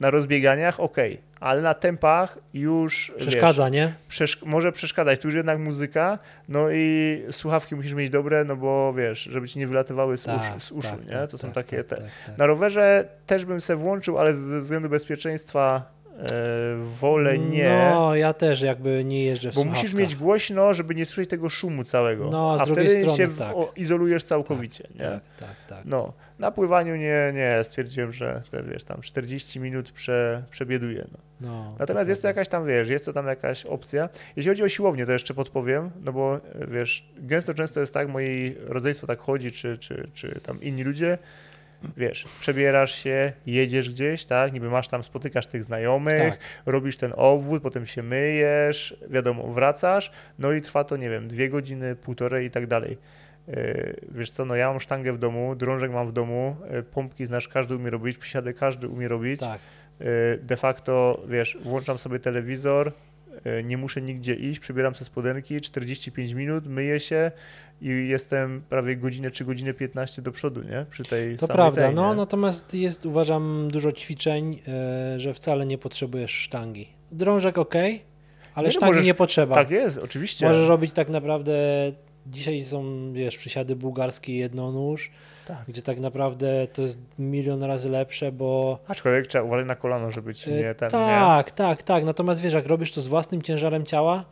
na rozbieganiach ok, ale na tempach już Przeszkadza, nie? Wiesz, przeszk- może przeszkadzać. Tu już jednak muzyka, no i słuchawki musisz mieć dobre, no bo wiesz, żeby ci nie wylatywały z, uszu, z uszu, tak, nie? tak, to są tak, takie tak, te. tak, tak. Na rowerze też bym se włączył, ale ze względu bezpieczeństwa wolę nie. No, ja też jakby nie jeżdżę w Bo musisz słuchawkach. mieć głośno, żeby nie słyszeć tego szumu całego. No, a z a drugiej wtedy strony się tak. izolujesz całkowicie, nie? Tak, tak, tak. No, na pływaniu nie, nie, stwierdziłem, że te, wiesz, tam 40 minut prze, przebieduję. No. No, Natomiast jest to jakaś tam, wiesz, jest to tam jakaś opcja. Jeśli chodzi o siłownię, to jeszcze podpowiem, no bo e, wiesz, gęsto często jest tak, moje rodzeństwo tak chodzi, czy, czy, czy tam inni ludzie, wiesz, przebierasz się, jedziesz gdzieś, tak, niby masz tam, spotykasz tych znajomych, Tak. robisz ten obwód, potem się myjesz, wiadomo, wracasz, no i trwa to, nie wiem, dwie godziny, półtorej i tak dalej. Yy, Wiesz co, no ja mam sztangę w domu, drążek mam w domu, yy, pompki znasz, każdy umie robić, przysiady każdy umie robić. Tak. Yy, De facto, wiesz, włączam sobie telewizor, nie muszę nigdzie iść, przybieram sobie spodenki, 45 minut, myję się i jestem prawie godzinę czy godzinę 15 do przodu, nie? Przy tej To prawda, tej, no natomiast jest uważam dużo ćwiczeń, e, że wcale nie potrzebujesz sztangi. Drążek ok, ale Nie, no sztangi możesz- nie potrzeba. Tak jest, oczywiście. Możesz robić tak naprawdę, dzisiaj są wiesz, przysiady bułgarskie jednonóż, Tak. gdzie tak naprawdę to jest milion razy lepsze, bo Aczkolwiek trzeba uważać na kolano, żeby ci E, nie ten, nie? tak, tak, tak. Natomiast wiesz, jak robisz to z własnym ciężarem ciała,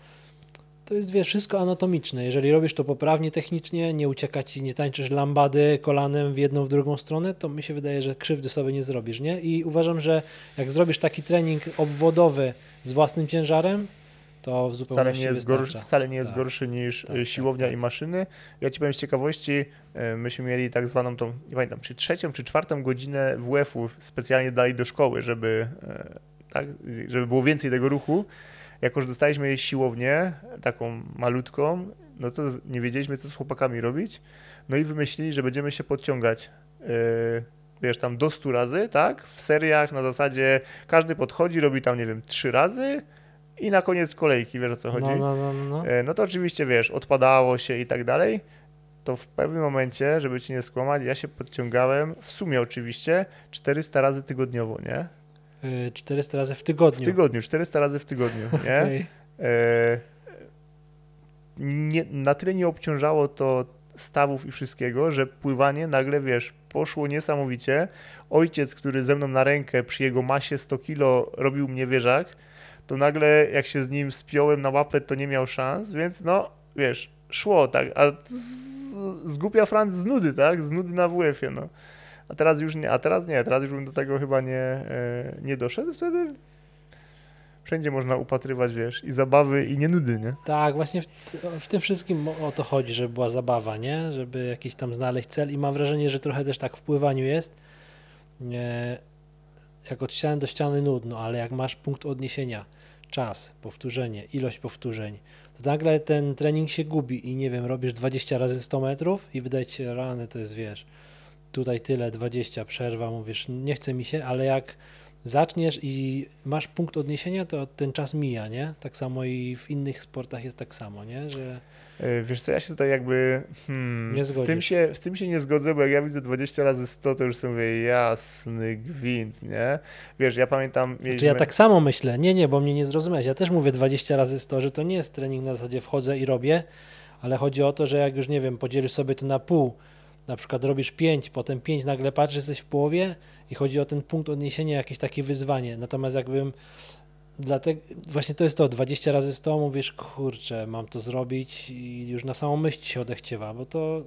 to jest wiesz, wszystko anatomiczne. Jeżeli robisz to poprawnie technicznie, nie ucieka ci, nie tańczysz lambady kolanem w jedną, w drugą stronę, to mi się wydaje, że krzywdy sobie nie zrobisz, nie? I uważam, że jak zrobisz taki trening obwodowy z własnym ciężarem, to w Wcale zupełności nie, jest gorszy, wcale nie jest Tak. gorszy niż Tak, y, tak, siłownia tak. i maszyny. Ja ci powiem z ciekawości, y, myśmy mieli tak zwaną tą, nie pamiętam, czy trzecią, czy czwartą godzinę WF-u specjalnie dali do szkoły, żeby, y, tak, żeby było więcej tego ruchu. Jako, że dostaliśmy siłownię, taką malutką, no to nie wiedzieliśmy, co z chłopakami robić. No i wymyślili, że będziemy się podciągać, y, wiesz, tam do 100 razy, tak? W seriach na zasadzie każdy podchodzi, robi tam, nie wiem, trzy razy i na koniec kolejki, wiesz o co chodzi? No, no, no, no, no. E, No to oczywiście, wiesz, odpadało się i tak dalej. To w pewnym momencie, żeby ci nie skłamać, ja się podciągałem, w sumie oczywiście, 400 razy tygodniowo, nie? Y, 400 razy w W tygodniu. tygodniu, 400 razy w tygodniu, nie? Okej. E, nie, na tyle nie obciążało to stawów i wszystkiego, że pływanie nagle, wiesz, poszło niesamowicie. Ojciec, który ze mną na rękę przy jego masie 100 kilo robił mnie wieżak, to nagle jak się z nim spiąłem na łapę, to nie miał szans, więc no, wiesz, szło tak, a z- zgupia Franc z nudy, tak, z nudy na WF-ie, no. A teraz już nie, a teraz nie, teraz już bym do tego chyba nie, e, nie doszedł, wtedy wszędzie można upatrywać, wiesz, i zabawy, i nie nudy, nie? Tak, właśnie w, w tym wszystkim o to chodzi, żeby była zabawa, nie? Żeby jakiś tam znaleźć cel i mam wrażenie, że trochę też tak w pływaniu jest. Nie, jak od ściany do ściany nudno, ale jak masz punkt odniesienia, czas, powtórzenie, ilość powtórzeń, to nagle ten trening się gubi i nie wiem, robisz 20 razy 100 metrów i wydaje ci się, rany to jest, wiesz, tutaj tyle, 20, przerwa, mówisz, nie chce mi się, ale jak zaczniesz i masz punkt odniesienia, to ten czas mija, nie? Tak samo i w innych sportach jest tak samo, nie? Że Wiesz co, ja się tutaj jakby hmm, Nie z, tym zgodzisz. się, z tym się nie zgodzę, bo jak ja widzę 20 razy 100, to już sobie mówię, jasny gwint, nie? Wiesz, ja pamiętam... Czy mieliśmy- ja tak samo myślę? Nie, nie, bo mnie nie zrozumiałeś. Ja też mówię 20 razy 100, że to nie jest trening na zasadzie wchodzę i robię, ale chodzi o to, że jak już nie wiem, podzielisz sobie to na pół, na przykład robisz 5, potem 5 nagle patrzysz, jesteś w połowie i chodzi o ten punkt odniesienia, jakieś takie wyzwanie. Natomiast jakbym dlatego właśnie to jest to, 20 razy 100 mówisz, kurczę, mam to zrobić i już na samą myśl się odechciewa, bo to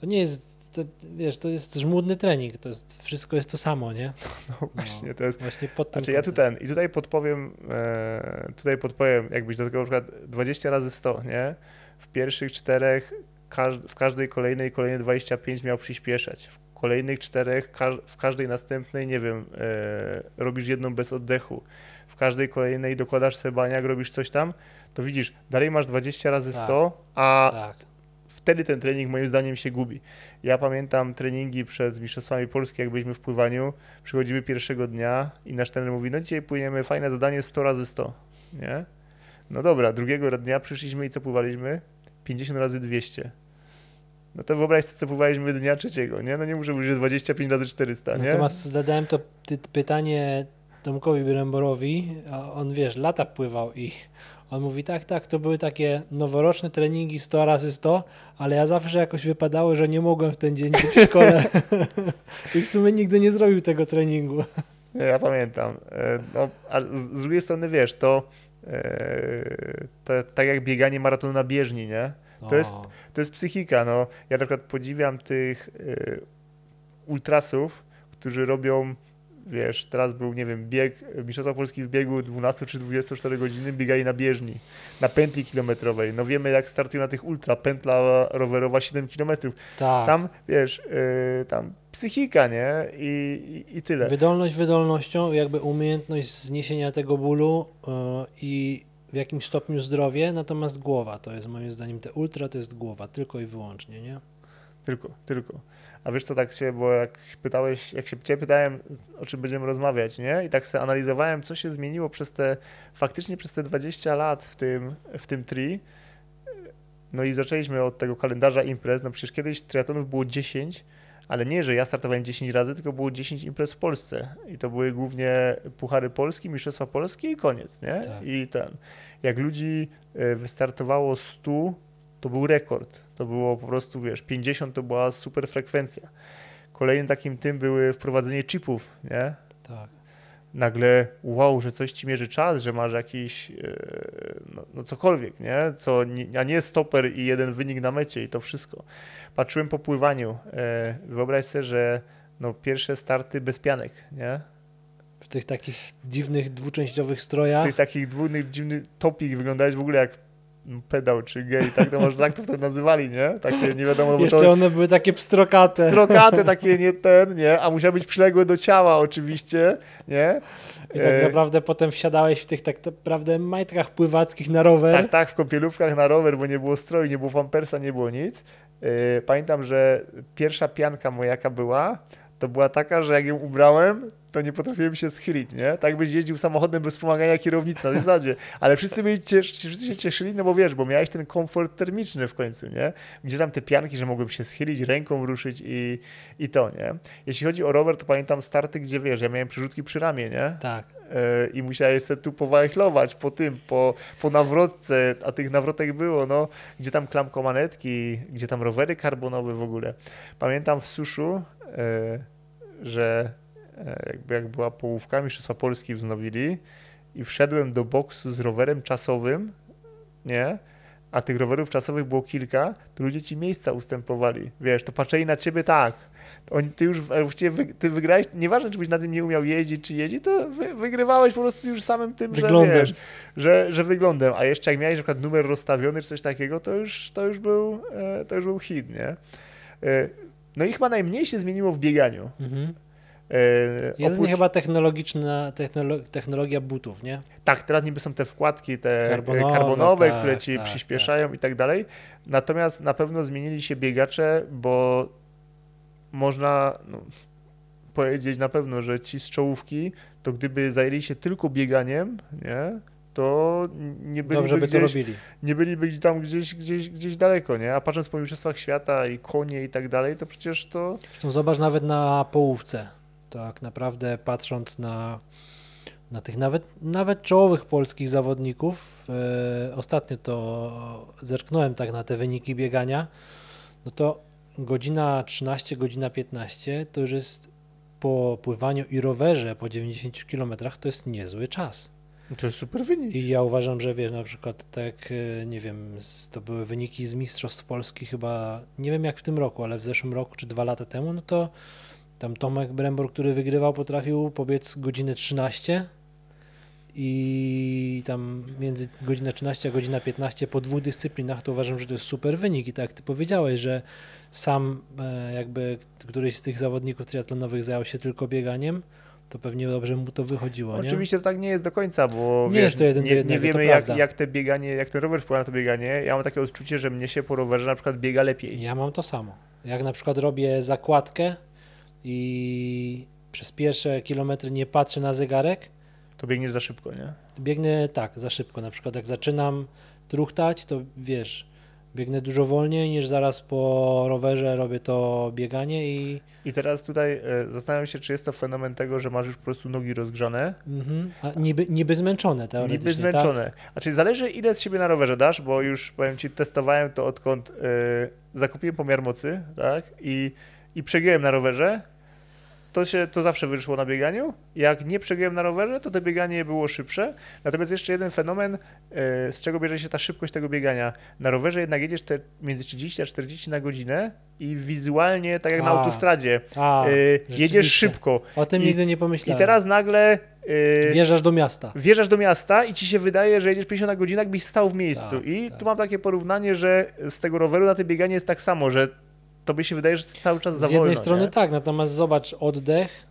to nie jest, to, wiesz, to jest żmudny trening, to jest, wszystko jest to samo, nie? No właśnie, to jest... Właśnie pod Znaczy ja tu ten, i tutaj podpowiem, e, tutaj podpowiem, jakbyś do tego na przykład 20 razy 100, nie? W pierwszych czterech, w każdej kolejnej, kolejne 25 miał przyspieszać. W kolejnych czterech, w każdej następnej, nie wiem, e, robisz jedną bez oddechu. W każdej kolejnej dokładasz sobie baniak, robisz coś tam, to widzisz, dalej masz 20 razy Tak. 100, a Tak. wtedy ten trening moim zdaniem się gubi. Ja pamiętam treningi przed Mistrzostwami Polski, jak byliśmy w pływaniu, przychodzimy pierwszego dnia i nasz trener mówi, no dzisiaj płyniemy, fajne zadanie 100 razy 100, nie? No dobra, drugiego dnia przyszliśmy i co pływaliśmy? 50 razy 200. No to wyobraź sobie, co pływaliśmy dnia trzeciego, nie? No nie muszę mówić, że 25 razy 400, nie? Natomiast zadałem to pytanie Tomkowi Bremborowi, a on wiesz, lata pływał i on mówi tak, tak, to były takie noworoczne treningi 100 razy 100, ale ja zawsze jakoś wypadało, że nie mogłem w ten dzień być w szkole i w sumie nigdy nie zrobił tego treningu. Ja pamiętam. E, No, a z drugiej strony, wiesz, to, e, to tak jak bieganie maratonu na bieżni, nie? To jest- O, To jest psychika, no. Ja na przykład podziwiam tych y, ultrasów, którzy robią, wiesz, teraz był, nie wiem, bieg, Mistrzostwa Polski w biegu 12 czy 24 godziny, biegali na bieżni, na pętli kilometrowej. No wiemy, jak startują na tych ultra, pętla rowerowa 7 kilometrów. tak. Tam, wiesz, y, tam psychika, nie? I, i, i tyle. Wydolność wydolnością, jakby umiejętność zniesienia tego bólu e, i w jakimś stopniu zdrowie, natomiast głowa to jest moim zdaniem te ultra to jest głowa, tylko i wyłącznie, nie? Tylko, tylko. A wiesz co, tak się, bo jak pytałeś, jak się cię pytałem, o czym będziemy rozmawiać, nie? I tak sobie analizowałem, co się zmieniło przez te, faktycznie przez te 20 lat w tym, w tym tri. No i zaczęliśmy od tego kalendarza imprez. No przecież kiedyś triatlonów było 10, ale nie, że ja startowałem 10 razy, tylko było 10 imprez w Polsce. I to były głównie Puchary Polski, Mistrzostwa Polskie i koniec, nie? Tak. I ten. Jak ludzi e, wystartowało 100, to był rekord. To było po prostu, wiesz, 50 to była super frekwencja. Kolejnym takim tym były wprowadzenie chipów, nie? Tak. Nagle wow, że coś ci mierzy czas, że masz jakiś, e, no, no cokolwiek, nie? Co, a nie stoper i jeden wynik na mecie i to wszystko. Patrzyłem po pływaniu. e, Wyobraź sobie, że no, pierwsze starty bez pianek, nie? W tych takich dziwnych dwuczęściowych W strojach. tych takich dwójnych, dziwnych topik wyglądałeś w ogóle jak pedał czy gej, tak to może tak to wtedy nazywali, nie? Takie nie wiadomo, bo to Jeszcze one były takie pstrokate. strokate takie, nie ten, nie? A musiał być przyległe do ciała oczywiście, nie? I tak E, naprawdę potem wsiadałeś w tych tak naprawdę majtkach pływackich na rower. Tak, tak, w kąpielówkach na rower, bo nie było stroju, nie było pampersa, nie było nic. Yy, Pamiętam, że pierwsza pianka moja jaka była, to była taka, że jak ją ubrałem, to nie potrafiłem się schylić, nie? Tak byś jeździł samochodem bez wspomagania kierownicy na zasadzie. Ale wszyscy, byli ciesz, wszyscy się cieszyli, no bo wiesz, bo miałeś ten komfort termiczny w końcu, nie? Gdzie tam te pianki, że mogłem się schylić, ręką ruszyć i, i to, nie? Jeśli chodzi o rower, to pamiętam starty, gdzie wiesz, ja miałem przyrzutki przy ramię, nie? Tak. E, i musiałeś sobie tu powajchlować po tym, po, po nawrotce, a tych nawrotek było, no, gdzie tam klamkomanetki, gdzie tam rowery karbonowe w ogóle. Pamiętam w suszu, e, że jakby jak była połówka Mistrzostwa Polski wznowili i wszedłem do boksu z rowerem czasowym, nie? A tych rowerów czasowych było kilka, to ludzie ci miejsca ustępowali. Wiesz, to patrzyli na ciebie tak. Oni, ty już właściwie wy, ty wygrałeś, nieważne czy byś na tym nie umiał jeździć, czy jeździć, to wy, wygrywałeś po prostu już samym tym, Wyglądem. że wiesz, że, że wyglądem. A jeszcze jak miałeś na przykład numer rozstawiony czy coś takiego, to już, to już, był, e, to już był hit, nie? E, No i chyba najmniej się zmieniło w bieganiu. Mhm. E, Jedynie oprócz- chyba technologiczna technolo technologia butów, nie? Tak, teraz niby są te wkładki te Karbonowe, karbonowe, karbonowe tak, które ci tak, przyspieszają i tak dalej. Natomiast na pewno zmienili się biegacze, bo można no, powiedzieć na pewno, że ci z czołówki, to gdyby zajęli się tylko bieganiem, nie, to nie byliby, Dobrze by to gdzieś, robili. nie byliby tam gdzieś, gdzieś, gdzieś daleko, nie? A patrząc po mistrzostwach świata i konie i tak dalej, to przecież to zobacz nawet na połówce. Tak naprawdę patrząc na, na tych nawet, nawet czołowych polskich zawodników, e, ostatnio to zerknąłem tak na te wyniki biegania, no to godzina 13, godzina 15 to już jest po pływaniu i rowerze po 90 km to jest niezły czas. to jest super wynik. I ja uważam, że wiesz, na przykład tak, e, nie wiem, to były wyniki z Mistrzostw Polski chyba, nie wiem jak w tym roku, ale w zeszłym roku czy dwa lata temu, no to tam Tomek Brembor, który wygrywał, potrafił pobiec godzinę 13 i tam między godzina 13 a godzina 15 po dwóch dyscyplinach, to uważam, że to jest super wynik i tak ty powiedziałeś, że sam e, jakby któryś z tych zawodników triatlonowych zajął się tylko bieganiem, to pewnie dobrze mu to wychodziło, nie? Oczywiście to tak nie jest do końca, bo Nie wiesz, jest to jeden do nie, nie jednego, to wiemy jak, jak te bieganie, jak ten rower wpływa na to bieganie. Ja mam takie odczucie, że mnie się po rowerze na przykład biega lepiej. Ja mam to samo. Jak na przykład robię zakładkę i przez pierwsze kilometry nie patrzę na zegarek, To biegniesz za szybko, nie? biegnę tak, za szybko. Na przykład jak zaczynam truchtać, to wiesz, biegnę dużo wolniej niż zaraz po rowerze robię to bieganie i I teraz tutaj e, zastanawiam się, czy jest to fenomen tego, że masz już po prostu nogi rozgrzane, mhm, a niby, niby zmęczone teoretycznie. niby zmęczone. A czyli zależy ile z siebie na rowerze dasz, bo już powiem Ci, testowałem to odkąd e, zakupiłem pomiar mocy, tak? I, i przegiąłem na rowerze, to się to zawsze wyszło na bieganiu. Jak nie przegiąłem na rowerze, to to bieganie było szybsze. Natomiast jeszcze jeden fenomen, e, z czego bierze się ta szybkość tego biegania. Na rowerze jednak jedziesz te między 30 a 40 na godzinę i wizualnie, tak jak na A, autostradzie, A, e, jedziesz szybko. o tym i- nigdy nie I pomyślałem. teraz nagle e, wjeżdżasz do miasta. wjeżdżasz do miasta i ci się wydaje, że jedziesz 50 na godzinę, jakbyś stał w miejscu. Tak, I tak. tu mam takie porównanie, że z tego roweru na te bieganie jest tak samo, że tobie się wydaje, że cały czas za Z jednej strony nie? tak, natomiast zobacz, oddech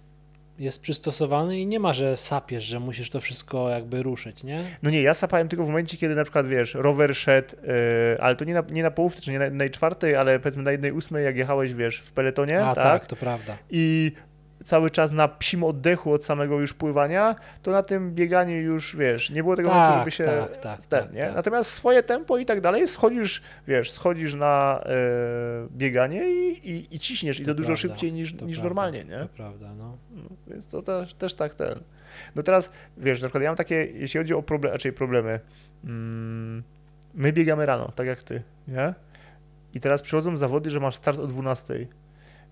jest przystosowany i nie ma, że sapiesz, że musisz to wszystko jakby ruszyć, nie? No nie, ja sapałem tylko w momencie, kiedy na przykład, wiesz, rower szedł, yy, ale to nie na, nie na połówce, czy nie na jednej czwartej, ale powiedzmy na jednej ósmej, jak jechałeś, wiesz, w peletonie, A tak? tak, to prawda. I cały czas na psim oddechu od samego już pływania, to na tym bieganiu już, wiesz, nie było tego Tak, momentu, żeby się tak, tak, ten, tak, nie? tak. Natomiast swoje tempo i tak dalej, schodzisz, wiesz, schodzisz na e, bieganie i, i, i ciśniesz i To to dużo prawda, szybciej niż, to niż prawda, normalnie, nie? To prawda, no. No, Więc to też, też tak ten. No teraz, wiesz, na przykład ja mam takie, jeśli chodzi o problemy, raczej problemy, mm, my biegamy rano, tak jak ty, nie? I teraz przychodzą zawody, że masz start o 12.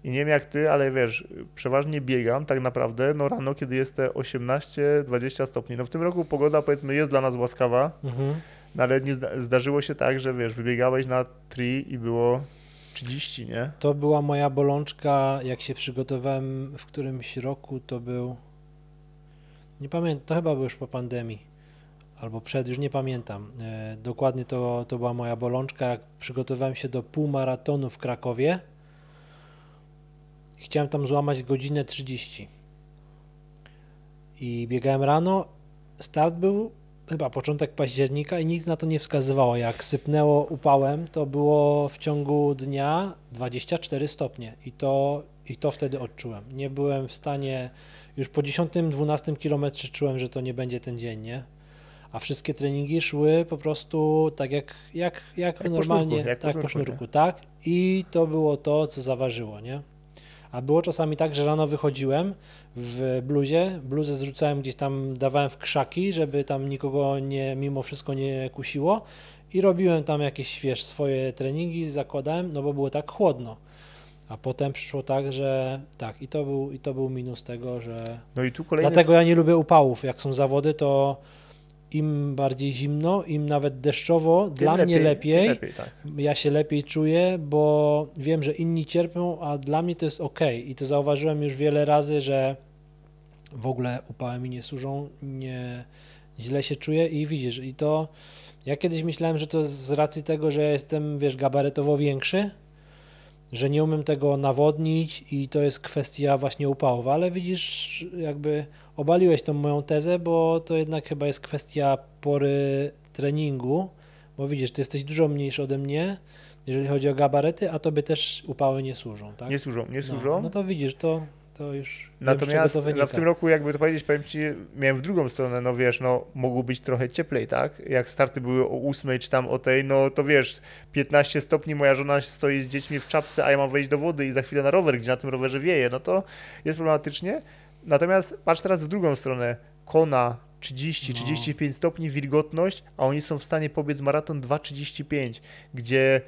I nie wiem jak ty, ale wiesz, przeważnie biegam tak naprawdę no rano, kiedy jest te 18-20 stopni. No w tym roku pogoda powiedzmy jest dla nas łaskawa, Mhm. no ale nie zda- zdarzyło się tak, że wiesz, wybiegałeś na tri i było 30, nie? To była moja bolączka, jak się przygotowałem w którymś roku, to był, nie pamiętam, to chyba był już po pandemii, albo przed, już nie pamiętam. E, dokładnie to, to była moja bolączka, jak przygotowałem się do półmaratonu w Krakowie. Chciałem tam złamać godzinę 30. I biegałem rano, start był chyba początek października i nic na to nie wskazywało. Jak sypnęło upałem, to było w ciągu dnia 24 stopnie i to, i to wtedy odczułem. Nie byłem w stanie, już po 10-12 kilometrze czułem, że to nie będzie ten dzień, nie? A wszystkie treningi szły po prostu tak jak, jak, jak, po normalnie, sznurku, jak po tak po sznurku, sznurku, tak. I to było to, co zaważyło, nie? A było czasami tak, że rano wychodziłem w bluzie, bluzę zrzucałem gdzieś tam, dawałem w krzaki, żeby tam nikogo nie, mimo wszystko nie kusiło i robiłem tam jakieś, wiesz, swoje treningi, zakładałem, no bo było tak chłodno. A potem przyszło tak, że tak, i to był, i to był minus tego, że... No i tu kolejny Dlatego ja nie lubię upałów. Jak są zawody, to im bardziej zimno, im nawet deszczowo, tym dla mnie tym lepiej, lepiej tak. ja się lepiej czuję, bo wiem, że inni cierpią, a dla mnie to jest ok. I to zauważyłem już wiele razy, że w ogóle upały mi nie służą, nie, źle się czuję i widzisz, i to ja kiedyś myślałem, że to z racji tego, że jestem, wiesz, gabarytowo większy, że nie umiem tego nawodnić i to jest kwestia właśnie upałów, ale widzisz, jakby obaliłeś tą moją tezę, bo to jednak chyba jest kwestia pory treningu, bo widzisz, ty jesteś dużo mniejszy ode mnie, jeżeli chodzi o gabaryty, a tobie też upały nie służą, tak? Nie służą, nie No, służą. No, to widzisz, to, to już Natomiast wiem, no, w tym roku, jakby to powiedzieć, powiem Ci, miałem w drugą stronę, no wiesz, no mogło być trochę cieplej, tak? Jak starty były o 8 czy tam o tej, no to wiesz, 15 stopni, moja żona stoi z dziećmi w czapce, a ja mam wejść do wody i za chwilę na rower, gdzie na tym rowerze wieje, no to jest problematycznie. Natomiast patrz teraz w drugą stronę, Kona 30-35 No. stopni wilgotność, a oni są w stanie pobiec maraton 2,35, gdzie y,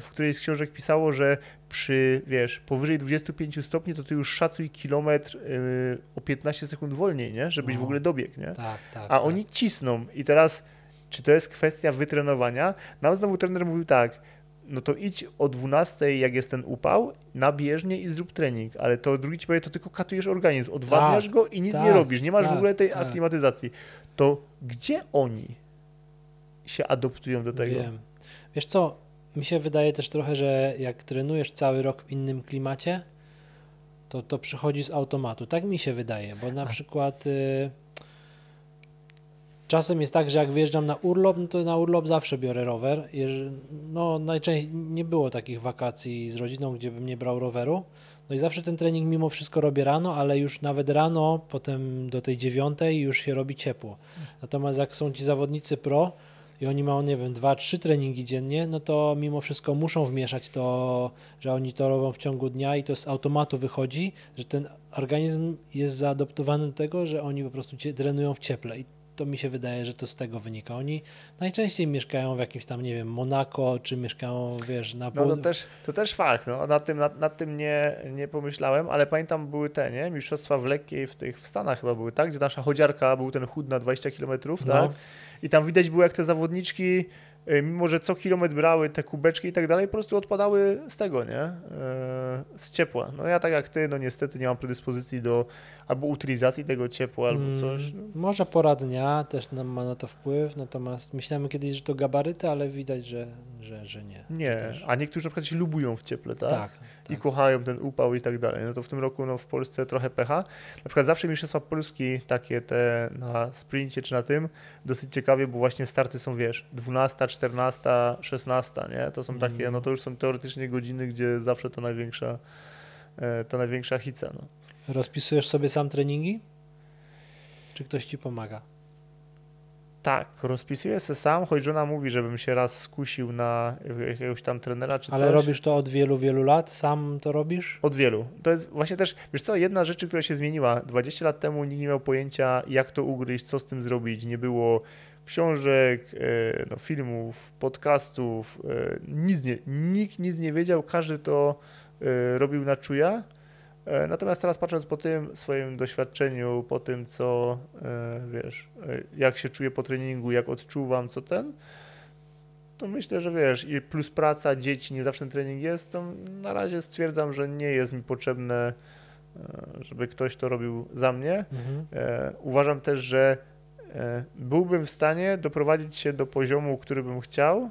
w którejś z książek pisało, że przy, wiesz, powyżej 25 stopni, to ty już szacuj kilometr y, o 15 sekund wolniej, nie? Żebyś w No. ogóle dobiegł, nie? Tak, tak. A tak. oni cisną i teraz, czy to jest kwestia wytrenowania? Nam znowu trener mówił tak, no to idź o 12, jak jest ten upał, na bieżnię i zrób trening, ale to drugi ci powie, to tylko katujesz organizm, odwadniasz go i nic nie tak, robisz, nie masz w tak, ogóle tej tak. aklimatyzacji. To gdzie oni się adoptują do tego? Wiem. Wiesz co, mi się wydaje też trochę, że jak trenujesz cały rok w innym klimacie, to, to przychodzi z automatu. Tak mi się wydaje, bo na przykład y, czasem jest tak, że jak wyjeżdżam na urlop, no to na urlop zawsze biorę rower. No najczęściej nie było takich wakacji z rodziną, gdzie bym nie brał roweru. No i zawsze ten trening mimo wszystko robię rano, ale już nawet rano, potem do tej dziewiątej już się robi ciepło. Natomiast jak są ci zawodnicy pro i oni mają, nie wiem, dwa, trzy treningi dziennie, no to mimo wszystko muszą wmieszać to, że oni to robią w ciągu dnia i to z automatu wychodzi, że ten organizm jest zaadoptowany do tego, że oni po prostu trenują w cieple i to mi się wydaje, że to z tego wynika. Oni najczęściej mieszkają w jakimś tam, nie wiem, Monako, czy mieszkają, wiesz, na No to też, to też fakt, no. nad tym, nad, nad tym nie, nie pomyślałem, ale pamiętam były te, nie? Mistrzostwa w lekkiej w tych w Stanach chyba były, tak? Gdzie nasza chodziarka był ten chód na 20 km, No. tak? I tam widać było jak te zawodniczki, mimo że co kilometr brały te kubeczki i tak dalej, po prostu odpadały z tego, nie? E, Z ciepła. No ja tak jak ty, no niestety nie mam predyspozycji do albo utylizacji tego ciepła, albo Mm, coś. No. Może pora dnia też nam ma na to wpływ, natomiast myślałem kiedyś, że to gabaryty, ale widać, że, że, że nie. Nie, też- a niektórzy na przykład się lubują w cieple, tak? tak, i kochają ten upał i tak dalej. No to w tym roku no, w Polsce trochę pecha. Na przykład zawsze Mistrzostwa Polski takie te na sprincie czy na tym dosyć ciekawie, bo właśnie starty są, wiesz, 12, 14, 16, nie? To są takie, Mhm. no to już są teoretycznie godziny, gdzie zawsze to największa e, to największa hica, no. Rozpisujesz sobie sam treningi? Czy ktoś ci pomaga? Tak, rozpisuję se sam, choć żona mówi, żebym się raz skusił na jakiegoś tam trenera czy Ale coś. robisz to od wielu, wielu lat? Sam to robisz? Od wielu. To jest właśnie też, wiesz co, jedna rzecz, która się zmieniła. 20 lat temu nikt nie miał pojęcia, jak to ugryźć, co z tym zrobić. Nie było książek, e, no, filmów, podcastów, e, nic nie, nikt nic nie wiedział, każdy to e, robił na czuja. E, Natomiast teraz patrząc po tym swoim doświadczeniu, po tym co e, wiesz, e, jak się czuję po treningu, jak odczuwam, co ten, to myślę, że wiesz, i plus praca, dzieci, nie zawsze ten trening jest, to na razie stwierdzam, że nie jest mi potrzebne, żeby ktoś to robił za mnie. Mhm. Uważam też, że byłbym w stanie doprowadzić się do poziomu, który bym chciał,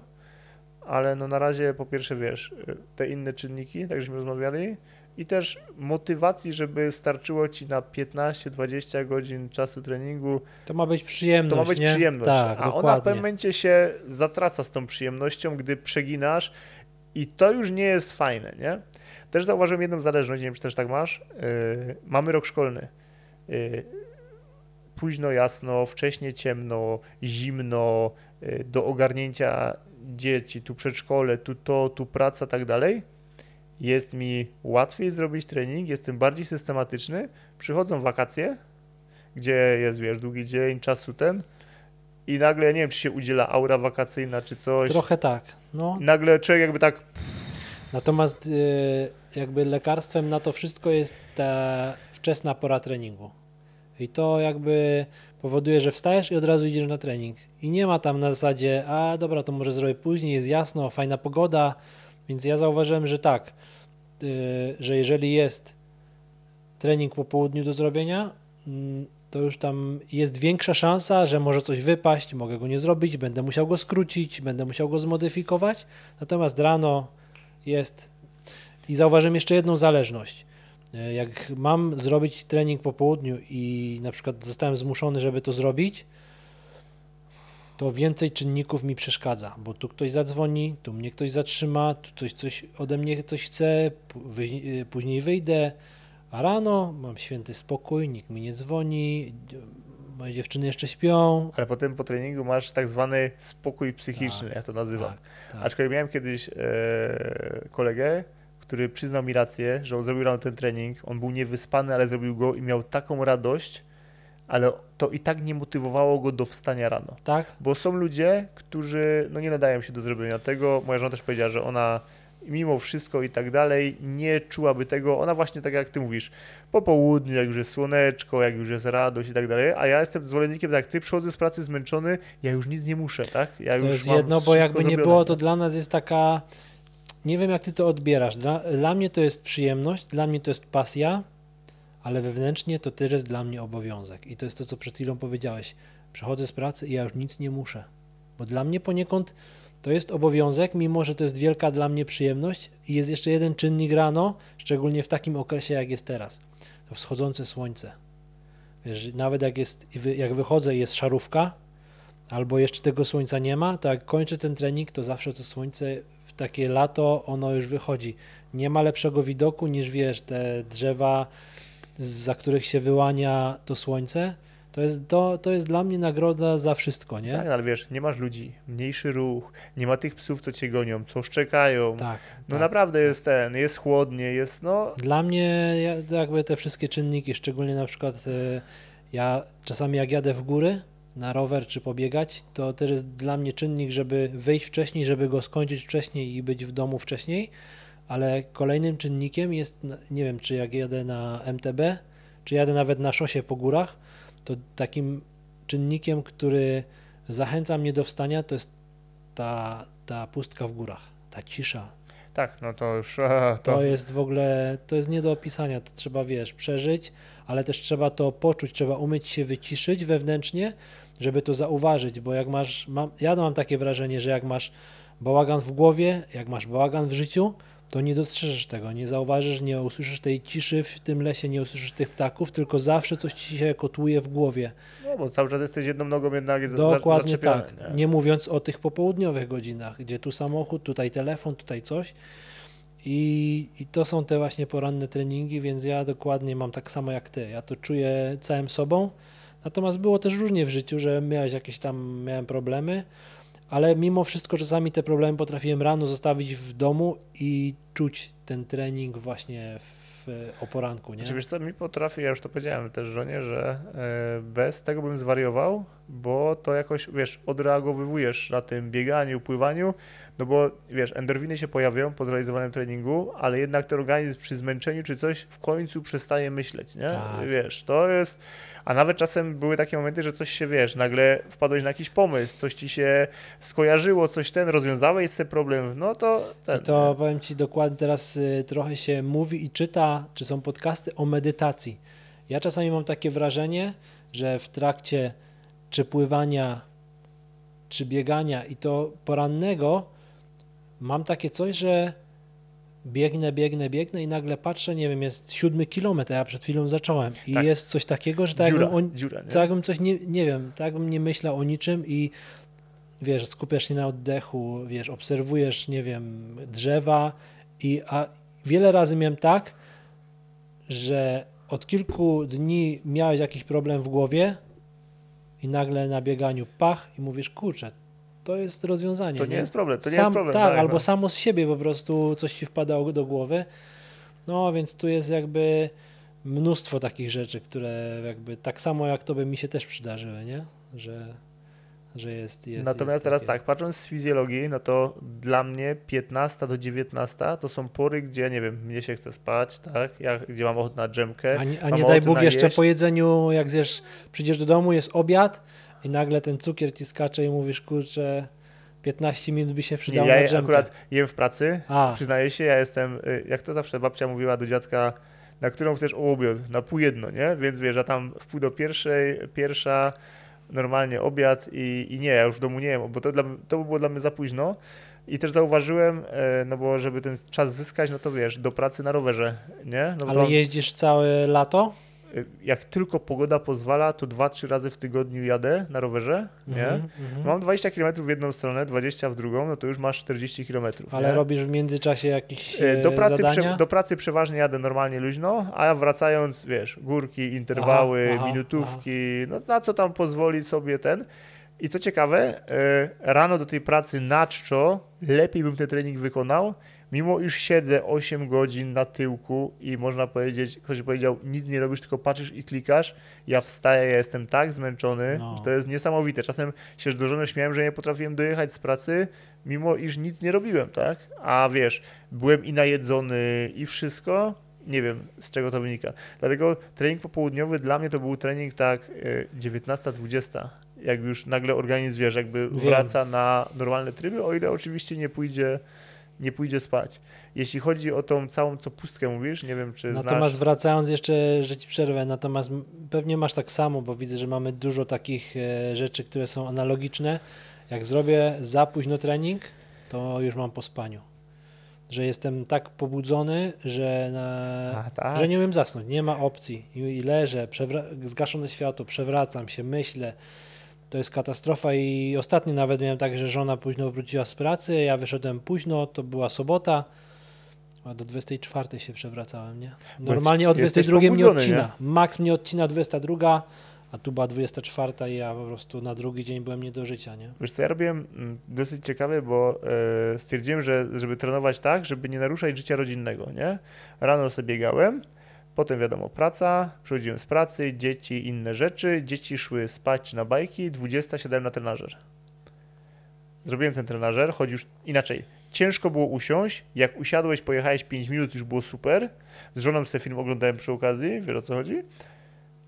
ale no na razie po pierwsze wiesz, te inne czynniki, tak żeśmy rozmawiali, i też motywacji, żeby starczyło ci na 15-20 godzin czasu treningu, To ma być przyjemność, to ma być nie? przyjemność. Tak, a ona w dokładnie. pewnym momencie się zatraca z tą przyjemnością, gdy przeginasz i to już nie jest fajne, nie? Też zauważyłem jedną zależność, nie wiem czy też tak masz. Yy, mamy rok szkolny. Yy, późno jasno, wcześnie ciemno, zimno, yy, do ogarnięcia dzieci, tu przedszkole, tu to, tu praca, tak dalej. Jest mi łatwiej zrobić trening, jestem bardziej systematyczny. Przychodzą wakacje, gdzie jest, wiesz, długi dzień, czasu ten i nagle, ja nie wiem, czy się udziela aura wakacyjna, czy coś. Trochę tak. No. I nagle człowiek jakby tak, Natomiast y, jakby lekarstwem na to wszystko jest ta wczesna pora treningu. I to jakby powoduje, że wstajesz i od razu idziesz na trening. I nie ma tam na zasadzie, a dobra, to może zrobię później, jest jasno, fajna pogoda. Więc ja zauważyłem, że tak, że jeżeli jest trening po południu do zrobienia, mm, to już tam jest większa szansa, że może coś wypaść, mogę go nie zrobić, będę musiał go skrócić, będę musiał go zmodyfikować. Natomiast rano jest. I zauważyłem jeszcze jedną zależność. E, Jak mam zrobić trening po południu i na przykład zostałem zmuszony, żeby to zrobić, to więcej czynników mi przeszkadza, bo tu ktoś zadzwoni, tu mnie ktoś zatrzyma, tu coś, coś ode mnie coś chce, wy- później wyjdę, a rano mam święty spokój, nikt mi nie dzwoni, moje dziewczyny jeszcze śpią. ale potem po treningu masz tak zwany spokój psychiczny, ja to nazywam. Tak, tak. Aczkolwiek miałem kiedyś e, kolegę, który przyznał mi rację, że on zrobił rano ten trening, on był niewyspany, ale zrobił go i miał taką radość, ale to i tak nie motywowało go do wstania rano. tak? Bo są ludzie, którzy no nie nadają się do zrobienia tego. Moja żona też powiedziała, że ona mimo wszystko i tak dalej nie czułaby tego. Ona właśnie tak jak ty mówisz, po południu, jak już jest słoneczko, jak już jest radość i tak dalej, a ja jestem zwolennikiem, tak jak ty przychodzę z pracy zmęczony, ja już nic nie muszę, tak? Ja To już jest jedno, bo jakby nie zrobione. było, to dla nas jest taka. Nie wiem, jak ty to odbierasz. Dla, dla mnie to jest przyjemność, dla mnie to jest pasja, ale wewnętrznie to też jest dla mnie obowiązek. I to jest to, co przed chwilą powiedziałeś. Przychodzę z pracy i ja już nic nie muszę. Bo dla mnie poniekąd to jest obowiązek, mimo że to jest wielka dla mnie przyjemność i jest jeszcze jeden czynnik rano, szczególnie w takim okresie jak jest teraz, to wschodzące słońce. Wiesz, nawet jak, jest, jak wychodzę i jest szarówka, albo jeszcze tego słońca nie ma, to jak kończę ten trening, to zawsze to słońce w takie lato, ono już wychodzi. Nie ma lepszego widoku niż wiesz, te drzewa, za których się wyłania to słońce. To jest, to, to jest dla mnie nagroda za wszystko, nie? Tak, ale wiesz, nie masz ludzi, mniejszy ruch, nie ma tych psów, co cię gonią, co szczekają. Tak. No tak, naprawdę tak. jest ten, jest chłodnie, jest no... Dla mnie ja- jakby te wszystkie czynniki, szczególnie na przykład e, ja czasami jak jadę w góry na rower czy pobiegać, to też jest dla mnie czynnik, żeby wyjść wcześniej, żeby go skończyć wcześniej i być w domu wcześniej, ale kolejnym czynnikiem jest, nie wiem, czy jak jadę na MTB, czy jadę nawet na szosie po górach, to takim czynnikiem, który zachęca mnie do wstania, to jest ta, ta pustka w górach, ta cisza, Tak, no to już... A, to to... jest w ogóle, to jest nie do opisania, to trzeba, wiesz, przeżyć, ale też trzeba to poczuć, trzeba umieć się wyciszyć wewnętrznie, żeby to zauważyć, bo jak masz, mam, ja mam takie wrażenie, że jak masz bałagan w głowie, jak masz bałagan w życiu, to nie dostrzeżesz tego, nie zauważysz, nie usłyszysz tej ciszy w tym lesie, nie usłyszysz tych ptaków, tylko zawsze coś ci się kotłuje w głowie. No bo cały czas jesteś jedną nogą jednak za- Dokładnie tak. Nie mówiąc o tych popołudniowych godzinach, gdzie tu samochód, tutaj telefon, tutaj coś. I, I to są te właśnie poranne treningi, więc ja dokładnie mam tak samo jak ty. Ja to czuję całym sobą. Natomiast było też różnie w życiu, że miałeś jakieś tam, miałem problemy, ale mimo wszystko czasami te problemy potrafiłem rano zostawić w domu i czuć ten trening właśnie w, o poranku, nie? Znaczy, wiesz co, mi potrafi, ja już to powiedziałem też żonie, że e, bez tego bym zwariował, bo to jakoś, wiesz, odreagowywujesz na tym bieganiu, pływaniu, no bo, wiesz, endorfiny się pojawiają po zrealizowanym treningu, ale jednak ten organizm przy zmęczeniu czy coś w końcu przestaje myśleć, nie? Tak. Wiesz, to jest, a nawet czasem były takie momenty, że coś się, wiesz, nagle wpadłeś na jakiś pomysł, coś ci się skojarzyło, coś ten, rozwiązałeś sobie problem, no to ten, I to powiem Ci dokładnie teraz y, trochę się mówi i czyta, czy są podcasty o medytacji. Ja czasami mam takie wrażenie, że w trakcie czy pływania, czy biegania i to porannego mam takie coś, że biegnę, biegnę, biegnę i nagle patrzę, nie wiem, jest siódmy kilometr, a ja przed chwilą zacząłem i Tak. jest coś takiego, że tak dziura, jakbym, on, dziura, nie? tak jakbym coś, nie, nie wiem, tak jakbym nie myślał o niczym i wiesz, skupiasz się na oddechu, wiesz, obserwujesz, nie wiem, drzewa i a wiele razy miałem tak, że od kilku dni miałeś jakiś problem w głowie i nagle na bieganiu pach i mówisz, kurczę, to jest rozwiązanie. To nie jest problem, to nie Sam, jest problem. Tak, albo no. samo z siebie po prostu coś ci wpadało do głowy. No, więc tu jest jakby mnóstwo takich rzeczy, które jakby tak samo jak to by mi się też przydarzyły, nie? Że, że jest, jest Natomiast jest teraz takie- tak, patrząc z fizjologii, no to dla mnie 15 do 19 to są pory, gdzie nie wiem, mnie się chce spać, tak? Ja, gdzie mam ochotę na dżemkę. A nie, a nie daj Bóg jeszcze jeść. po jedzeniu, jak zjesz, przyjdziesz do domu, jest obiad i nagle ten cukier ci skacze i mówisz, kurczę, 15 minut by się Nie, przydało ja na akurat jem w pracy, A, przyznaję się, ja jestem, y, jak to zawsze babcia mówiła do dziadka, na którą chcesz obiad, na pół jedno, nie? Więc wiesz, ja tam w pół do pierwszej, pierwsza normalnie obiad i, i nie, ja już w domu nie jem, bo to, dla, to by było dla mnie za późno. I też zauważyłem, e, no bo żeby ten czas zyskać, no to wiesz, do pracy na rowerze, nie? No ale to- jeździsz całe lato? Jak tylko pogoda pozwala, to 2-3 razy w tygodniu jadę na rowerze, nie? Mhm, mhm. Mam 20 km w jedną stronę, 20 w drugą, no to już masz 40 km. Ale nie? robisz w międzyczasie jakieś do e, pracy, zadania? prze, do pracy przeważnie jadę normalnie luźno, a wracając, wiesz, górki, interwały, Aha, aha, minutówki, no na co tam pozwoli sobie ten. I co ciekawe, y, rano do tej pracy na czczo lepiej bym ten trening wykonał, mimo iż siedzę 8 godzin na tyłku i można powiedzieć, ktoś powiedział, nic nie robisz, tylko patrzysz i klikasz, ja wstaję, ja jestem tak zmęczony, No. że to jest niesamowite. Czasem się do żony śmiałem, że nie potrafiłem dojechać z pracy, mimo iż nic nie robiłem, tak? A wiesz, byłem i najedzony i wszystko, nie wiem z czego to wynika. Dlatego trening popołudniowy dla mnie to był trening tak y, 19-20, jak już nagle organizm, wiesz, jakby wraca na normalne tryby, o ile oczywiście nie pójdzie nie pójdzie spać. Jeśli chodzi o tą całą co pustkę mówisz, nie wiem czy Natomiast znasz. wracając jeszcze, że ci przerwę, natomiast pewnie masz tak samo, bo widzę, że mamy dużo takich e, rzeczy, które są analogiczne. Jak zrobię za późno trening, to już mam po spaniu. Że jestem tak pobudzony, że, na, A, tak. że nie umiem zasnąć. Nie ma opcji. I, i leżę, przewra- zgaszone światło, przewracam się, myślę. To jest katastrofa i ostatnio nawet miałem tak, że żona późno wróciła z pracy, ja wyszedłem późno, to była sobota, a do 24 się przewracałem, nie? Normalnie o jesteś 22 mnie odcina. Max mnie odcina 22, a tu była 24 i ja po prostu na drugi dzień byłem nie do życia, nie? Wiesz co, ja robiłem mm, dosyć ciekawe, bo e, stwierdziłem, że żeby trenować tak, żeby nie naruszać życia rodzinnego, nie? Rano sobie biegałem, potem wiadomo praca, przychodziłem z pracy, dzieci, inne rzeczy, dzieci szły spać na bajki, 20 siadałem na trenażer. Zrobiłem ten trenażer, choć już inaczej. Ciężko było usiąść, jak usiadłeś, pojechałeś 5 minut, już było super. Z żoną sobie film oglądałem przy okazji, wiesz o co chodzi?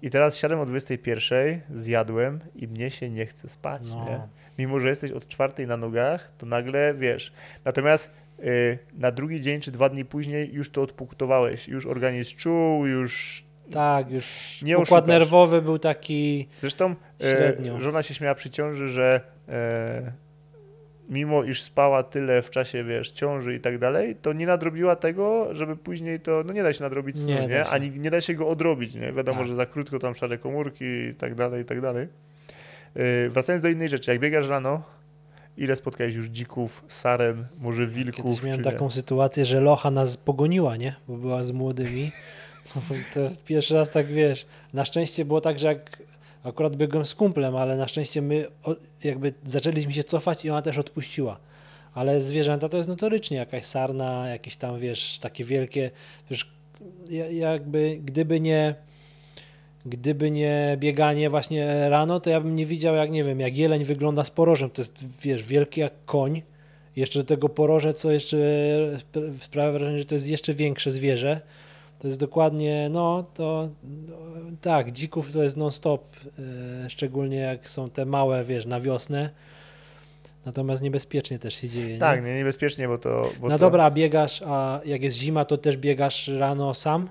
I teraz siadłem o 21, zjadłem i mnie się nie chce spać, No. nie? mimo że jesteś od czwartej na nogach, to nagle wiesz. Natomiast na drugi dzień czy dwa dni później już to odpunktowałeś, już organizm czuł, już. Tak, już Nie układ oszukasz. nerwowy był taki, Zresztą Średnio. e, żona się śmiała przy ciąży, że e, mimo iż spała tyle w czasie, wiesz, ciąży i tak dalej, to nie nadrobiła tego, żeby później to, no nie da się nadrobić snu, Nie nie? Ani nie da się go odrobić, nie? Wiadomo, Tak. że za krótko tam szare komórki i tak dalej, i tak dalej. E, wracając do innej rzeczy, jak biegasz rano, ile spotkałeś już dzików, sarem, może wilków, Kiedyś miałem czy nie? taką sytuację, że Locha nas pogoniła, nie? Bo była z młodymi. To pierwszy raz tak wiesz. Na szczęście było tak, że jak akurat biegłem z kumplem, ale na szczęście my jakby zaczęliśmy się cofać i ona też odpuściła. Ale zwierzęta to jest notorycznie jakaś sarna, jakieś tam wiesz, takie wielkie, wiesz, ja- jakby gdyby nie gdyby nie bieganie właśnie rano, to ja bym nie widział jak, nie wiem, jak jeleń wygląda z porożem. To jest, wiesz, wielki jak koń. Jeszcze do tego poroże, co jeszcze spra- sprawia wrażenie, że to jest jeszcze większe zwierzę. To jest dokładnie, no to no, tak, dzików to jest non-stop, e, szczególnie jak są te małe, wiesz, na wiosnę. Natomiast niebezpiecznie też się dzieje. Tak, nie? nie, niebezpiecznie, bo to... Bo No to... dobra, biegasz, a jak jest zima, to też biegasz rano sam?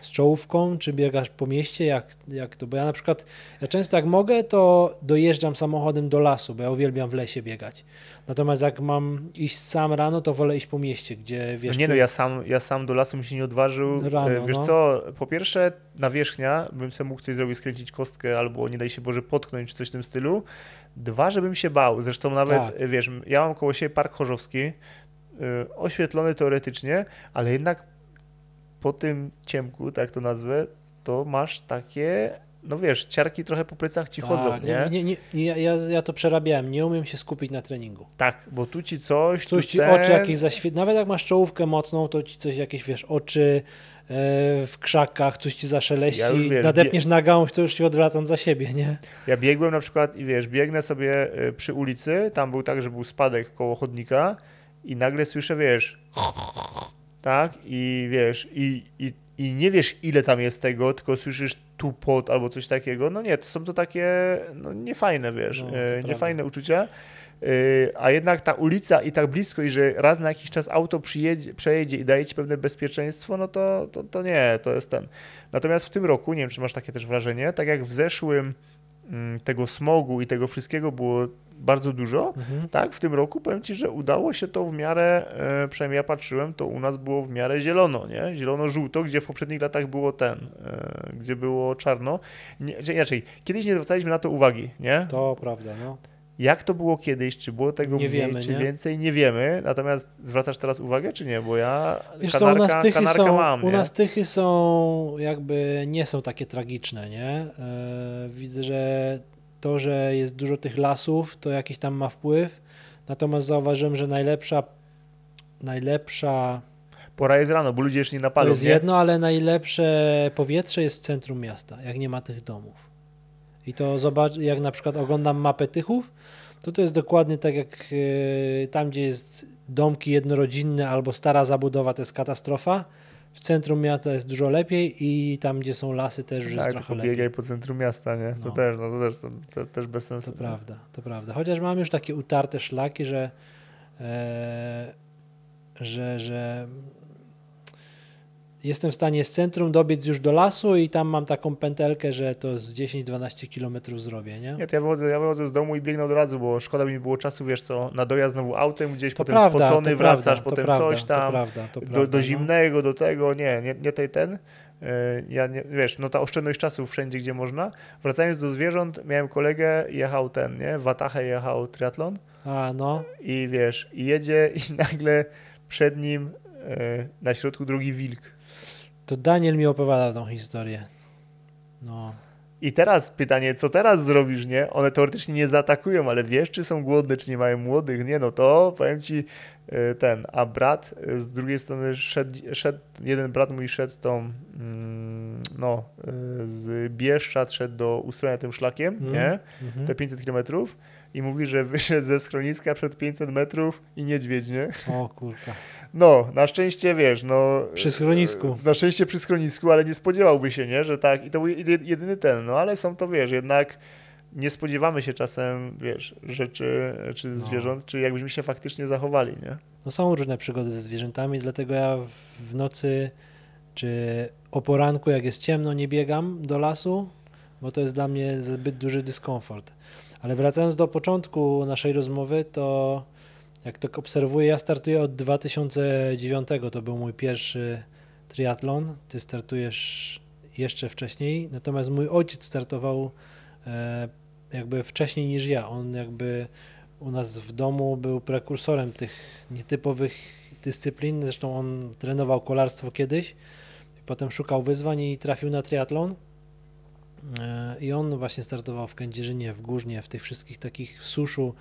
Z czołówką, czy biegasz po mieście? Jak, jak to? Bo ja na przykład, ja często jak mogę, to dojeżdżam samochodem do lasu, bo ja uwielbiam w lesie biegać. Natomiast jak mam iść sam rano, to wolę iść po mieście, gdzie wiesz... No nie no, czy- ja sam, ja sam do lasu bym się nie odważył. Rano, E, Wiesz no. co, po pierwsze nawierzchnia, bym sobie mógł coś zrobić, skręcić kostkę albo nie daj się Boże potknąć czy coś w tym stylu. Dwa, żebym się bał. Zresztą nawet, Tak. wiesz, ja mam koło siebie Park Chorzowski, e, oświetlony teoretycznie, ale jednak po tym ciemku, tak to nazwę, to masz takie, no wiesz, ciarki trochę po plecach ci chodzą, tak, nie? nie, nie, nie, ja, ja, to przerabiałem, nie umiem się skupić na treningu. Tak, bo tu ci coś, Coś tu ci ten... oczy jakieś zaświet... Nawet jak masz czołówkę mocną, to ci coś jakieś, wiesz, oczy e, w krzakach, coś ci zaszeleści, Ja wiesz, nadepniesz na gałąź, to już ci odwracam za siebie, nie? Ja biegłem na przykład i wiesz, biegnę sobie y, przy ulicy, tam był tak, że był spadek koło chodnika i nagle słyszę, wiesz, tak, i wiesz, i, i, i nie wiesz ile tam jest tego, tylko słyszysz tupot albo coś takiego, no nie, to są to takie, no niefajne, wiesz, No, e, niefajne uczucia, Y, a jednak ta ulica i tak blisko i że raz na jakiś czas auto przyjedzie, przejedzie i daje ci pewne bezpieczeństwo, no to, to, to nie, to jest ten. Natomiast w tym roku, nie wiem czy masz takie też wrażenie, tak jak w zeszłym mm, tego smogu i tego wszystkiego było bardzo dużo, Mhm. tak, w tym roku powiem Ci, że udało się to w miarę, e, przynajmniej ja patrzyłem, to u nas było w miarę zielono, nie? Zielono-żółto, gdzie w poprzednich latach było ten, e, gdzie było czarno. Nie, czy inaczej, kiedyś nie zwracaliśmy na to uwagi, nie? To prawda, no. Jak to było kiedyś, czy było tego Nie mniej, wiemy, czy nie? więcej, nie wiemy, natomiast zwracasz teraz uwagę, czy nie? Bo ja Wiesz co, kanarka, u nas tychy są, mam, u nas tychy są jakby nie są takie tragiczne, nie? E, widzę, że to, że jest dużo tych lasów, to jakiś tam ma wpływ. Natomiast zauważyłem, że najlepsza najlepsza Pora jest rano, bo ludzie jeszcze nie to napalą, jest nie? jedno, ale najlepsze powietrze jest w centrum miasta, jak nie ma tych domów. I to zobacz, jak na przykład oglądam mapę Tychów, to to jest dokładnie tak jak e, tam, gdzie jest domki jednorodzinne albo stara zabudowa, to jest katastrofa. W centrum miasta jest dużo lepiej i tam, gdzie są lasy, też już jest Tak, trochę tylko lepiej. biegaj po centrum miasta, nie? To No. też, no to też, to, to też bez sensu. To prawda, to prawda. Chociaż mam już takie utarte szlaki, że, e, że, że jestem w stanie z centrum dobiec już do lasu i tam mam taką pętelkę, że to z 10-12 kilometrów zrobię, nie? Nie, to ja wychodzę, ja wychodzę z domu i biegnę od razu, bo szkoda mi było czasu, wiesz co, na dojazd znowu autem gdzieś, To potem prawda, spocony wracasz, prawda, potem prawda, coś tam, prawda, do, do no. zimnego, do tego, nie, nie, nie tej ten. E, Ja nie, wiesz, no ta oszczędność czasu wszędzie, gdzie można. Wracając do zwierząt, miałem kolegę, jechał ten, nie, w Watachę jechał triatlon A, no, i wiesz, i jedzie i nagle przed nim e, na środku drogi wilk. To Daniel mi opowiada tą historię. No, I teraz pytanie, co teraz zrobisz, nie? One teoretycznie nie zaatakują, ale wiesz, czy są głodne, czy nie mają młodych, nie? No to powiem ci e, ten, a brat e, z drugiej strony szedł, szedł jeden brat mój szedł tą, mm, no, e, z Bieszczad szedł do ustrojenia tym szlakiem, Mm. nie? mhm. Te 500 kilometrów i mówi, że wyszedł ze schroniska przed 500 metrów i niedźwiedź, nie? o kurka. No, na szczęście wiesz, no. Przy schronisku. e, Na szczęście przy schronisku, ale nie spodziewałby się, nie, że tak. I to był jedy- jedyny ten, no ale są to, wiesz, jednak nie spodziewamy się czasem, wiesz, rzeczy czy No. zwierząt, czy jakbyśmy się faktycznie zachowali, nie? No są różne przygody ze zwierzętami, dlatego ja w- w nocy czy o poranku, jak jest ciemno, nie biegam do lasu, bo to jest dla mnie zbyt duży dyskomfort. Ale wracając do początku naszej rozmowy, to jak tak obserwuję, ja startuję od 2009, to był mój pierwszy triatlon. Ty startujesz jeszcze wcześniej, natomiast mój ojciec startował e, jakby wcześniej niż ja. On jakby u nas w domu był prekursorem tych nietypowych dyscyplin. Zresztą on trenował kolarstwo kiedyś, potem szukał wyzwań i trafił na triatlon. E, I on właśnie startował w Kędzierzynie, w Górznie, w tych wszystkich takich w suszu,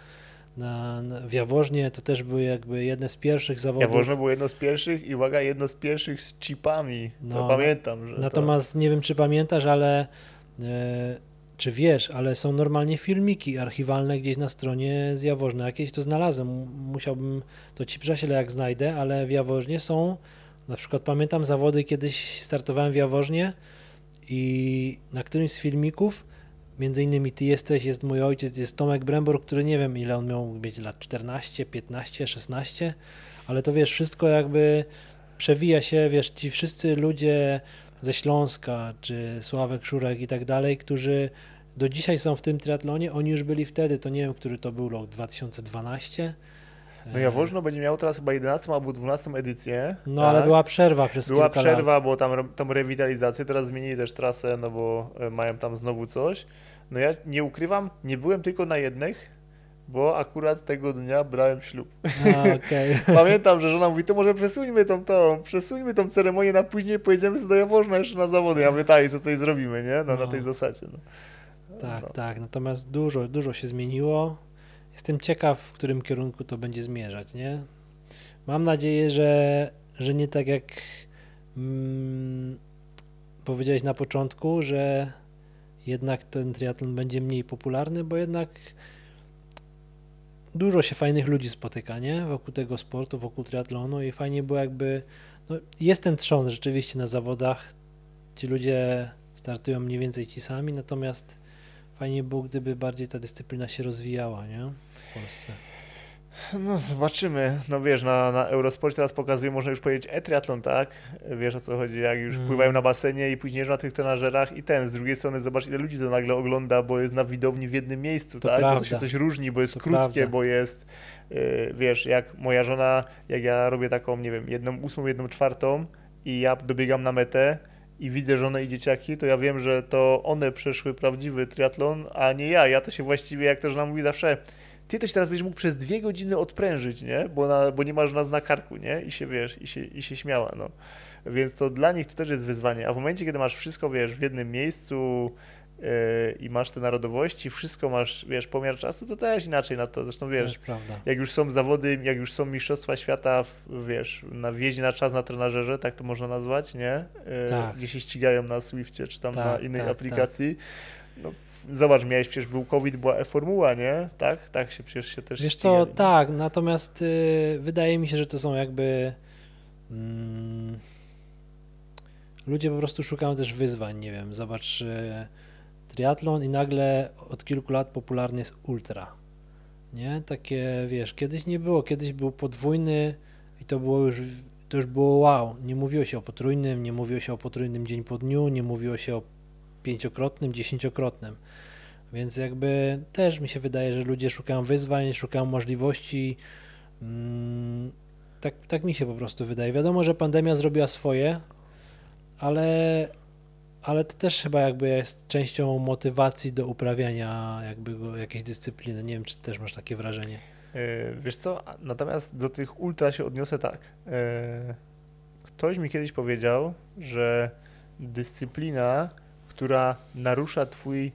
na, na, w Jaworznie. To też były jakby jedne z pierwszych zawodów. Jaworzno było jedno z pierwszych i uwaga, jedno z pierwszych z chipami. To No, pamiętam, że. Natomiast nie wiem, czy pamiętasz, ale e, czy wiesz, ale są normalnie filmiki archiwalne gdzieś na stronie z Jaworzna. Jakieś to znalazłem. Musiałbym to ci prześlę, jak znajdę, ale w Jaworznie są. Na przykład pamiętam zawody, kiedyś startowałem w Jaworznie i na którymś z filmików, między innymi ty jesteś, jest mój ojciec, jest Tomek Brembor, który nie wiem ile on miał mieć lat, 14, 15, 16, ale to wiesz, wszystko jakby przewija się, wiesz, ci wszyscy ludzie ze Śląska, czy Sławek Szurek i tak dalej, którzy do dzisiaj są w tym triatlonie, oni już byli wtedy, to nie wiem, który to był rok, 2012? No Jaworzno będzie miało teraz chyba 11 albo 12 edycję. No tak? ale była przerwa przez Była przerwa, lat. bo tam tą rewitalizację, teraz zmienili też trasę, no bo e, mają tam znowu coś. No ja nie ukrywam, nie byłem tylko na jednych, bo akurat tego dnia brałem ślub. A, okej. Pamiętam, że żona mówi, to może przesuńmy tą, tą, przesuńmy tą ceremonię na później, pojedziemy sobie do Jaworzna jeszcze na zawody. Ja mówię, tak, co coś zrobimy, nie? No, na No. tej zasadzie. No. Tak, No. tak. Natomiast dużo, dużo się zmieniło. Jestem ciekaw, w którym kierunku to będzie zmierzać, nie? Mam nadzieję, że, że nie tak jak mm, powiedziałeś na początku, że jednak ten triatlon będzie mniej popularny, bo jednak dużo się fajnych ludzi spotyka, nie? Wokół tego sportu, wokół triatlonu i fajnie było jakby, no jest ten trzon rzeczywiście na zawodach, ci ludzie startują mniej więcej ci sami, natomiast fajnie było, gdyby bardziej ta dyscyplina się rozwijała, nie? W Polsce. No zobaczymy. No wiesz, na, na Eurosport teraz pokazuje, można już powiedzieć e-triatlon, tak? Wiesz o co chodzi, jak już Mm. pływają na basenie i później na tych trenażerach i ten, z drugiej strony zobacz ile ludzi to nagle ogląda, bo jest na widowni w jednym miejscu, To tak? Bo to prawda. się coś różni, bo jest To krótkie, prawda. bo jest, yy, wiesz, jak moja żona, jak ja robię taką, nie wiem, jedną ósmą, jedną czwartą i ja dobiegam na metę i widzę żonę i dzieciaki, to ja wiem, że to one przeszły prawdziwy triatlon, a nie ja. Ja to się właściwie, jak to żona mówi zawsze, ty to się teraz będziesz mógł przez dwie godziny odprężyć, nie? Bo, na, bo nie masz nas na karku, nie? I się, wiesz, i się, i się śmiała, no. Więc to dla nich to też jest wyzwanie. A w momencie, kiedy masz wszystko, wiesz, w jednym miejscu yy, i masz te narodowości, wszystko masz, wiesz, pomiar czasu, to też inaczej na to. Zresztą, wiesz, jak już są zawody, jak już są mistrzostwa świata, wiesz, na wjeździe na czas na trenażerze, tak to można nazwać, nie? Yy, Tak. Gdzie się ścigają na Swiftie czy tam na Tak, innej tak, aplikacji. No, zobacz, miałeś przecież był COVID, była e-formuła, nie? Tak? Tak się przecież się też Wiesz co, nie? tak, natomiast y, wydaje mi się, że to są jakby mm, ludzie po prostu szukają też wyzwań, nie wiem, zobacz y, triatlon i nagle od kilku lat popularny jest ultra, nie? Takie, wiesz, kiedyś nie było, kiedyś był podwójny i to było już to już było wow. Nie mówiło się o potrójnym, nie mówiło się o potrójnym dzień po dniu, nie mówiło się o pięciokrotnym, dziesięciokrotnym. Więc jakby też mi się wydaje, że ludzie szukają wyzwań, szukają możliwości. Mm, tak, tak mi się po prostu wydaje. Wiadomo, że pandemia zrobiła swoje, ale, ale to też chyba jakby jest częścią motywacji do uprawiania jakby jakiejś dyscypliny. Nie wiem, czy też masz takie wrażenie. Yy, wiesz co, natomiast do tych ultra się odniosę tak. Yy, ktoś mi kiedyś powiedział, że dyscyplina, która narusza twój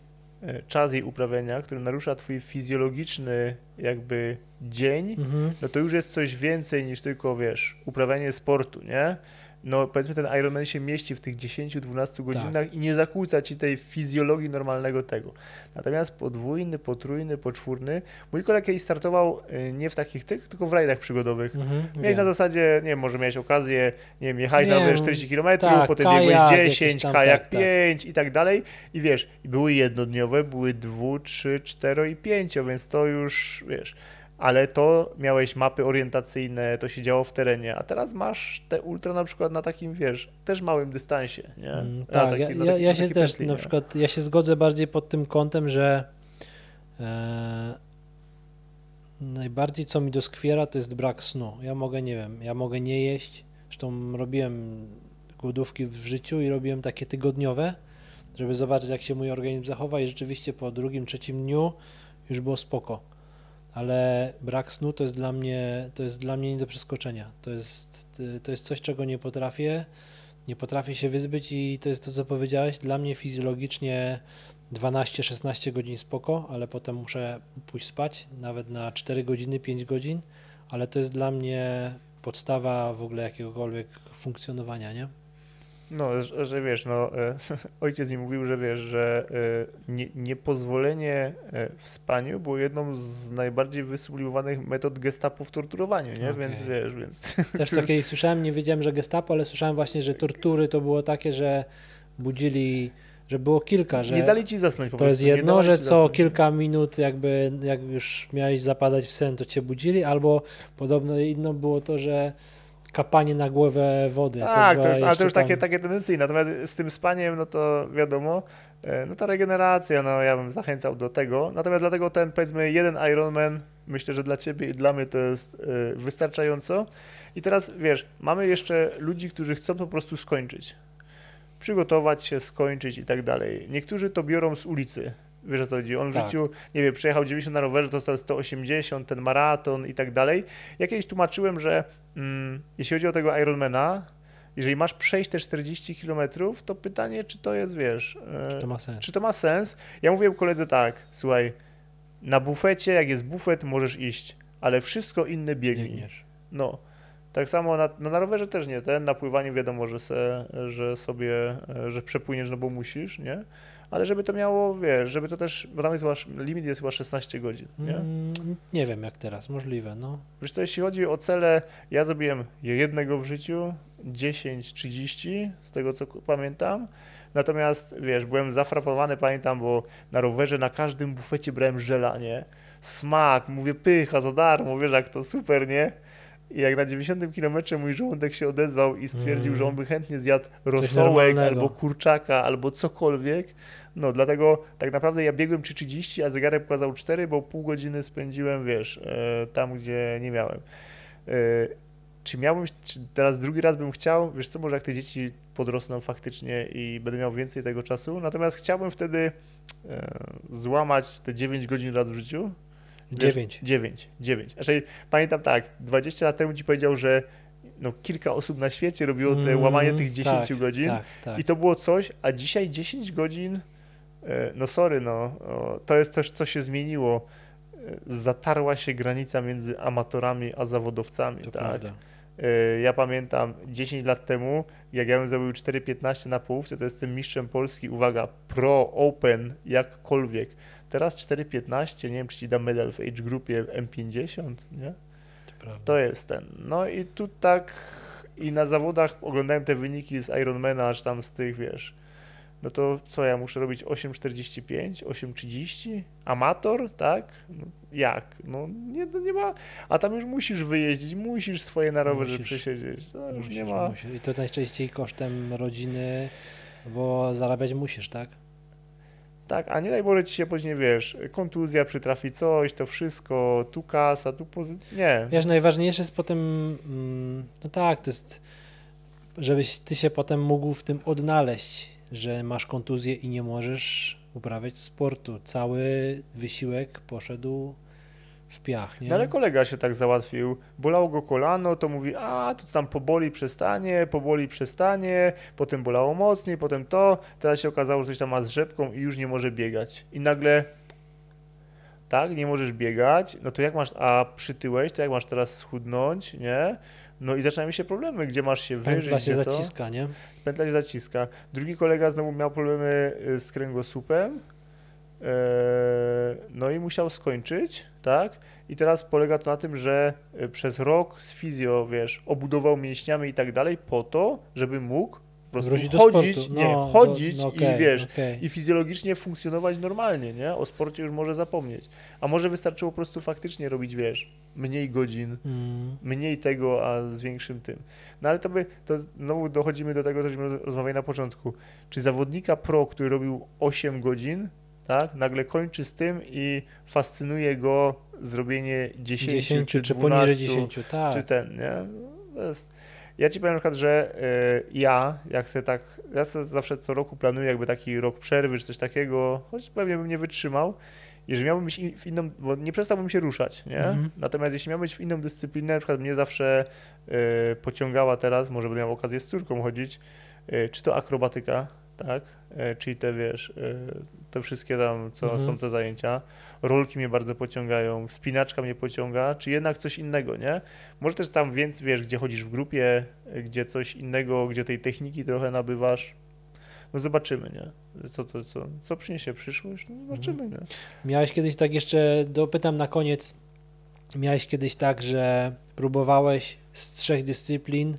E, czas jej uprawiania, który narusza twój fizjologiczny jakby dzień, mhm. no to już jest coś więcej niż tylko, wiesz, uprawianie sportu, nie? No powiedzmy ten Ironman się mieści w tych 10-12 godzinach tak. i nie zakłóca ci tej fizjologii normalnego tego. Natomiast podwójny, potrójny, poczwórny, mój kolega kiedyś startował y, nie w takich tych, tylko w rajdach przygodowych. Mhm, miałeś na zasadzie, nie wiem, może miałeś okazję, nie wiem, jechałeś na 40 km, tak, potem biegłeś 10, tam, kajak tak, 5 tak. i tak dalej i wiesz, były jednodniowe, były dwu, trzy, cztero i pięcio, więc to już, wiesz, ale to miałeś mapy orientacyjne, to się działo w terenie, a teraz masz te ultra na przykład na takim, wiesz, też małym dystansie, nie? Mm, tak, taki, ja, taki, ja, ja się też pętli, na przykład, ja się zgodzę bardziej pod tym kątem, że e, najbardziej co mi doskwiera to jest brak snu. Ja mogę, nie wiem, ja mogę nie jeść, zresztą robiłem głodówki w życiu i robiłem takie tygodniowe, żeby zobaczyć jak się mój organizm zachowa i rzeczywiście po drugim, trzecim dniu już było spoko ale brak snu to jest dla mnie, to jest dla mnie nie do przeskoczenia. To jest, to jest coś, czego nie potrafię, nie potrafię się wyzbyć i to jest to, co powiedziałeś. Dla mnie fizjologicznie 12-16 godzin spoko, ale potem muszę pójść spać, nawet na 4 godziny, 5 godzin, ale to jest dla mnie podstawa w ogóle jakiegokolwiek funkcjonowania, nie? No, że, że wiesz, no, e, ojciec mi mówił, że wiesz, że e, nie, niepozwolenie e, w spaniu było jedną z najbardziej wysublimowanych metod gestapo w torturowaniu, nie? Okay. Więc wiesz, więc... Też takiej słyszałem, nie wiedziałem, że gestapo, ale słyszałem właśnie, że tortury to było takie, że budzili że było kilka, że nie dali ci zasnąć po To jest jedno, że co zasnąć. kilka minut jakby jak już miałeś zapadać w sen, to cię budzili, albo podobno inno było to, że kapanie na głowę wody. Tak, to, to już, ale to już tam... takie, takie tendencyjne. Natomiast z tym spaniem, no to wiadomo, e, no ta regeneracja, no ja bym zachęcał do tego. Natomiast dlatego ten powiedzmy jeden Ironman, myślę, że dla ciebie i dla mnie to jest e, wystarczająco. I teraz wiesz, mamy jeszcze ludzi, którzy chcą po prostu skończyć. Przygotować się, skończyć i tak dalej. Niektórzy to biorą z ulicy. Wiesz o co chodzi? On w tak. życiu, nie wiem, przejechał 90 na rowerze, dostał 180, ten maraton i tak dalej. Ja kiedyś tłumaczyłem, że mm, jeśli chodzi o tego Ironmana, jeżeli masz przejść te 40 km, to pytanie, czy to jest, wiesz, e, czy to ma sens? Czy to ma sens? Ja mówiłem koledze tak, słuchaj, na bufecie, jak jest bufet, możesz iść, ale wszystko inne biegnij. Biegniesz. No. Tak samo na, no na rowerze też nie, ten, na pływaniu wiadomo, że, se, że sobie, e, że przepłyniesz, no bo musisz, nie? Ale żeby to miało, wiesz, żeby to też, bo tam jest limit jest chyba 16 godzin, nie? Mm, nie wiem jak teraz, możliwe, no. Wiesz co, jeśli chodzi o cele, ja zrobiłem jednego w życiu, 10, 30, z tego co pamiętam, natomiast, wiesz, byłem zafrapowany, pamiętam, bo na rowerze na każdym bufecie brałem żelanie, smak, mówię pycha za darmo, wiesz jak to super, nie? I jak na 90 kilometrze mój żołądek się odezwał i stwierdził, mm. że on by chętnie zjadł rosołek albo kurczaka albo cokolwiek, no dlatego tak naprawdę ja biegłem 3.30, a zegarek pokazał 4, bo pół godziny spędziłem, wiesz, e, tam gdzie nie miałem. E, czy miałbym, czy teraz drugi raz bym chciał, wiesz co, może jak te dzieci podrosną faktycznie i będę miał więcej tego czasu, natomiast chciałbym wtedy e, złamać te 9 godzin raz w życiu. 9. 9, 9. Znaczy, pamiętam tak, 20 lat temu ci powiedział, że no, kilka osób na świecie robiło te mm, łamanie tych 10 tak, godzin tak, tak. i to było coś, a dzisiaj 10 godzin no sorry, no, to jest też, co się zmieniło. E, zatarła się granica między amatorami a zawodowcami, to tak? Prawda. E, ja pamiętam 10 lat temu, jak ja bym zrobił 4.15 na połówce, to jestem mistrzem Polski, uwaga, pro, open, jakkolwiek. Teraz 4.15, nie wiem, czy ci da medal w age grupie M50, nie? To, to jest ten. No i tu tak, i na zawodach oglądałem te wyniki z Ironmana, aż tam z tych, wiesz, no to co ja muszę robić 8,45, 8,30? Amator, tak? No, jak? No nie, no nie ma, a tam już musisz wyjeździć, musisz swoje na rowerze przesiedzieć, to już Musisz, nie ma. musisz. I to najczęściej kosztem rodziny, bo zarabiać musisz, tak? Tak, a nie daj Boże ci się później, wiesz, kontuzja przytrafi coś, to wszystko, tu kasa, tu pozycja, nie. Wiesz, najważniejsze jest potem, mm, no tak, to jest, żebyś ty się potem mógł w tym odnaleźć, że masz kontuzję i nie możesz uprawiać sportu. Cały wysiłek poszedł w piach, nie? No ale kolega się tak załatwił, bolało go kolano, to mówi, a to tam poboli, przestanie, poboli, przestanie, potem bolało mocniej, potem to, teraz się okazało, że coś tam ma z rzepką i już nie może biegać. I nagle, tak, nie możesz biegać, no to jak masz, a przytyłeś, to jak masz teraz schudnąć, nie? No i zaczynają się problemy, gdzie masz się wyżyć, Pętla się gdzie to? zaciska, nie? pętla się zaciska. Drugi kolega znowu miał problemy y, z kręgosłupem, e, no i musiał skończyć, tak? I teraz polega to na tym, że y, przez rok z fizjo, wiesz, obudował mięśniami i tak dalej po to, żeby mógł prostu Wrócić chodzić, nie, No, chodzić do- no i wiesz, okej. i fizjologicznie funkcjonować normalnie, nie? O sporcie już może zapomnieć. A może wystarczyło po prostu faktycznie robić, wiesz, mniej godzin, Mm. mniej tego, a z większym tym. No ale to by, to znowu dochodzimy do tego, co żeśmy rozmawiali na początku. Czy zawodnika pro, który robił 8 godzin, tak, nagle kończy z tym i fascynuje go zrobienie 10, 10 czy, czy 12, poniżej 10, tak. czy ten, nie? To jest... Ja ci powiem na przykład, że y, ja, jak se tak, ja se zawsze co roku planuję jakby taki rok przerwy, czy coś takiego, choć pewnie bym nie wytrzymał, jeżeli miałbym być w inną, bo nie przestałbym się ruszać, nie? Mhm. Natomiast jeśli miałbym być w inną dyscyplinę, na przykład mnie zawsze y, pociągała teraz, może będę miał okazję z córką chodzić, y, czy to akrobatyka, tak? Czyli te, wiesz, te wszystkie tam, co Mhm. są te zajęcia. Rolki mnie bardzo pociągają, wspinaczka mnie pociąga, czy jednak coś innego, nie? Może też tam więc, wiesz, gdzie chodzisz w grupie, gdzie coś innego, gdzie tej techniki trochę nabywasz. No zobaczymy, nie? Co to, co, co przyniesie przyszłość? No zobaczymy, nie? Miałeś kiedyś tak jeszcze, dopytam na koniec, miałeś kiedyś tak, że próbowałeś z trzech dyscyplin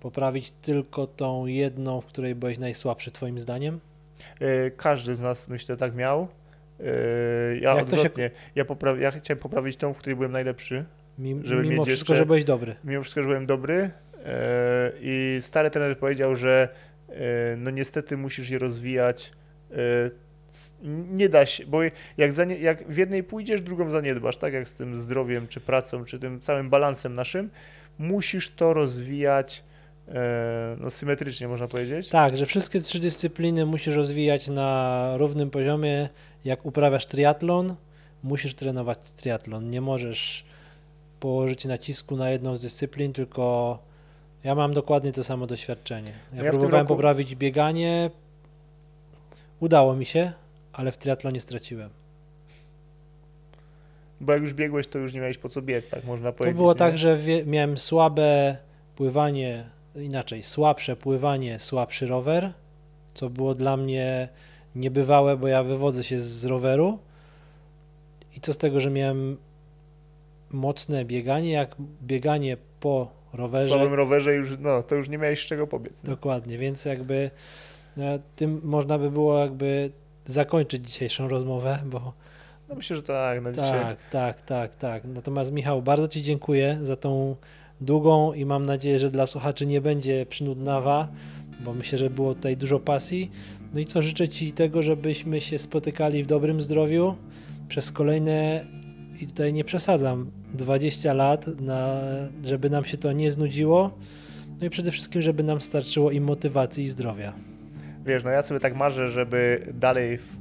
poprawić tylko tą jedną, w której byłeś najsłabszy twoim zdaniem? Y, Każdy z nas, myślę, tak miał. Y, Ja Jak to się- odwrotnie. Ja, popra- ja chciałem poprawić tą, w której byłem najlepszy. Mim- Żeby mimo mieć wszystko, jeszcze- że byłeś dobry. Mimo wszystko, że byłem dobry. y, I stary trener powiedział, że y, no niestety musisz je rozwijać. Nie da się, bo jak, zanie- jak w jednej pójdziesz, drugą zaniedbasz, tak jak z tym zdrowiem, czy pracą, czy tym całym balansem naszym, musisz to rozwijać no, symetrycznie, można powiedzieć. Tak, że wszystkie trzy dyscypliny musisz rozwijać na równym poziomie. Jak uprawiasz triatlon, musisz trenować triatlon. Nie możesz położyć nacisku na jedną z dyscyplin, tylko ja mam dokładnie to samo doświadczenie. Ja, Ja próbowałem roku- poprawić bieganie, udało mi się, ale w triatlonie straciłem. Bo jak już biegłeś, to już nie miałeś po co biec, tak można To powiedzieć. było nie? tak, że miałem słabe pływanie, inaczej, słabsze pływanie, słabszy rower, co było dla mnie niebywałe, bo ja wywodzę się z roweru. I co z tego, że miałem mocne bieganie, jak bieganie po W rowerze. słabym rowerze już, no, to już nie miałeś z czego pobiec. nie? Dokładnie, więc jakby no, tym można by było jakby zakończyć dzisiejszą rozmowę, bo No myślę, że tak, na dzisiaj. tak, tak, tak, tak. Natomiast Michał, bardzo Ci dziękuję za tą długą i mam nadzieję, że dla słuchaczy nie będzie przynudnawa, bo myślę, że było tutaj dużo pasji. No i co, życzę Ci tego, żebyśmy się spotykali w dobrym zdrowiu przez kolejne, i tutaj nie przesadzam, 20 lat, na, żeby nam się to nie znudziło. No i przede wszystkim, żeby nam starczyło i motywacji i zdrowia. Wiesz, no ja sobie tak marzę, żeby dalej w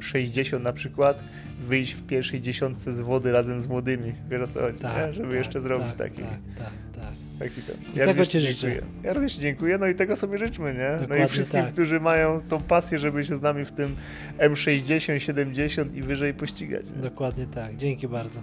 M60 na przykład wyjść w pierwszej dziesiątce z wody razem z młodymi. Wiesz o co chodzi, nie? Żeby tak, jeszcze zrobić tak, taki, Tak, tak, tak. Taki ten. I tego ci dziękuję. życzę. Ja również dziękuję, no i tego sobie życzmy, nie? no Dokładnie i wszystkim, tak. którzy mają tą pasję, żeby się z nami w tym M60, 70 i wyżej pościgać. Nie? Dokładnie tak. Dzięki bardzo.